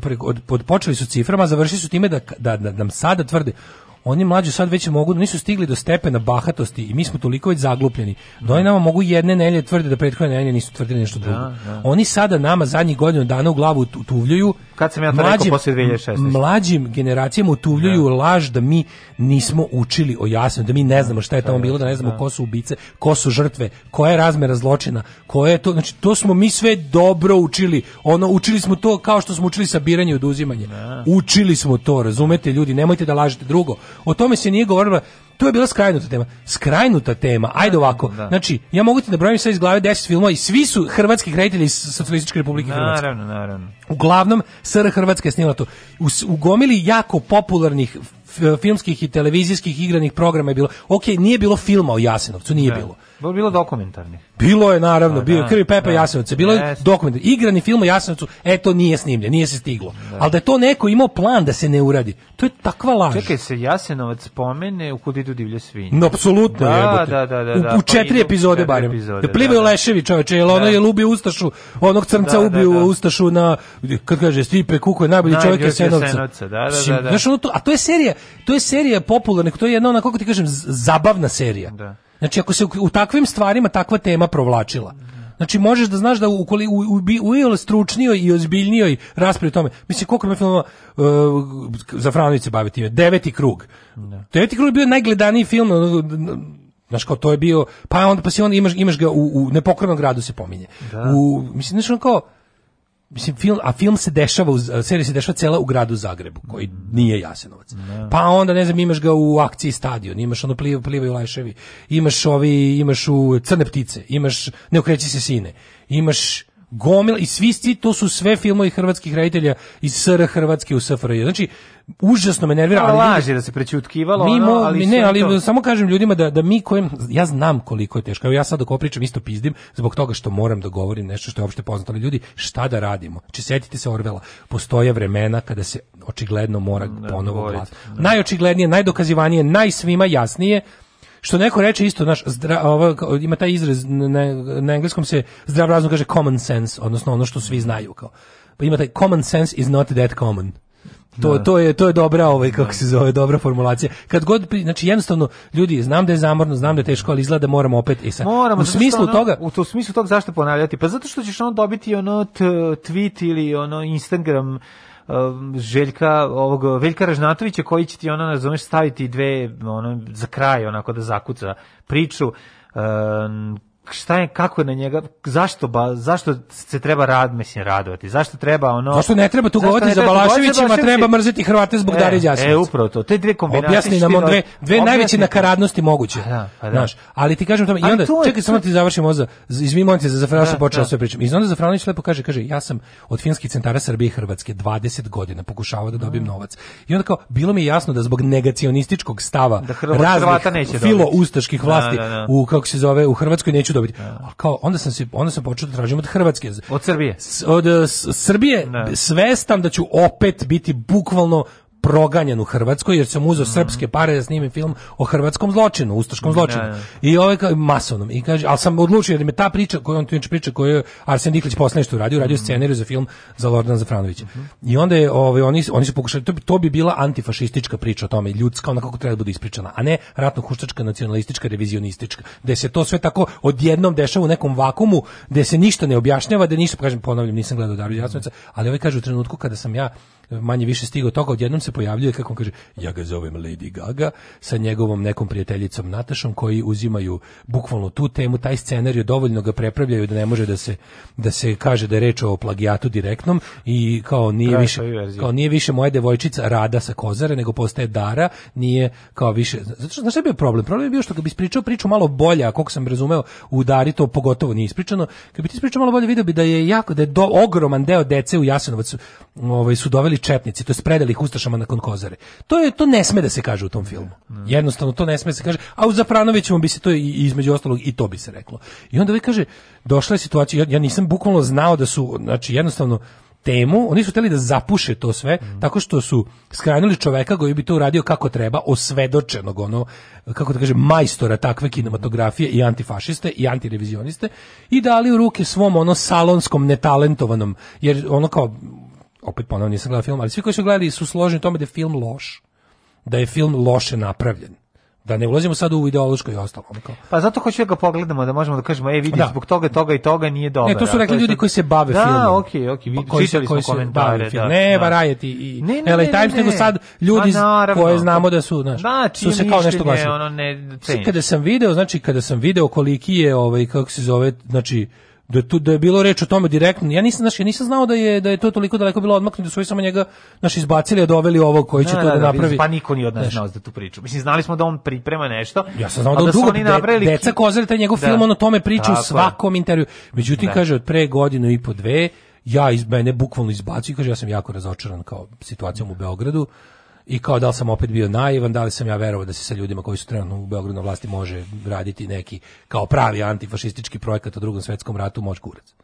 od počeli su ciframa, završili su time da da, da nam sada tvrde oni mlađi sad već mogu, nisu stigli do stepena bahatosti i mi smo toliko već zaglupljeni. Da oni nama mogu jedne nelje tvrde da prethodne nelje nisu tvrdili nešto drugo. da. Oni sada nama zadnjih godinu dana u glavu tu- tuvljuju. Kad sam ja to rekao posle 2016? Mlađim generacijama utuvljuju laž da mi nismo učili o jasnom, da mi ne znamo šta je tamo bilo, da ne znamo ko su ubice, ko su žrtve, koja je razmera zločina, koje je to, znači to smo mi sve dobro učili. Ono učili smo to kao što smo učili sabiranje i oduzimanje. Učili smo to, razumete ljudi, nemojte da lažete drugo. O tome se nije govorilo to je bila skrajnuta tema. Skrajnuta tema. Ajde ovako. Da. Znači, ja mogu ti da brojim sad iz glave 10 filmova i svi su hrvatski reditelji iz Socijalističke Republike Hrvatske. Naravno, naravno. Uglavnom, SR Hrvatska je snimala to. U, u gomili jako popularnih filmskih i televizijskih igranih programa je bilo. Ok, nije bilo filma o Jasenovcu, nije bilo. Bilo bilo dokumentarnih. Bilo je naravno, Pa, bio je da, Krvi Pepa da. Jasenovca, bilo je Jeste. dokument, igrani film o Jasenovcu, e to nije snimljen, nije se stiglo. Ali da je to neko imao plan da se ne uradi, to je takva laž. Čekaj se Jasenovac spomene u Kud idu divlje svinje. No, apsolutno Da, da, da, da, U- da, U, pa četiri idu epizode barem. epizode, da plivaju da, da. leševi čoveče, jel ono Da. je lubio ustašu, onog crnca Da, da, ubio da. ustašu na, kad kaže Stipe Kuko je najbolji čovjek Jasenovca. Da, da, da, da. Znaš, ono to, a to je serija, to je serija popularna, to je jedna ona, kako ti kažem, zabavna serija. Da. Znači, ako se u, u takvim stvarima takva tema provlačila, Znači možeš da znaš da u ukoli u, u, u iole stručnijoj i ozbiljnijoj raspravi o tome. Mislim koliko ima filmova uh, za Franović se bavi time. Deveti krug. Deveti krug je bio najgledaniji film Znaš kao to je bio, pa onda pa si onda imaš imaš ga u, u nepokornom gradu se pominje. U mislim znaš kao Mislim, film, a film se dešava, u, serija se dešava cela u gradu Zagrebu, koji nije Jasenovac. Pa onda, ne znam, imaš ga u akciji stadion, imaš ono pliva, plivaju lajševi, imaš ovi, imaš u crne ptice, imaš ne okreći se sine, imaš gomila i svi svi to su sve filmovi hrvatskih reditelja iz SR Hrvatske u SFRJ. Znači užasno me nervira, Ali laži da se prećutkivalo, mi ono, mo- ali ne, ali to- samo kažem ljudima da da mi kojem ja znam koliko je teško. Evo ja sad dok ovo pričam isto pizdim zbog toga što moram da govorim nešto što je opšte poznato, ali ljudi šta da radimo? Znači setite se Orvela, postoje vremena kada se očigledno mora ponovo glas. Najočiglednije, najdokazivanije, najsvima jasnije što neko reče isto, naš ima taj izraz na, na engleskom se zdrav razum kaže common sense, odnosno ono što svi znaju kao. Pa ima taj common sense is not that common. To, Da. to je to je dobra ovaj kako se zove dobra formulacija. Kad god znači jednostavno ljudi znam da je zamorno, znam da je teško, ali izgleda da moramo opet e sad, Moramo, u smislu ono- toga u to smislu toga zašto ponavljati? Pa zato što ćeš ono dobiti ono t, tweet ili ono Instagram Željka ovog Veljka Ražnatovića koji će ti ono razumeš staviti dve ono za kraj onako da zakuca priču. Um, šta je kako je na njega zašto ba, zašto se treba rad mislim radovati zašto treba ono Zašto ne treba tugovati za Balaševićima, treba mrzeti Hrvate zbog E, Darije Đasovića. E, upravo to. Te dve kombinacije. Objasni nam ti on dve, dve najveće to. nakaradnosti moguće. Pa da, pa da. Znaš, ali ti kažem tome, i onda, to čekaj, samo ti završim ovo za, molim te, za Zafranovića Da, sam počeo da. sve pričam. I onda Zafranović lepo kaže, kaže, ja sam od filmskih centara Srbije i Hrvatske 20 godina pokušavao da dobijem novac. I onda kao, bilo mi je jasno da zbog negacionističkog stava Da Hrvat- Hrvata neće filo ustaških Da, vlasti u, kako se zove, u Hrvatskoj neću dobiti. Ali kao, onda sam, se, onda sam počeo da tražim od Hrvatske. Od Srbije. S- od e, S- Srbije Da. svestan da ću opet biti bukvalno proganjan u Hrvatskoj jer sam uzeo srpske pare da snimim film o hrvatskom zločinu, ustaškom zločinu. Da, da. I ovaj kao masovnom. I kaže, al sam odlučio jer me ta priča koju on tu inače priča koju je Arsen Diklić posle nešto uradio, uradio scenarij za film za Lordana Zafranovića. I onda je ovaj oni oni su pokušali to, bi- to bi bila antifašistička priča o tome, ljudska, ona kako treba da bude ispričana, a ne ratno huštačka, nacionalistička, revizionistička. Da se to sve tako odjednom dešava u nekom vakumu, gde se ništa ne objašnjava, da ništa, kažem, ponavljam, nisam gledao Dariju Jasnovića, ali ovaj kaže u trenutku kada sam ja manje više stigao toga, odjednom se pojavljuje, kako on kaže, ja ga zovem Lady Gaga, sa njegovom nekom prijateljicom Natašom, koji uzimaju bukvalno tu temu, taj scenarij, dovoljno ga prepravljaju da ne može da se, da se kaže da je reč o plagijatu direktnom i kao nije Pravi više, kao nije više moja devojčica Rada sa Kozare, nego postaje Dara, nije kao više, zato što, znaš šta je bio problem? Problem je bio što kad bi ispričao priču malo bolje, a koliko sam razumeo, u Dari to pogotovo nije ispričano, kad bi ti ispričao malo bolje, video bi da je jako, da je do, ogroman deo dece u Jasenovac ovaj, su doveli četnici, to je predali ih Ustašama nakon Kozare. To je to ne sme da se kaže u tom filmu. Jednostavno to ne sme da se kaže, a u Zafranovićevom bi se to i, između ostalog i to bi se reklo. I onda vi kaže, došla je situacija, ja, ja nisam bukvalno znao da su, znači jednostavno temu, oni su hteli da zapuše to sve tako što su skranili čoveka koji bi to uradio kako treba, osvedočenog ono, kako da kažem, majstora takve kinematografije i antifašiste i antirevizioniste i dali u ruke svom ono salonskom netalentovanom, jer ono kao opet ponovno nisam gledao film, ali svi koji su gledali su složeni u tome da je film loš. Da je film loše napravljen. Da ne ulazimo sad u ideološko i ostalo. kao. Pa zato hoću da ga pogledamo, da možemo da kažemo, ej vidi, Da. zbog toga, toga i toga nije dobro. Ne, to su rekli ljudi koji se bave da, filmom. Da, okej, okej, Pa okay, koji čitali smo koji se komentare. film. Da, ne, da. Variety i Ne, ne, LA ne, Times, ne, nego ne. sad ljudi Ma, naravno. koje znamo da su, znaš, Da, su se kao nešto glasili. ono, ne kada sam video, znači kada sam video koliki je ovaj kako se zove, znači da tu da je bilo reč o tome direktno. Ja nisam znači ja nisam znao da je da je to toliko daleko bilo odmaknuto, da su samo njega naši izbacili, a doveli ovog koji će Da, to da, da, da, napravi. Pa niko nije od nas znao za tu priču. Mislim, znali smo da on priprema nešto. Ja sam znao da, su dugo napravili deca Kozare, taj njegov Da. film, on o tome priča u svakom intervju. Međutim, Da. kaže, od pre godinu i po dve, ja iz mene bukvalno izbacio i kaže, ja sam jako razočaran kao situacijom u Beogradu i kao da li sam opet bio naivan, da li sam ja verovao da se sa ljudima koji su trenutno u Beogradu na vlasti može raditi neki kao pravi antifašistički projekat o drugom svetskom ratu, moć kurac.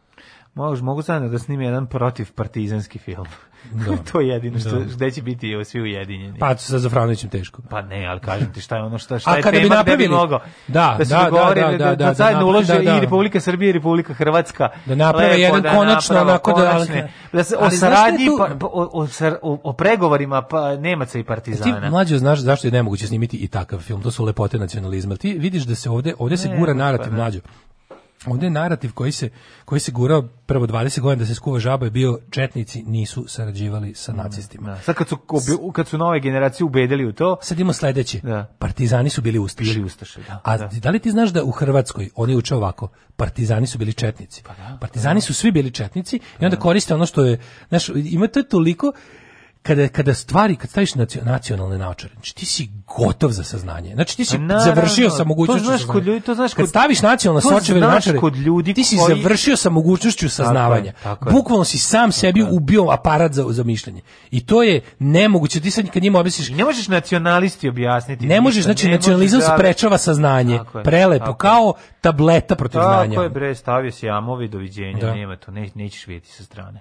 Mogu, mogu zajedno da snime jedan protiv partizanski film. Da. to je jedino što, Da. gde će biti svi ujedinjeni. Pa sa Zafranovićem teško. Pa ne, ali kažem ti šta je ono šta, šta je tema napravili- bi mogao. Da, da da, da, da, da, da, zajedno da, ulože da, da. i Republika Srbija i Republika Hrvatska. Da naprave jedan da konačno onako da- da se o saradnji tu- pa, o, o, sar- o, pregovorima pa Nemaca i Ti Partizana. mlađo znaš zašto je nemoguće snimiti i takav film, to su lepote nacionalizma. Ti vidiš da se ovde, ovde se gura pa narativ da. mlađo. Ovdje je narativ koji se, koji se gurao prvo 20 godina da se skuva žaba je bio četnici nisu sarađivali sa nacistima. Da. Sad kad su, kad su nove generacije ubedili u to, Sad imamo sledeće. Da. Partizani su bili ustaše. bili ustaše. Da. A da. da li ti znaš da u Hrvatskoj oni uče ovako, partizani su bili četnici. partizani su svi bili četnici i onda koriste ono što je, znaš, ima to je toliko kada, kada stvari, kad staviš nacio- nacionalne naočare, znači ti si gotov za saznanje. Znači ti si Pa naravno, završio sa to mogućnošću znaš saznanja. kod ljudi, to znaš Kad kod- staviš nacionalne to sočeve znaš naočare, kod ljudi ti si koji- završio sa mogućnošću saznavanja. tako je. Bukvalno si sam sebi ubio aparat za, za mišljenje. I to je nemoguće. Ti sad kad njima objasniš ne možeš nacionalisti objasniti. ne možeš, znači ne možeš nacionalizam da- sprečava saznanje, Tako je, prelepo, tako kao tableta protiv znanja. Tako je bre, stavio si jamovi, doviđenja, Da. nema to, ne, nećeš vidjeti sa strane.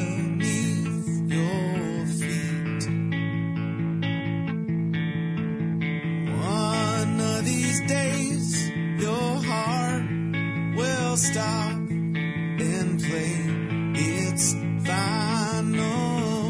your feet. One of these days, your heart will stop and play its final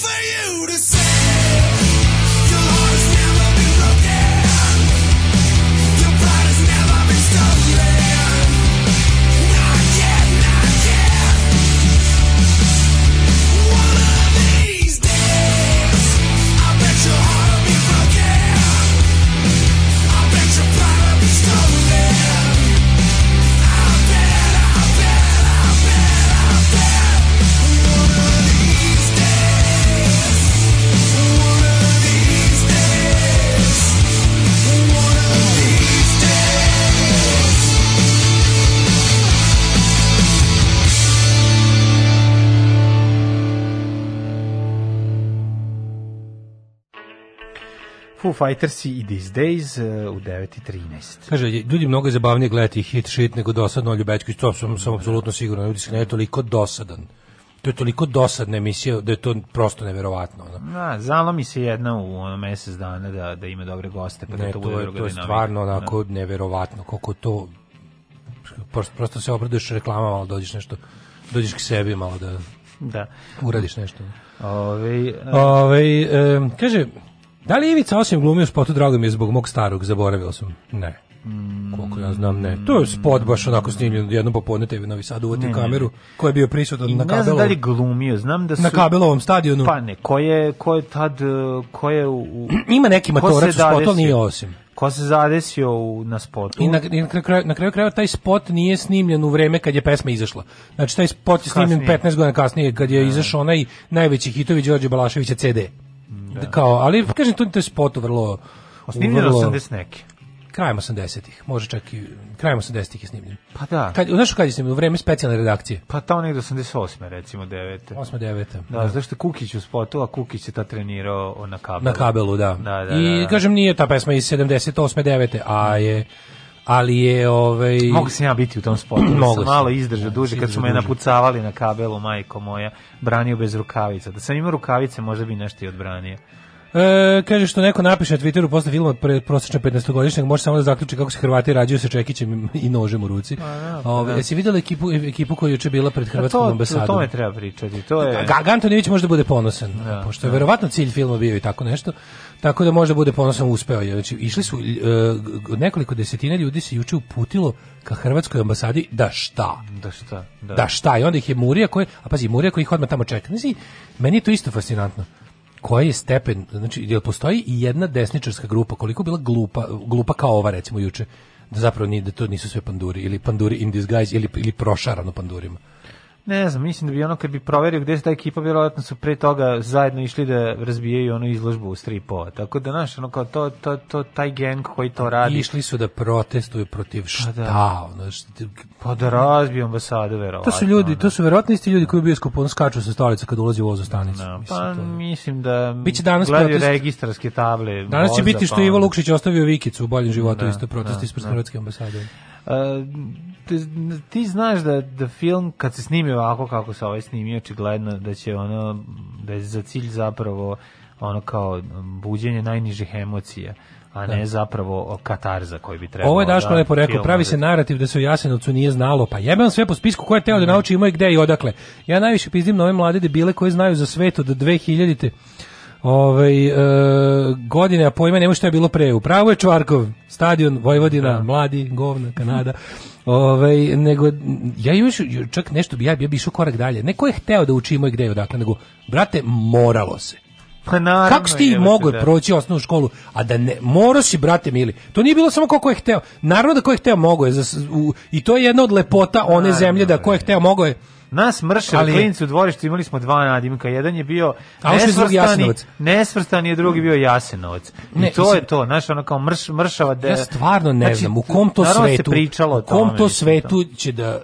for you to say. Foo Fighters i These Days uh, u 9.13. Kaže, ljudi mnogo je zabavnije gledati hit shit nego dosadno Olju to sam, sam apsolutno siguran, ljudi se ne je toliko dosadan. To je toliko dosadna emisija da je to prosto neverovatno. Ono. Na, zalomi se jedna u ono, mesec dana da, da ima dobre goste, pa da Ne, to to, bude je, to je stvarno onako neverovatno, koliko to prosto, se obraduješ reklamama, ali dođeš nešto, dođeš k sebi malo da Da. uradiš nešto. Ove, uh, Ove, e, kaže, da li je Ivica osim glumio spotu, drago mi je zbog mog starog, zaboravio sam. Ne. Koliko ja znam, ne. To je spot baš onako snimljen jednom popodne TV Novi Sad uvati Ne, ne, kameru, ne. ko je bio prisutan na ne znam da kabelovom, li glumio, znam da su... na kabelovom stadionu. Pa ne, ko je, ko je tad, ko je u... Ima neki matorac u spotu, ali nije osim. Ko se zadesio u, na spotu? I na, i na, kraju, na kraju krajeva taj spot nije snimljen u vreme kad je pesma izašla. Znači taj spot je snimljen Kasnije. 15 godina kasnije kad je izašao onaj najveći hitovi Đorđe Balaševića CD. Kao, ali kažem to, to je spot vrlo Snimljeno vrlo- 80 neki. krajem 80-ih, može čak i krajem 80-ih je snimljen. Pa da. Kad, znaš kad je snimljen? U vreme specijalne redakcije. Pa tamo negde 88. recimo 9. 8 9 Da, zašto je Kukić u spotu, a Kukić je tad trenirao na kabelu. na kabelu, da. Da, da, I da. kažem nije ta pesma iz 78 9 a je ali je ovaj Mogu sam ja biti u tom spotu, Mogu sam malo izdržao duže, kad su me napucavali na kabelu, majko moja, branio bez rukavica. Da sam imao rukavice, možda bi nešto i odbranio. E, kaže što neko napiše na Twitteru posle filma pre prosječno 15-godišnjeg može samo da zaključi kako se Hrvati rađaju sa čekićem i nožem u ruci. Ove, da. Jesi vidjela ekipu, ekipu koja je juče bila pred Hrvatskom to, to, ambasadom? to me treba pričati. To je... Gaga Antonijević može da bude ponosan, Da, pošto je verovatno cilj filma bio i tako nešto, tako da može da bude ponosan uspeo je. Znači, išli su, e, nekoliko desetina ljudi se juče uputilo ka Hrvatskoj ambasadi da šta? Da šta? Da. Da šta? I onda ih je Murija koji, a pazi, Murija koji ih odmah tamo čeka. Znači, meni je to isto fascinantno. Koji je stepen, znači, jel postoji i jedna desničarska grupa, koliko bila glupa, glupa kao ova, recimo, juče, da zapravo ni, da to nisu sve panduri, ili panduri in disguise, ili, ili prošarano pandurima. Ne znam, mislim da bi ono kad bi proverio gde se ta ekipa, vjerojatno su pre toga zajedno išli da razbijaju onu izložbu u stripova. Tako da, znaš, ono kao to, to, to, taj gang koji to radi, Išli su da protestuju protiv šta, da. ono, šta, pa da razbiju ambasadu, verovatno. to su ljudi, ono. to su verovatno isti ljudi koji u bioskopu ono skaču sa stolica kad ulazi u voz u stanicu. Da, Mislim, pa to- mislim da Biće danas gledaju protest. registarske table. Danas će voza, biti što pa je Ivo Lukšić ostavio Vikicu u boljem životu, Da, isto protest da, ispred da. Hrvatske ambasade. Ti, ti znaš da, da film kad se snimi ovako kako se ovaj snimi očigledno da će ono da je za cilj zapravo ono kao buđenje najnižih emocija a ne Da. zapravo katarza koji bi trebao Ovo je Daško da lepo rekao, pravi se narativ da se u Jasenovcu nije znalo, pa jebe on sve po spisku ko je teo da nauči ima i gde i odakle. Ja najviše pizdim na ove mlade debile koji znaju za svet od 2000-te ovaj, e, godine, a pojma nema šta je bilo pre. Upravo je Čvarkov, stadion, Vojvodina, mladi, govna, Kanada. Ovaj, nego, ja još, čak nešto bi, ja, bi- ja išao korak dalje. Neko je hteo da uči ima i gde i odakle, nego, brate, moralo se. Pa naravno, Kako si ti mogao da. proći osnovnu školu, a da ne, morao si, brate mili. To nije bilo samo ko ko je hteo. Naravno da ko je hteo mogao je. Za, u, I to je jedna od lepota one Naravno, zemlje da ko je hteo mogao je. Nas mrše Ali- klinci u dvorištu, imali smo dva nadimka. Jedan je bio nesvrstani, nesvrstani je drugi bio Jasenovac. I Ne, to mislim- je to, znaš, ono kao mrš, mršava... De... Ja stvarno ne Znači, znam u kom to se svetu, pričalo u kom to svetu će da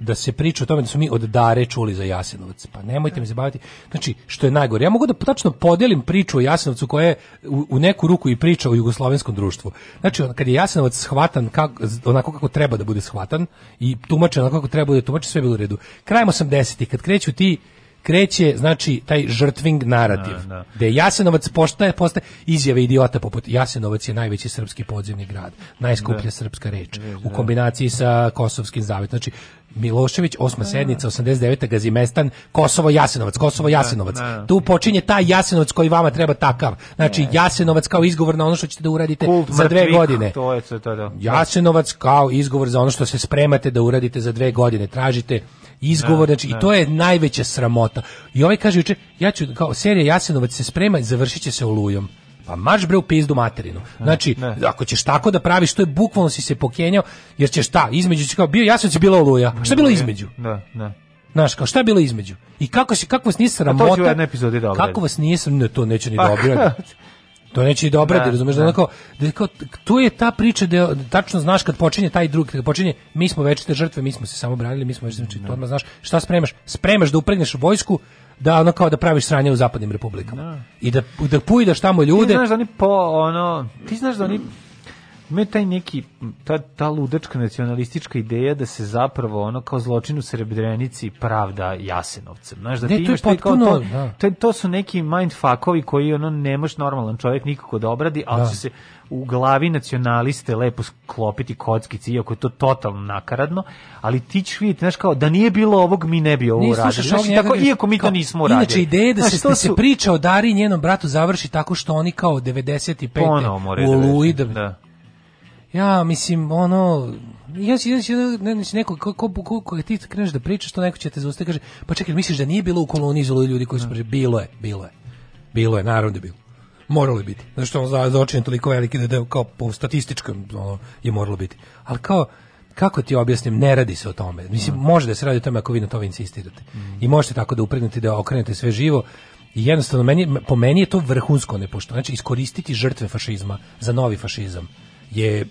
da se priča o tome da su mi od Dare čuli za Jasenovac. Pa nemojte me zabaviti. Znači, što je najgore, ja mogu da tačno podelim priču o Jasenovcu koja je u, u neku ruku i priča o jugoslovenskom društvu. Znači, kad je Jasenovac shvatan kako, onako kako treba da bude shvatan i tumačen onako kako treba da bude tumačen, sve je bilo u redu. Krajem 80-ih, kad kreću ti kreće znači taj žrtving narativ. Da, da. Gde Jasenovac postaje postaje izjave idiota poput Jasenovac je najveći srpski podzemni grad, najskuplja Da. srpska reč u kombinaciji sa kosovskim zavetom. Znači Milošević, osma sednica, 89. Gazimestan, Kosovo, Jasenovac, Kosovo, Jasenovac. da. Tu počinje taj Jasenovac koji vama treba takav. Znači, Jasenovac kao izgovor na ono što ćete da uradite Kult za dve mrtvih, godine. To je to, to, to. Jasenovac kao izgovor za ono što se spremate da uradite za dve godine. Tražite izgovor, Da, znači, da. i to je najveća sramota. I ovaj kaže juče, ja ću, kao serija Jasenovac se sprema, završit će se olujom. Pa marš bre u pizdu materinu. Znači, ako ćeš tako da praviš, to je bukvalno si se pokenjao, jer ćeš šta, između će kao, bio Jasenovac je bilo oluja. A šta je bilo između? Da, da. Znaš, kao šta je bilo između? I kako se kako vas nije sramota? A to ću u jednoj epizodi da. Kako vas nije sram- ne, to neće ni Pa, dobro. To neće ni dobro, Da, razumeš da, onako, da je kao, tu je ta priča da tačno znaš kad počinje taj drug, kad počinje mi smo večite žrtve, mi smo se samo branili, mi smo večite, znači, to odmah znaš šta spremaš, spremaš da upregneš vojsku, da ono kao da praviš sranje u zapadnim republikama. I da da pujdaš tamo Ti ljude. znaš da oni po ono, ti znaš da oni imaju taj neki, ta, ta ludačka nacionalistička ideja da se zapravo ono kao zločin u Srebrenici pravda Jasenovcem. Znaš, da Ne, ti to je imaš taj kao to, da. to, to su neki mindfuckovi koji ono ne može normalan čovjek nikako da obradi, ali Da. se u glavi nacionaliste lepo sklopiti kockici, iako je to totalno nakaradno, ali ti ćeš vidjeti, znaš kao, da nije bilo ovog, mi ne bi ovo uradili. Znaš, tako, iako mi to kao- nismo uradili. Inače, ideje da Znaš, se, to da se su- priča o Dari i njenom bratu završi tako što oni kao 95. Ponovo moraju u Oluji da, da. Ja, mislim, ono, ja si, ja si, ne, ne, neko, ko, ko, ko, ko ti kreneš da pričaš, to neko će te zaustaviti, kaže, pa čekaj, misliš da nije bilo u koloniji za ljudi koji su, pričali? bilo je, bilo je, bilo je, naravno da je bilo. Moralo je biti. Zato što on za, za očin je toliko veliki da, da kao po statističkom ono, je moralo biti. Ali kao, kako ti objasnim, ne radi se o tome. Mislim, može da se radi o tome ako vi na to insistirate. I možete tako da upregnete, da okrenete sve živo. I jednostavno, meni, po meni je to vrhunsko nepošto. Znači, iskoristiti žrtve fašizma za novi fašizam je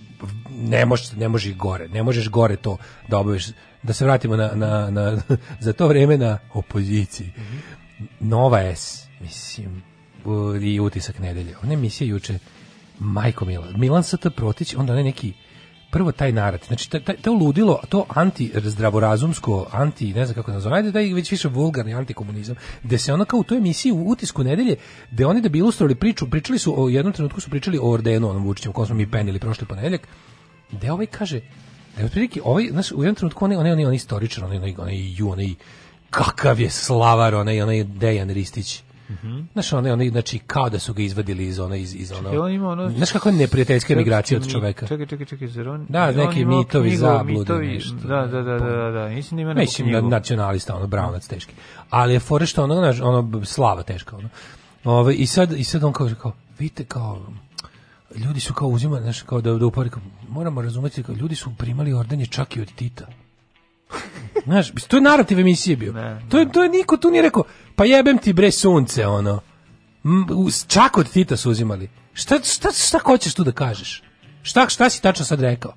ne možeš ne može gore ne možeš gore to da obaviš da se vratimo na, na, na za to vreme na opoziciji Nova S mislim i utisak nedelje ona emisija juče Majko Mila Milan St. Protić onda onaj neki prvo taj narativ, znači taj, taj, to ludilo, to anti zdravorazumsko, anti, ne znam kako nazove, ajde da je već više vulgarni antikomunizam, gde se ona kao u toj emisiji u utisku nedelje, gde oni da bi ilustrovali priču, pričali su o jednom trenutku su pričali o ordenu, onom Vučićem, kom smo mi penili prošli ponedeljak, gde ovaj kaže, da je otprilike, ovaj, znaš, u jednom trenutku onaj, onaj, onaj, onaj istoričar, onaj, onaj, onaj, ju, onaj, kakav je slavar, onaj, onaj Dejan Ristić, Znaš, onaj, onaj, znači, kao da su ga izvadili iz ona, iz, iz ono... Čekaj, on ima ono- Znaš kako je neprijateljska Srpski migracija od čoveka? Čekaj, čekaj, čekaj, zar on... Da, on neki mitovi, knjigu, zablude, mitovi, nešto. Da, da, da, da, da, da. Mislim da ima neku Mislim, knjigu. nacionalista, ono, brownac teški. Ali je fore što ono, ono, slava teška, ono. Ove, i, sad, I sad on kaže, kao, vidite, kao, ljudi su kao uzimali, znaš, kao da, da upari, kao, moramo razumeti, kao, ljudi su primali ordenje čak i od Tita. Znaš, to je narativ emisije bio. to, je, to je niko tu nije rekao, pa jebem ti bre sunce, ono. Čak od Tita su uzimali. Šta, šta, šta hoćeš tu da kažeš? Šta, šta si tačno sad rekao?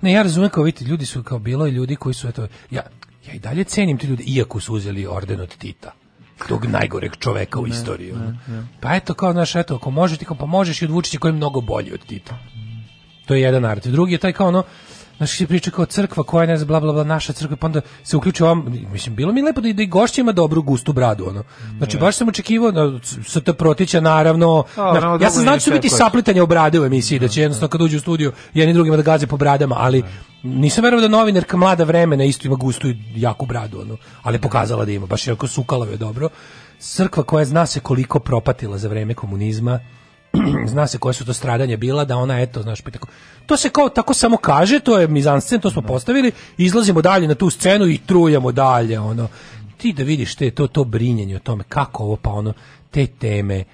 Ne, ja razumem kao vidite, ljudi su kao bilo je ljudi koji su eto ja ja i dalje cenim te ljude iako su uzeli orden od Tita. Tog najgoreg čoveka u istoriji. ono. Pa eto kao znaš, eto, ako možeš ti kao pa možeš i od Vučića koji je mnogo bolji od Tita. To je jedan narativ. Drugi je taj kao ono Znaš, se priča kao crkva koja je, ne znam, bla, bla, bla, naša crkva, pa onda se uključuje ovom, mislim, bilo mi lepo da, i- da i gošća ima dobru gustu bradu, ono. Znači, baš sam očekivao, da, sa te protića, naravno, A, znaš, naravno, ja drugo sam znao da će biti saplitanje u brade u emisiji, da će jednostavno kad uđu u studiju, jedni drugima da gaze po bradama, ali nisam verovao da novinarka mlada vremena isto ima gustu i jaku bradu, ono, ali pokazala da ima, baš je jako sukala je dobro. Crkva koja zna se koliko propatila za vreme komunizma, zna se koje su to stradanja bila, da ona eto, znaš, pa tako. To se kao tako samo kaže, to je mizanscen, to smo postavili, izlazimo dalje na tu scenu i trujemo dalje, ono. Ti da vidiš te, to, to brinjenje o tome, kako ovo, pa ono, te teme,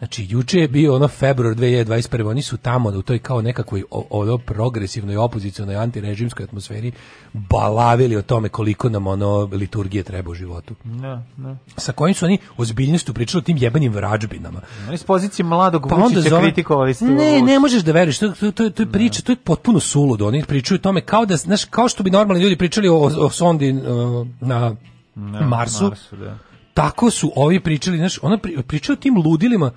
Znači, juče je bio ono februar 2021. Oni su tamo u toj kao nekakvoj o- ono progresivnoj, opozicionoj, antirežimskoj atmosferi balavili o tome koliko nam ono liturgije treba u životu. Da, da. Sa kojim su oni ozbiljnostu pričali o tim jebanim vrađbinama. Oni s pozicije mladog Pa Vučića zove, kritikovali ste Ne, ne možeš da veruješ, to, to, to, to je priča, to je potpuno suludo. Oni pričaju o tome kao da, znaš, kao što bi normalni ljudi pričali o, o sondi uh, na Na Marsu, Marsu, da. tako su ovi pričali, znaš, ona pri, pričaju o tim ludilima,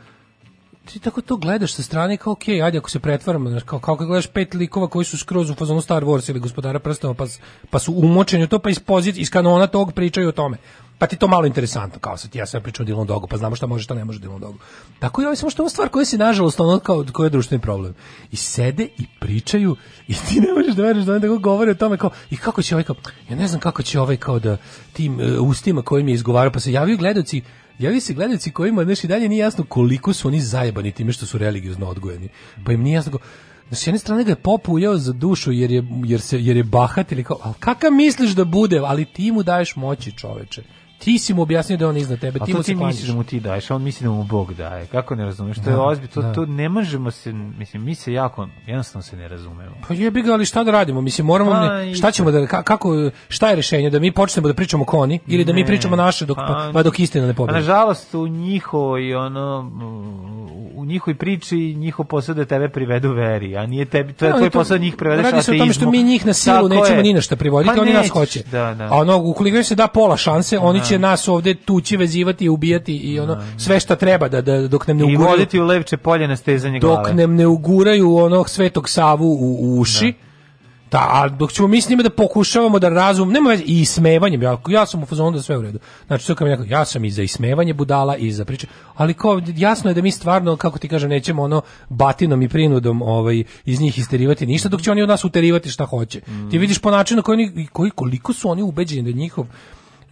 ti tako to gledaš sa strane kao okej, ajde ako se pretvaramo, znaš, kao, kao gledaš pet likova koji su skroz u fazonu Star Wars ili Gospodara prstova, pa, pa su umočeni u to, pa iz pozicije, iz kanona tog pričaju o tome. pa ti to malo interesantno, kao sad ja sve pričam o Dylan Dogu, pa znamo šta može, šta ne može Dylan Dogu. Tako i ovo samo što je stvar koja se nažalost ono kao koja je društveni problem. I sede i pričaju i ti ne možeš da veruješ da oni tako govore o tome kao i kako će ovaj kao ja ne znam kako će ovaj kao da tim e, ustima kojim je izgovarao pa se javio gledaoci Javi se gledaoci kojima znači dalje nije jasno koliko su oni zajebani time što su religiozno odgojeni. Pa im nije jasno kao, s jedne strane ga je pop za dušu jer je, jer se, jer je bahat ili kao, ali kakav misliš da bude, ali ti mu daješ moći čoveče. Ti si mu objasnio da on iznad tebe, A ti mu se klanjaš. misliš da mu ti daješ, a on misli da mu Bog daje. Kako ne razumeš? To Da, je ozbiljno, to, da. to ne možemo se, mislim, mi se jako, jednostavno se ne razumemo. Pa jebi ga, ali šta da radimo? Mislim, moramo, Pa, ne, šta ćemo da, ka- kako, šta je rešenje? Da mi počnemo da pričamo koni ili da mi Ne, pričamo naše dok, pa, pa dok istina ne A pobedi? nažalost u njihovoj ono u njihovoj priči njihov posao da tebe privedu veri, a nije tebi to je Da, tvoj posao da njih privedeš Radi se o tome što mi njih na silu nećemo ni na šta privoditi, Pa oni nas hoće. Da, da. A ono, ukoliko se da pola šanse, oni Da. Će nas ovde tući, vezivati i ubijati i ono, sve šta treba da, da dok nam ne I uguraju, voditi u levče polje na stezanje dok glave. nam ne uguraju onog svetog savu u, u uši, Da, a dok ćemo mi s njima da pokušavamo da razum, nema veze, i ismevanjem, ja, ja sam u fazonu da sve u redu. Znači, to kao mi ja sam i za ismevanje budala i za priče, ali kao, jasno je da mi stvarno, kako ti kažem, nećemo ono batinom i prinudom ovaj, iz njih isterivati ništa, dok će oni od nas uterivati šta hoće. Ti vidiš po načinu koji, koji, koliko su oni ubeđeni da njihov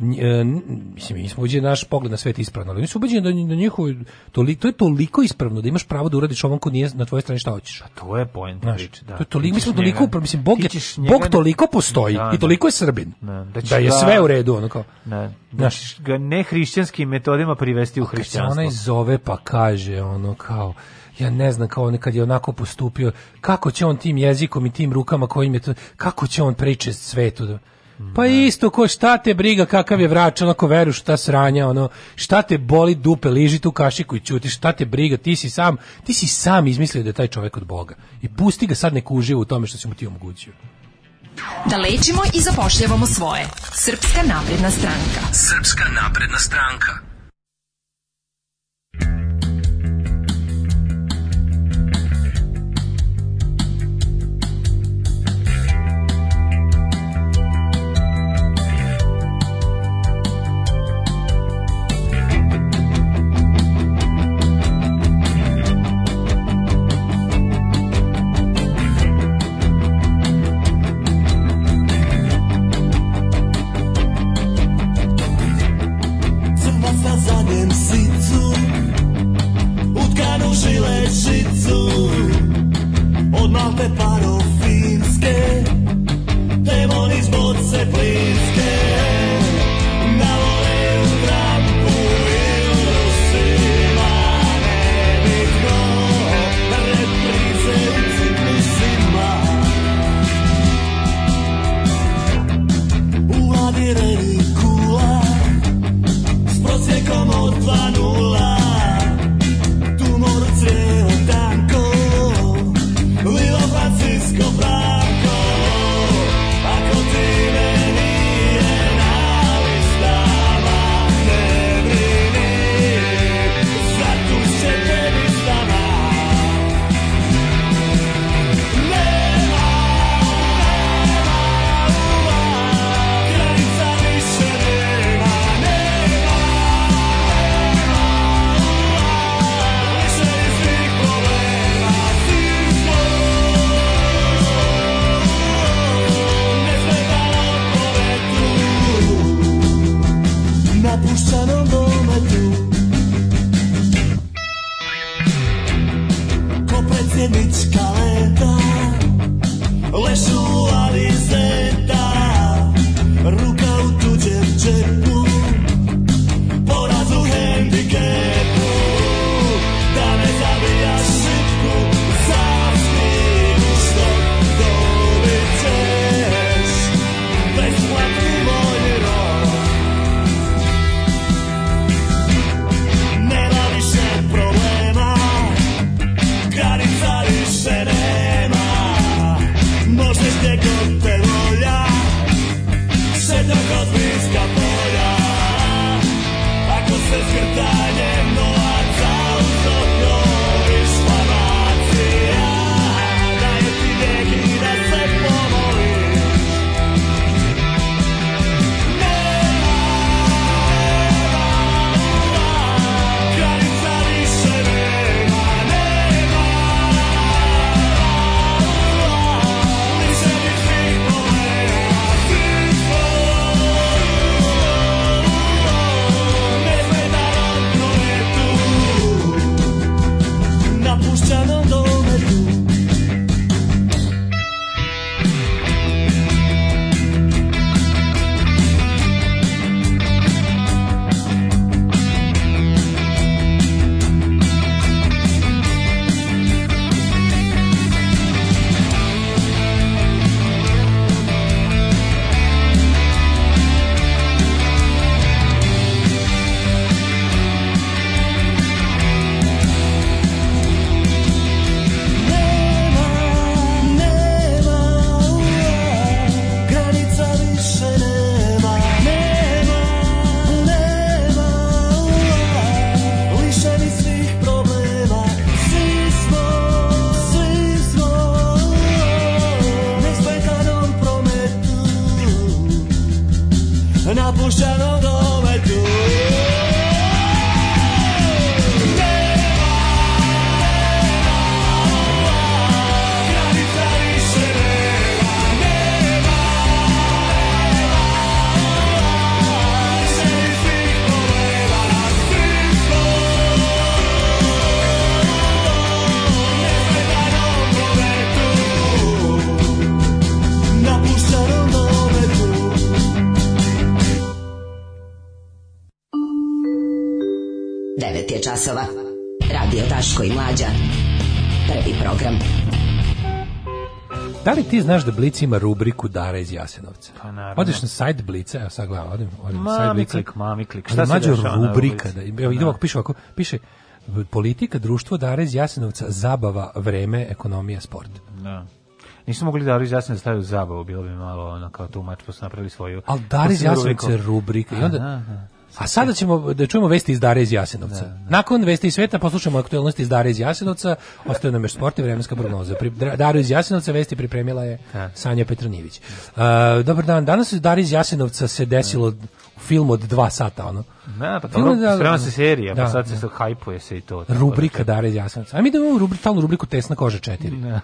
mislim mi smo uđe naš pogled na svet ispravno, ali oni su ubeđeni da da njihovo toliko to je toliko ispravno da imaš pravo da uradiš ovom ko nije na tvojoj strani šta hoćeš. To je point Znaš, priče, da. To je toliko, mi smo toliko, upravo, mislim, Bog, je, Bog toliko postoji Da, i toliko je Srbin, Da, da, ćeš je sve u redu, ono kao. Da, da ćeš ga ne hrišćanskim metodima privesti u kad hrišćanstvo. onaj zove pa kaže ono kao ja ne znam kao nekad je onako postupio kako će on tim jezikom i tim rukama kojim je to kako će on priče svetu da Pa isto ko šta te briga kakav je vrač, onako veruš šta sranja, ono, šta te boli dupe, liži tu kašiku i ćuti, šta te briga, ti si sam, ti si sam izmislio da je taj čovjek od Boga. I pusti ga sad neko uživa u tome što si mu ti omogućio. Da lečimo i zapošljavamo svoje. Srpska napredna stranka. Srpska napredna stranka. Časova. Radio Daško i Mlađa. Prvi program. Da li ti znaš da Blic ima rubriku Dara iz Jasenovca? Pa naravno. Odeš na sajt Blica, evo sad gledam, odem, odem na Mami sajt Blica. klik, mami klik. Šta se dešava na rubrika, Blicu? da, evo, ide Da. ovako, piše ovako, piše politika, društvo, Dara iz Jasenovca, zabava, vreme, ekonomija, sport. Da. Nisu mogli da izjasne da stavaju zabavu, bilo bi malo ono kao tu mač, pa su napravili svoju... Ali Dara iz Jasenovca je rubrika. I A, onda, da, da. A sada ćemo da čujemo vesti iz Dare iz Jasenovca. Nakon vesti iz sveta poslušamo aktualnosti iz Dare iz Jasenovca, ostaje nam još sport i vremenska prognoza. Pri, Daru iz Jasenovca vesti pripremila je Sanja Petronijević. Uh, dobar dan, danas Dare iz Jasenovca se desilo film od dva sata, ono. Da, pa Film dobro, da- se serija, da, pa sad se da. hajpuje se i to. Rubrika Dare iz Jasenovca. A mi da imamo rubri, rubriku Tesna koža 4. Da.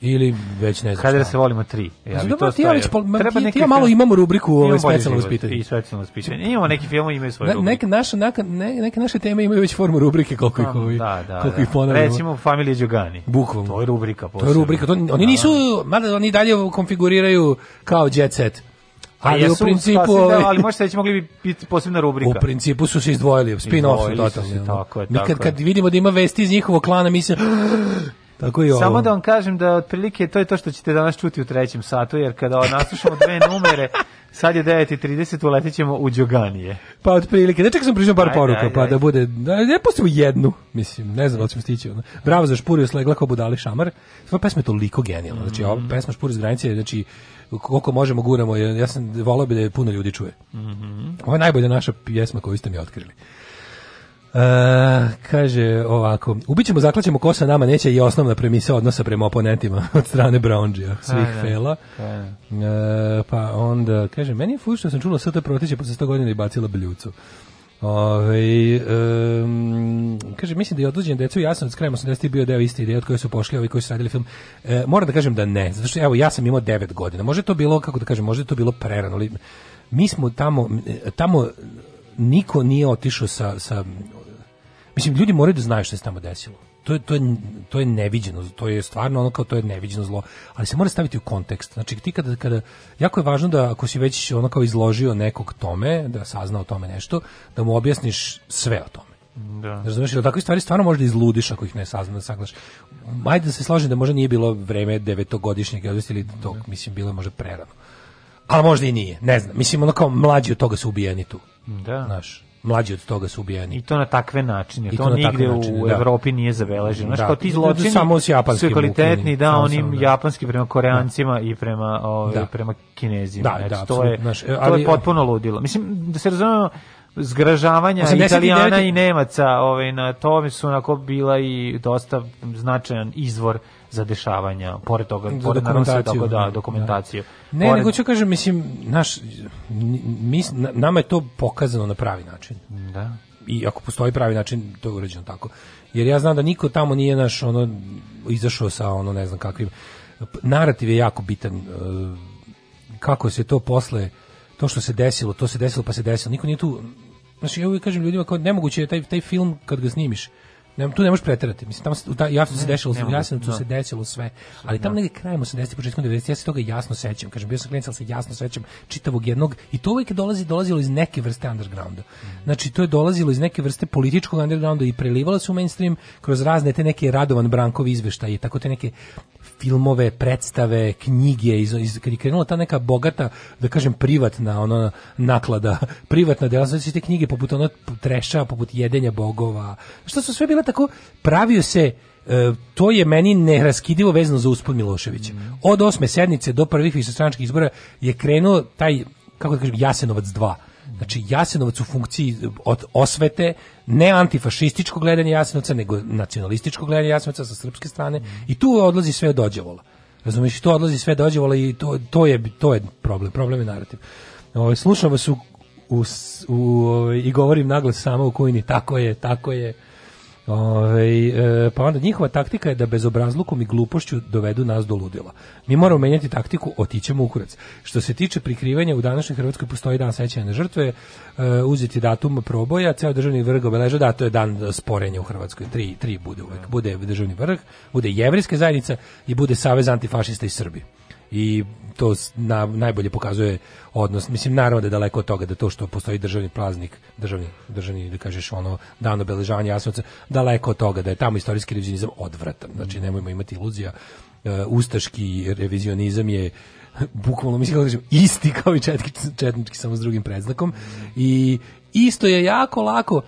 Ili već ne znam Hajde da šta. se volimo tri. Ja Znači, bi to ti ja već Treba ti- ti ja malo imamo rubriku, Imamo ovaj, specijalno vaspitanje. I specijalno vaspitanje. Imamo neki film imaju svoje Ne, rubrike. neke, naša, neka, ne, neke naše teme imaju već formu rubrike koliko ih, ovi, Da, da, koliko da. ih ponavljamo. Recimo Familija Đogani. Bukvalno. To je rubrika To je rubrika, to, oni nisu, mada oni dalje konfiguriraju kao jet set. Ali u jesu principu, da, ali možete reći mogli bi biti posebna rubrika. u principu su se izdvojili, spin-off ono. tako je, Mi tako kad, je. kad vidimo da ima vesti iz njihovog klana, mi se... Tako i ovo. Samo da vam kažem da otprilike to je to što ćete danas čuti u trećem satu, jer kada naslušamo dve numere, sad je 9.30, uletit ćemo u Đoganije. Pa otprilike, da čekaj sam prižao par Ajde, poruka, ajde, pa ajde. da bude, da ne pustimo jednu, mislim, ne znam da ćemo stići. Ono. Bravo za špurio slegla kao budali šamar. Sva pesma je toliko genijalna, znači ova Mhm. pesma špuri iz granice, znači koliko možemo guramo, ja sam volao bi da je puno ljudi čuje. Mhm. Ovo je najbolja naša pjesma koju ste mi otkrili. E, kaže ovako, ubićemo, zaklaćemo kosa nama neće i osnovna premisa odnosa prema oponentima od strane Brownđija, svih A, da. fela. Pa, E, pa onda, kaže, meni je fuš što sam čula ST protiće posle 100 godina i bacila bljucu. Ove, um, kaže, mislim da je odluđen decu Jasnovac krajem 80 bio deo iste ideje od koje su pošli ovi koji su radili film. E, moram da kažem da ne, zato što evo ja sam imao 9 godina. Može to bilo, kako da kažem, može to bilo prerano, ali mi smo tamo, tamo niko nije otišao sa, sa Mislim, ljudi moraju da znaju što se tamo desilo. To je, to, je, to je neviđeno, to je stvarno ono kao to je neviđeno zlo, ali se mora staviti u kontekst. Znači, ti kada, kada, jako je važno da ako si već ono kao izložio nekog tome, da sazna o tome nešto, da mu objasniš sve o tome. Da. Razumeš, jer takve stvari stvarno možda izludiš ako ih ne sazna, saglaš. Ajde da se složim da možda nije bilo vreme devetogodišnjeg odvesti ili tog, mislim, bilo je možda prerano. Ali možda i nije, ne znam. Mislim, ono kao mlađi od toga su ubijeni tu. Da. Znaš, mlađi od toga su ubijeni. I to na takve načine. I To, to na nigde takve u načine, da. Evropi nije zabeleženo. Znaš, Da. kao ti Da, zločini samo s japanskim su kvalitetni, da, Samo, onim samo, da. japanski prema koreancima i prema, ove, Da. prema kinezima. Da, Eto, da, to je, apsolutno, znaš, to ali- je potpuno ludilo. Mislim, da se razumemo, zgražavanja 89. Italijana i Nemaca ovaj, na tome su onako bila i dosta značajan izvor za dešavanja, pored toga, Za pored dokumentaciju. toga, da, dokumentaciju. Ne, Pored- nego ću kažem, mislim, naš, mi, na- nama je to pokazano na pravi način. Da. I ako postoji pravi način, to je urađeno tako. Jer ja znam da niko tamo nije naš, ono, izašao sa, ono, ne znam kakvim, narativ je jako bitan, e, kako se to posle, to što se desilo, to se desilo pa se desilo, niko nije tu, znači ja uvijek kažem ljudima, kao nemoguće je taj, taj film kad ga snimiš, ne, tu ne možeš preterati. Mislim tamo se, ta, jasno se Ne, dešilo, ne jasno tu da. se desilo sve. Ali tamo negdje krajem 80 početkom 90 ja se toga jasno sećam. Kažem bio sam klinac, ali se jasno sećam čitavog jednog i to uvijek je dolazi dolazilo iz neke vrste undergrounda. Znači to je dolazilo iz neke vrste političkog undergrounda i prelivalo se u mainstream kroz razne te neke Radovan Brankov izveštaje tako te neke filmove, predstave, knjige, iz, iz, kad je krenula ta neka bogata, da kažem, privatna ono, naklada, privatna dela, znači te knjige poput ono treša, poput jedenja bogova, što su sve bile tako, pravio se e, to je meni neraskidivo vezano za uspod Miloševića. Od osme sednice do prvih višestranačkih izbora je krenuo taj, kako da kažem, Jasenovac 2. Znači Jasenovac u funkciji od osvete, ne antifašističko gledanje Jasenovca, nego nacionalističko gledanje Jasenovca sa srpske strane i tu odlazi sve dođevola. Razumiješ, to odlazi sve dođevola i to, to, je, to je problem, problem je narativ. Ovaj slušamo vas u u, u, ovaj, i govorim naglas samo u kujni, tako je, tako je. Ovaj, e, pa onda njihova taktika je da bezobrazlukom i glupošću dovedu nas do ludila. Mi moramo menjati taktiku, otićemo u kurac. Što se tiče prikrivanja, u današnjoj Hrvatskoj postoji dan sećanja na žrtve, e, uzeti datum proboja, ceo državni vrh obeleža, da, to je dan sporenja u Hrvatskoj. Tri, tri bude uvek. Bude državni vrh, bude jevrijska zajednica i bude Savez antifašista iz Srbije i to na, najbolje pokazuje odnos. Mislim, naravno da je daleko od toga da to što postoji državni praznik, državni, državni, da kažeš, ono, dan obeležavanja Jasenovca, daleko od toga da je tamo istorijski revizionizam odvratan. Znači, nemojmo imati iluzija. E, ustaški revizionizam je bukvalno, mislim, kako kažem, isti kao i četnički, četnički, samo s drugim predznakom. I isto je jako lako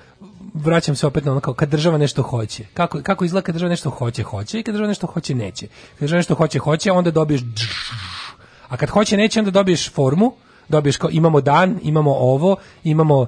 vraćam se opet na ono kao kad država nešto hoće. Kako, kako izgleda kad država nešto hoće, hoće i kad država nešto hoće, neće. Kad država nešto hoće, hoće, onda dobiješ a kad hoće, neće, onda dobiješ formu, dobiješ kao imamo dan, imamo ovo, imamo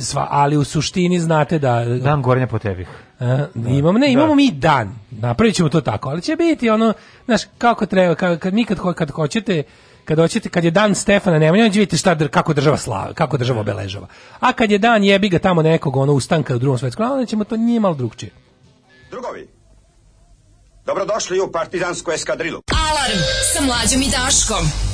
sva, ali u suštini znate da Dan gornja po tebih. a, imamo, ne, imamo mi dan. Napravit ćemo to tako, ali će biti ono, znaš, kako treba, kad, kad mi kad, kad hoćete, kad hoćete, kad je dan Stefana Nemanja, onda vidite šta, kako država slava, kako država obeležava. A kad je dan jebi ga tamo nekog ono ustanka u drugom svetskom, ratu, onda ćemo to nije malo drugčije. Drugovi, dobrodošli u partizansku eskadrilu. Alarm sa mlađom i Daškom.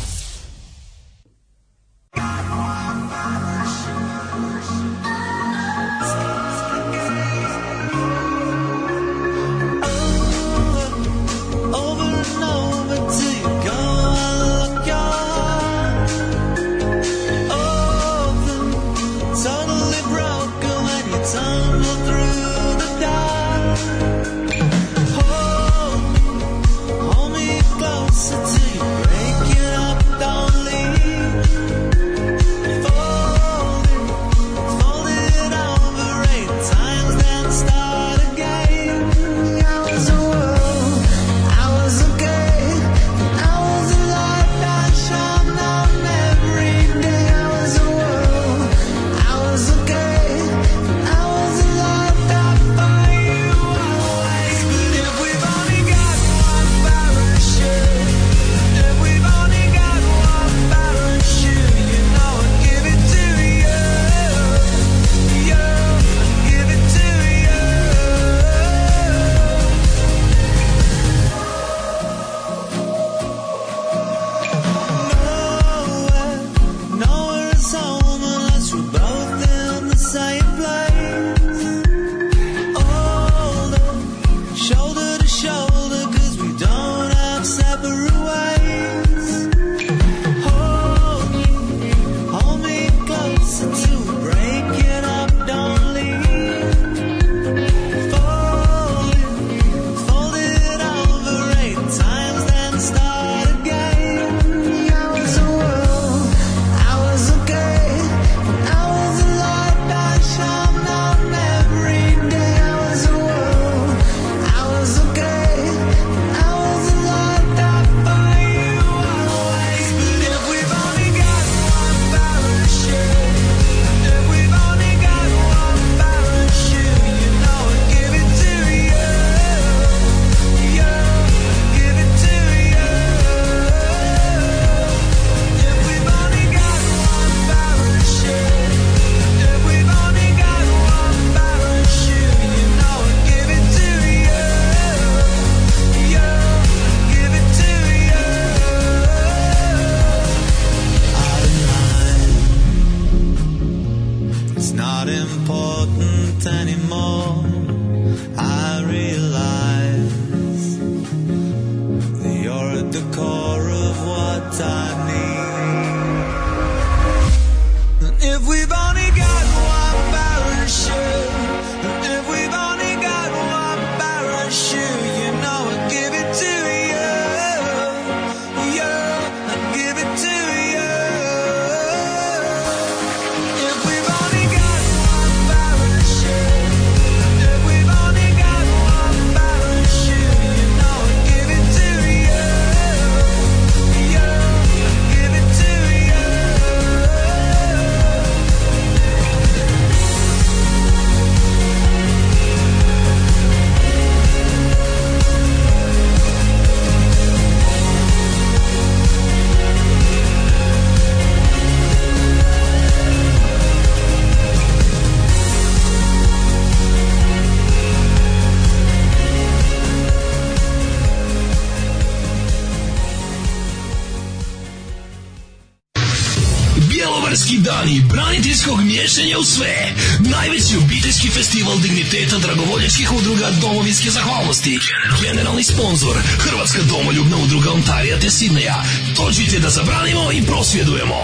Udruga domovinske zahvalnosti. Generalni sponsor Hrvatska domoljubna udruga Ontarija te Sidneja. Dođite da zabranimo i prosvjedujemo.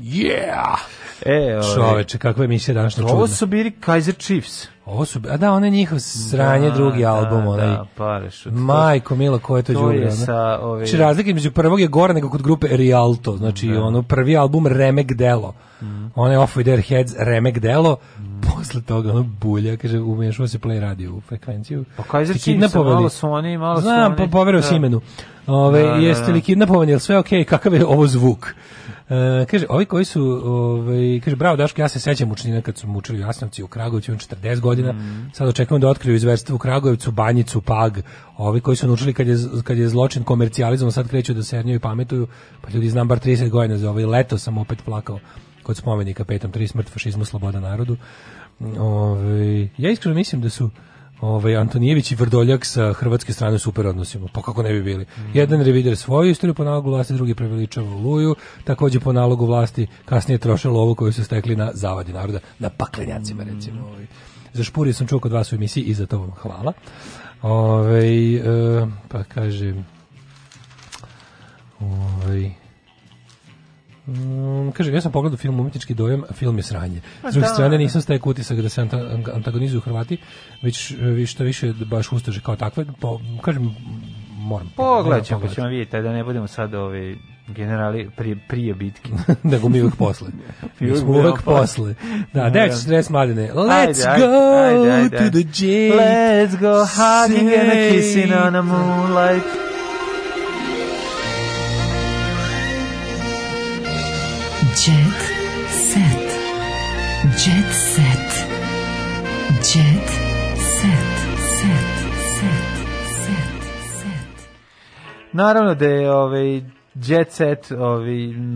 Yeah! E, ovaj, Čoveče, kakva emisija današnja čudna. Ovo su bili Kaiser Chiefs. Ovo su, a da, on je njihov sranje Da, drugi da, album, onaj. da, Parachute. Majko Milo, ko je to, To đubre, je sa, ove- Znači, razlika između prvog je gore nego kod grupe Rialto, znači ono prvi album Remek Delo. Mhm. Onaj Off With Their Heads Remek Delo, posle toga ono bulja, kaže, umešao se play radio u frekvenciju. Pa Kaiser Ste Chiefs, kidnapovali? malo su oni, malo su Znam, oni. pa poverovao Da. si imenu. Ove, Da, da, jeste da. li kidnapovani, jel sve okej, kakav je ovo zvuk? E, kaže, ovi koji su, ovaj, kaže, bravo Daško, ja se sećam učenina kad su mučili u Jasnovci u Kragovicu, on 40 godina, Mhm. sad očekujemo da otkriju izverstvo u Kragujevcu, Banjicu, Pag, ovi koji su naučili kad je, kad je zločin komercijalizovan, sad kreću da sernjaju i pametuju, pa ljudi znam bar 30 godina za ovaj leto sam opet plakao kod spomenika petom, tri smrt, fašizmu, sloboda narodu. Ove, ja iskreno mislim da su ovaj Antonijević i Vrdoljak sa hrvatske strane super odnosima. Pa kako ne bi bili? Jedan revider svoju istoriju po nalogu vlasti, drugi preveličava Luju, takođe po nalogu vlasti kasnije troše lovu koju su stekli na zavadi naroda, na paklenjacima recimo. Ovaj. Za špuri sam čuo kod vas u emisiji i za to vam hvala. Ovaj, e, pa kaže ovaj, Mm, kaže, ja sam pogledao film Umetnički dojam, a film je sranje. Ma S druge da. strane, nisam stekao utisak da se anta- antagonizuju Hrvati, već što više baš ustaže kao takve. Po, kažem, moram. Pogledat ćemo, pa ćemo vidjeti, da ne budemo sad ovi generali prije, prije bitke. Nego mi uvek posle. Mi smo uvek posle. Da, 940 mladine. Let's Ajde, go ajde, ajde, to the jail. Let's go hugging and a kissing on a moonlight. Naravno da je ovaj Jet Set, ovaj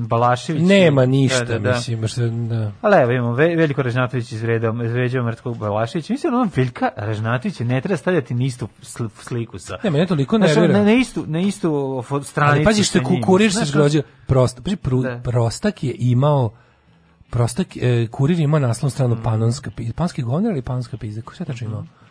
Balašević. Nema ništa, Da, da, da. mislim. Što, da. Ali evo imamo Ve- Veliko Ražnatović izvredao, izvređao mrtvog Balaševića. Mislim da on Veljka Ražnatovića ne treba stavljati na istu sl- sliku sa. Ne, mene toliko Znaš, nervira. Na, na istu, na istu stranicu. Ali pazi što je sa njim. kurir se zgrođio. Prost, pazi, pru, Da. prostak je imao Prostak, e, kurir je imao naslovnu stranu panonska pizda. Panski govnar ili panonska pizda? Ko sve tačno imao? Znači,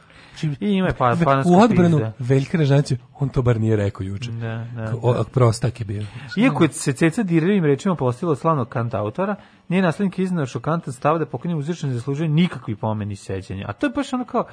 I ima je pa, panonska U odbranu pizda. Veljka Ražanića, on to bar nije rekao juče. Da, da, K- o- da. prostak je bio. Iako je se Ceca dirljivim rečima postila od slavnog kanta autora, nije naslednik iznao šokantan stav da pokojni muzičar ne zaslužuje nikakvi pomeni sećanja. A to je baš ono kao,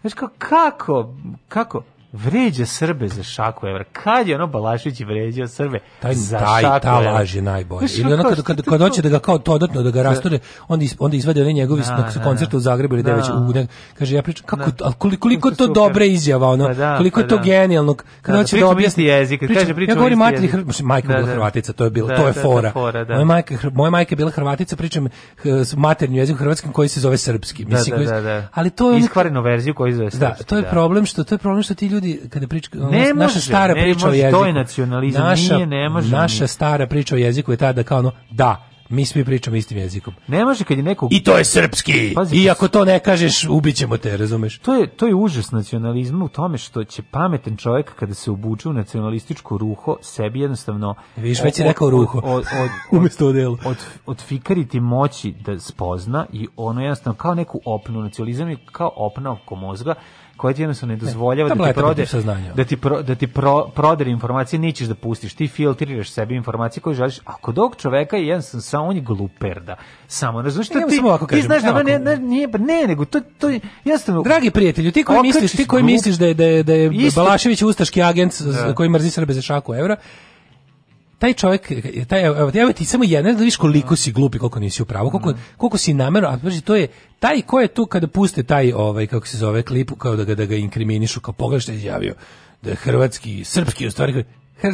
znaš kao, kako, kako, vređa Srbe za šaku evra. Kad je ono Balašić vređao Srbe taj, za taj, šaku ta evra? laž je najbolja. Znaš, Ili ono kad, kad, kad hoće da ga kao dodatno da ga rastore, onda, is, onda izvade one njegovi Da, na da, koncertu u Zagrebu ili da. da. već u ne, kaže ja pričam kako Da. ali koliko, koliko je to Super. dobra izjava ono Pa da, koliko je to da. genijalno kad Da, da, hoće da pričamo objasni jezik, pričam- kaže pričamo ja govorim materi majka Da, bila da. Hrvatica to je bilo Da, to je je fora da. moja majka moja majka je bila Hrvatica pričam s maternjim jezikom hrvatskim koji se zove srpski Da, mislim da, koji- da, da. ali to je Iskvarenu verziju koju zove da, srpski, to je da. problem što to je problem što ti ljudi kada pričaju Ne naša može, stara ne priča o može, jeziku. to je nacionalizam, naša, nije, ne može Naša ni. stara priča o jeziku je ta da kao ono, da, mi svi pričamo istim jezikom. Ne može kad je neko... I to je srpski. Pazi, I ako to ne kažeš, ubićemo te, razumeš? To je, to je užas nacionalizma u tome što će pametan čovjek kada se obuče u nacionalističko ruho sebi jednostavno Vidiš, već od- rekao ruho. od, od, odelu. od, od fikariti moći da spozna i ono jednostavno kao neku opnu nacionalizam je kao opna oko mozga koja ti jednostavno ne dozvoljava da ti tableta prode da ti pro, da ti pro, prodere informacije nećeš da pustiš. Ti filtriraš sebi informacije koje želiš. A kod ovog čoveka je jedan sam samo on je gluperda samo Ne, što ti, samo ovako ti kažem, znaš da ne, ne, nije, pa ne, nego to, to je jednostavno Dragi prijatelju, ti koji misliš, ti koji misliš da je, da je, da je Balašević ustaški agent Da. koji mrzi Srbe za šaku evra, taj čovjek, taj, evo, evo ti samo jedan, da vidiš koliko si glup i koliko nisi u pravu, koliko, koliko si namerno, a pazi, to je, taj ko je tu kada puste taj, ovaj, kako se zove, klip, kao da ga, da ga inkriminišu, kao je izjavio, da je hrvatski, srpski, u stvari,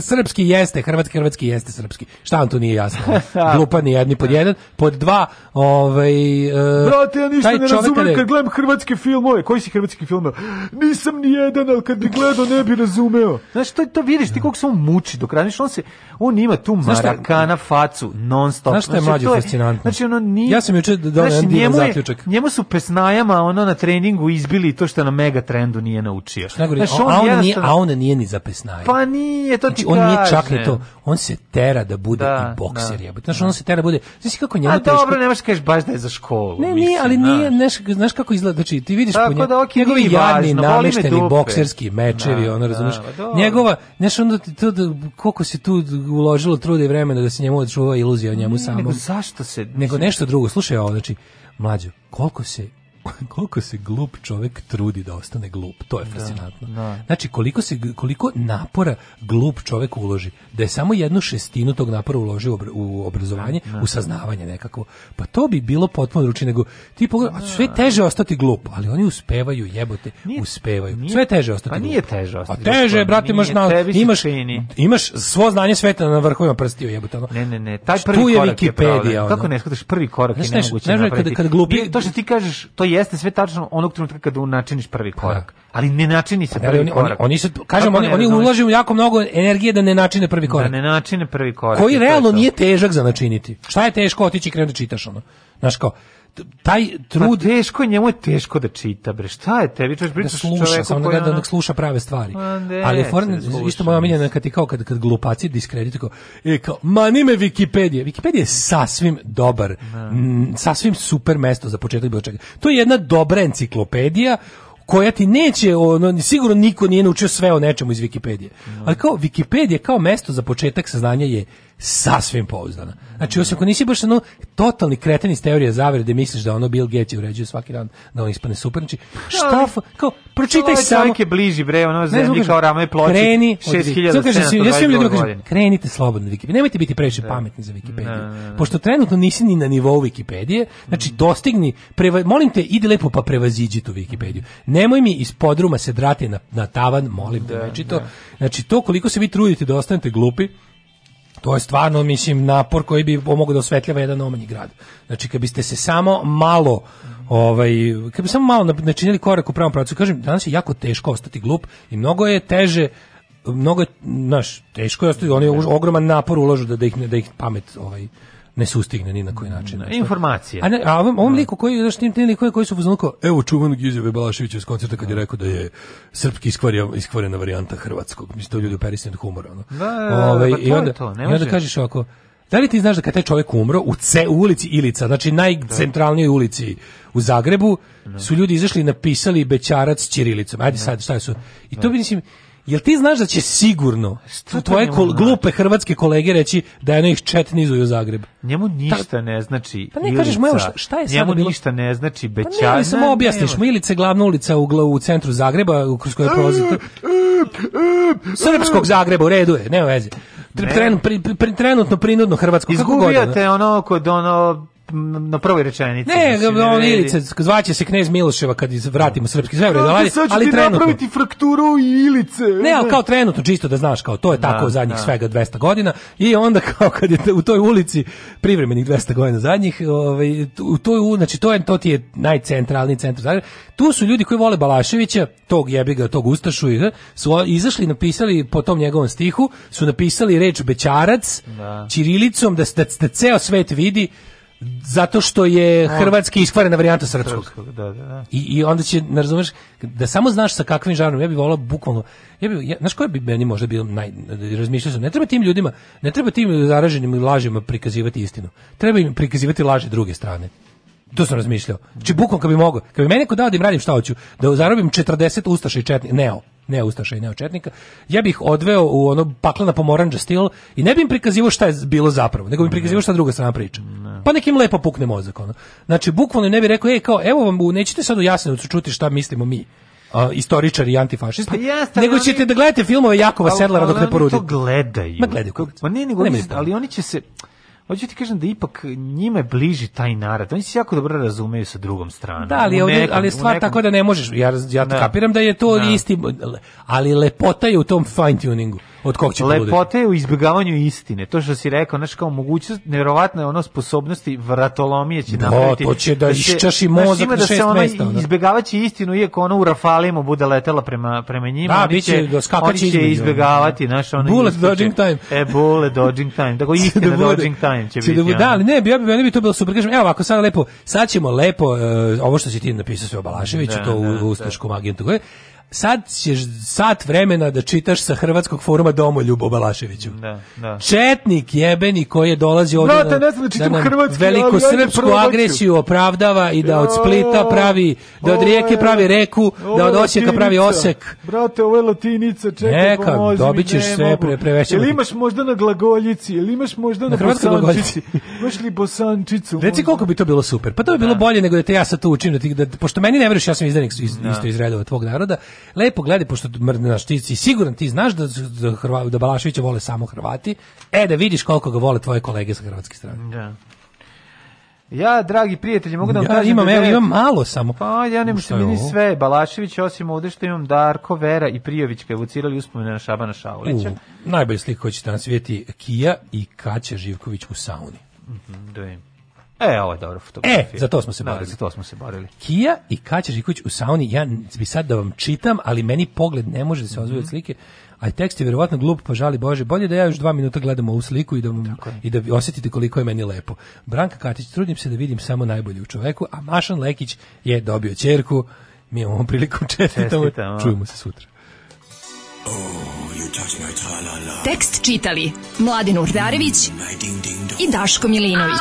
srpski jeste, hrvatski, hrvatski jeste srpski. Šta vam tu nije jasno? Glupa ni jedni pod jedan. Pod dva, ovaj... e, Brate, ja ništa ne razumem kad gledam hrvatske filmove. Koji si hrvatski film? Nisam ni jedan, ali kad bi gledao ne bi razumeo. Znaš, to, to vidiš, ti koliko se on muči dok radiš, on se, on ima tu marakana facu, non stop. Znaš šta je mlađe to fascinantno? Znači, ono nije... Ja sam juče doneo jedan njemu je- zaključak. Njemu su pesnajama, ono, na treningu izbili to što na mega trendu nije naučio. Znaš, a, on nije, a on nije ni za pesnaje. Pa nije, to znači on nije čak ni to, on se tera da bude Da, i bokser da. jebote. Znači on se tera da bude, znači kako njemu A teško. dobro, nemaš kažeš baš da je za školu. Ne, nije, ali nije, znaš. znaš, znaš kako izgleda, znači ti vidiš Tako po nje, da, okej, njegovi jadni, namešteni bokserski mečevi, Da, ono, razumiješ, da, dobro. njegova, znaš, onda ti to, da, koliko se tu uložilo truda i vremena da se njemu odčuva iluzija o njemu samom. nego zašto se... Nego nešto drugo, slušaj ovo, znači, mlađo, koliko se koliko se glup čovek trudi da ostane glup, to je fascinantno. da. Znači, koliko, se, koliko napora glup čovek uloži, da je samo jednu šestinu tog napora uložio u obra- u obrazovanje, u saznavanje nekako, pa to bi bilo potpuno drugačije nego ti pogledaj, a sve je teže ostati glup, ali oni uspevaju, jebote, uspevaju. nije- sve je teže ostati pa glup. nije teže ostati A teže, glup, brate, imaš, nije, na, imaš, čini. imaš svo znanje sveta na vrhovima prstiju, jebote. Ono. Ne, ne, ne, taj prvi je korak je ono. Kako ne shvataš prvi korak je nemoguće da kada- kada glupi- Nije- to što ti kažeš, to jeste sve tačno onog trenutka kada načiniš prvi korak. Ali ne načini se prvi oni, oni, korak. oni se, kažem, Kako oni, oni ulažu jako mnogo energije da ne načine prvi korak. Da ne načine prvi korak. koji realno nije težak za načiniti. Šta je teško otići i krenuti da čitaš ono? Znaš kao, taj trud Pa teško je, njemu je teško da čita, bre. Šta je tebi? Češ da pričaš sluša, čoveku samo da gleda, da sluša prave stvari. Ma ne, Ali foran, sluša, isto moja omiljena kad ti kao kad, kad glupaci diskredituju kao, e, kao, mani me Wikipedija. Wikipedija je sasvim dobar, m, sasvim super mesto za početak bilo čega. To je jedna dobra enciklopedija koja ti neće, ono, sigurno niko nije naučio sve o nečemu iz Wikipedije. Ali kao Wikipedija kao mesto za početak saznanja je sasvim pouzdana. Znači, osim ako nisi baš ono totalni kreten iz teorije zavere da misliš da ono Bill Gates je uređuje svaki dan da on ispane super. Znači, šta, kao, pročitaj samo. čovjek je bliži, bre, ono Ne zemlji kažem, kao rame ploči. Kreni, ljudima 6722 kažem, godine. krenite slobodno na Wikipediju. Nemojte biti previše pametni za Wikipediju. Pošto trenutno nisi ni na nivou Wikipedije, znači dostigni, preva, molim te, idi lepo pa prevaziđi tu Wikipediju. Nemoj mi iz podruma se drati na, na tavan, molim te, večito. Znači, to koliko se vi trudite da ostanete glupi, to je stvarno, mislim, napor koji bi pomogao da osvetljava jedan omanji grad. Znači, kad biste se samo malo ovaj, kad bi samo malo načinili korak u pravom pravcu, kažem, danas je jako teško ostati glup i mnogo je teže mnogo je, znaš, teško je ostati, oni ogroman napor ulažu da, da ih, da ih pamet ovaj, ne sustigne ni na koji način. Znači, Informacije. A, ne, a ovom, ovom liku koji, znaš, tim, tim likove koji su fuzonu kao, evo čuvanog izjave Balaševića iz koncerta kad je rekao da je srpski iskvarja, iskvarjena varijanta hrvatskog. Mislim, to ljudi operisani od humora. Ono. Da, da, da, Ovaj, pa to i, je onda, to, ne I onda kažeš ovako, da li ti znaš da kad taj čovjek umro u, ce, u ulici Ilica, znači najcentralnijoj ulici u Zagrebu, su ljudi izašli i napisali bećarac ćirilicom. Ajde sad, šta su? I to bi, mislim, Jel ti znaš da će sigurno to tvoje kol- glupe hrvatske kolege reći da je ih četnizuju u Zagreb? Njemu ništa ne znači Pa ne kažeš mu, evo, šta- šta je Njemu bilo? ništa ne znači Pa beća. ne, samo objasniš mu, Ilica je glavna ulica u, u centru Zagreba, u- kroz koje prolazi... Srpskog Zagreba, u redu je, nema veze. Tr- Ne. Tren, pri, pri, trenutno, prinudno Hrvatsko, kako god. Izgubio ono. kod ono na prvoj rečenici. Ne, mislim, on. Ilice, zvaće se knez Miloševa kad vratimo srpski sve, Znate, ali, ali trenutno. napraviti frakturu i ilice. Ne, ali kao trenutno, čisto da znaš, kao to je tako Da, zadnjih da. svega 200 godina i onda kao kad je u toj ulici privremenih 200 godina zadnjih, ovaj, u toj, znači to, je, to ti je najcentralniji centar. Tu su ljudi koji vole Balaševića, tog jebiga, tog Ustašu, su izašli i napisali po tom njegovom stihu, su napisali reč Bećarac, Da. ćirilicom, da, da, da ceo svet vidi zato što je hrvatski iskvarena varijanta srpskog. Da, da, da. I, I onda će, ne razumeš, da samo znaš sa kakvim žarom, ja bih volao bukvalno, ja bih, ja, znaš koje bi meni možda bilo naj, razmišljao sam, ne treba tim ljudima, ne treba tim zaraženim lažima prikazivati istinu, treba im prikazivati laži druge strane. To sam razmišljao. Znači, bukvalno kad bi mogao, kad bi meni neko dao da im radim šta hoću, da zarobim 40 ustaša i četnika, neo, ne ustaša i neo četnika, ja bih odveo u ono paklena pomoranđa stil i ne bi im prikazivao šta je bilo zapravo, nego bi im prikazivao šta druga strana priča. Pa nekim lepo pukne mozak. Ono. Znači, bukvalno ne bi rekao, ej, kao, evo vam, nećete sad u Jasenovcu čuti šta mislimo mi, a, istoričari i antifašisti, Pa jeste, ali nego oni- ćete da gledate filmove Jakova Ali- Sedlara dok ali ne porudi. Oni to gledaju. Ma gledaju kurac. Ma ne, nego Nema oni, ni pojma. ali oni će se Hoću ti kažem da ipak njima je bliži taj narod. Oni se jako dobro razumeju sa drugom stranom. Da, ali, ovdje, nekom- ali je stvar nekom- tako da ne možeš. Ja, ja Da. kapiram da je to Da. isti, ali lepota je u tom fine tuningu. Od kog će je u izbjegavanju istine. To što si rekao, znaš kao mogućnost, nevjerovatna je ono sposobnosti vratolomije će Da, napraviti. to će da se- iščaši mozak na da se šest ono mesta, ono. izbjegavaće istinu, iako ono u Rafalima bude letela prema, prema njima. Da, oni će da oni će između, izbjegavati, znaš, ono... Bullet dodging time. E, bullet dodging time. Tako istina da bude- dodging time će, će biti. da, da, ali ne, ja bi, meni bi to bilo super. Kažem, evo ovako, sad lepo, sad ćemo lepo, e, ovo što si ti napisao sve o Balaševiću, Da, to u, da, u ustaškom agentu, sad ćeš sat vremena da čitaš sa hrvatskog foruma Domoljub o Balaševiću. Da, da. Četnik jebeni koji je dolazi ovdje Znate, ne znam da čitam nam hrvatski, ajde srpsku agresiju opravdava i da od Splita pravi, da od rijeke je- pravi reku, ovo da od Osijeka pravi osek. Brate, ovo je latinica, čekaj, Neka, pomozi dobit ćeš sve, pre- prevećemo Jel imaš možda na glagoljici, ili imaš možda na, Na bosančici? Imaš li bosančicu? Reci možda? koliko bi to bilo super. Pa to bi bilo bolje nego da te ja sad tu učim da ti da pošto meni ne veruješ ja sam izdanik iz, isto iz redova tvog naroda. Lepo gledaj pošto mrnaš ti si siguran ti znaš da da Hrva, da Balaševića vole samo Hrvati. E da vidiš koliko ga vole tvoje kolege sa hrvatske strane. Da. Ja, dragi prijatelji, mogu da vam Ja kažem imam, da evo, imam malo samo. Pa ja nemam je meni ovo? sve. Balašević, osim ovde što imam Darko, Vera i Prijović evocirali uspomene na Šabana Šaulića. U, najbolja slika ćete nas vidjeti Kija i Kaća Živković u sauni. Da vidim. E, ovo je dobra fotografija. E, za to smo se Da, borili. za to smo se borili. Kija i Kaća Živković u sauni, ja bi sad da vam čitam, ali meni pogled ne može da se ozvoji od slike, a tekst je verovatno glup, pa žali Bože, bolje da ja još dva minuta gledam ovu sliku i da, vam, i da osjetite koliko je meni lepo. Branka Katić, trudim se da vidim samo najbolje u čoveku, a Mašan Lekić je dobio ćerku, mi imamo priliku čestitamo, Čestitamo. čujemo se sutra. Tekst čitali Mladin Urdarević i Daško Milinović.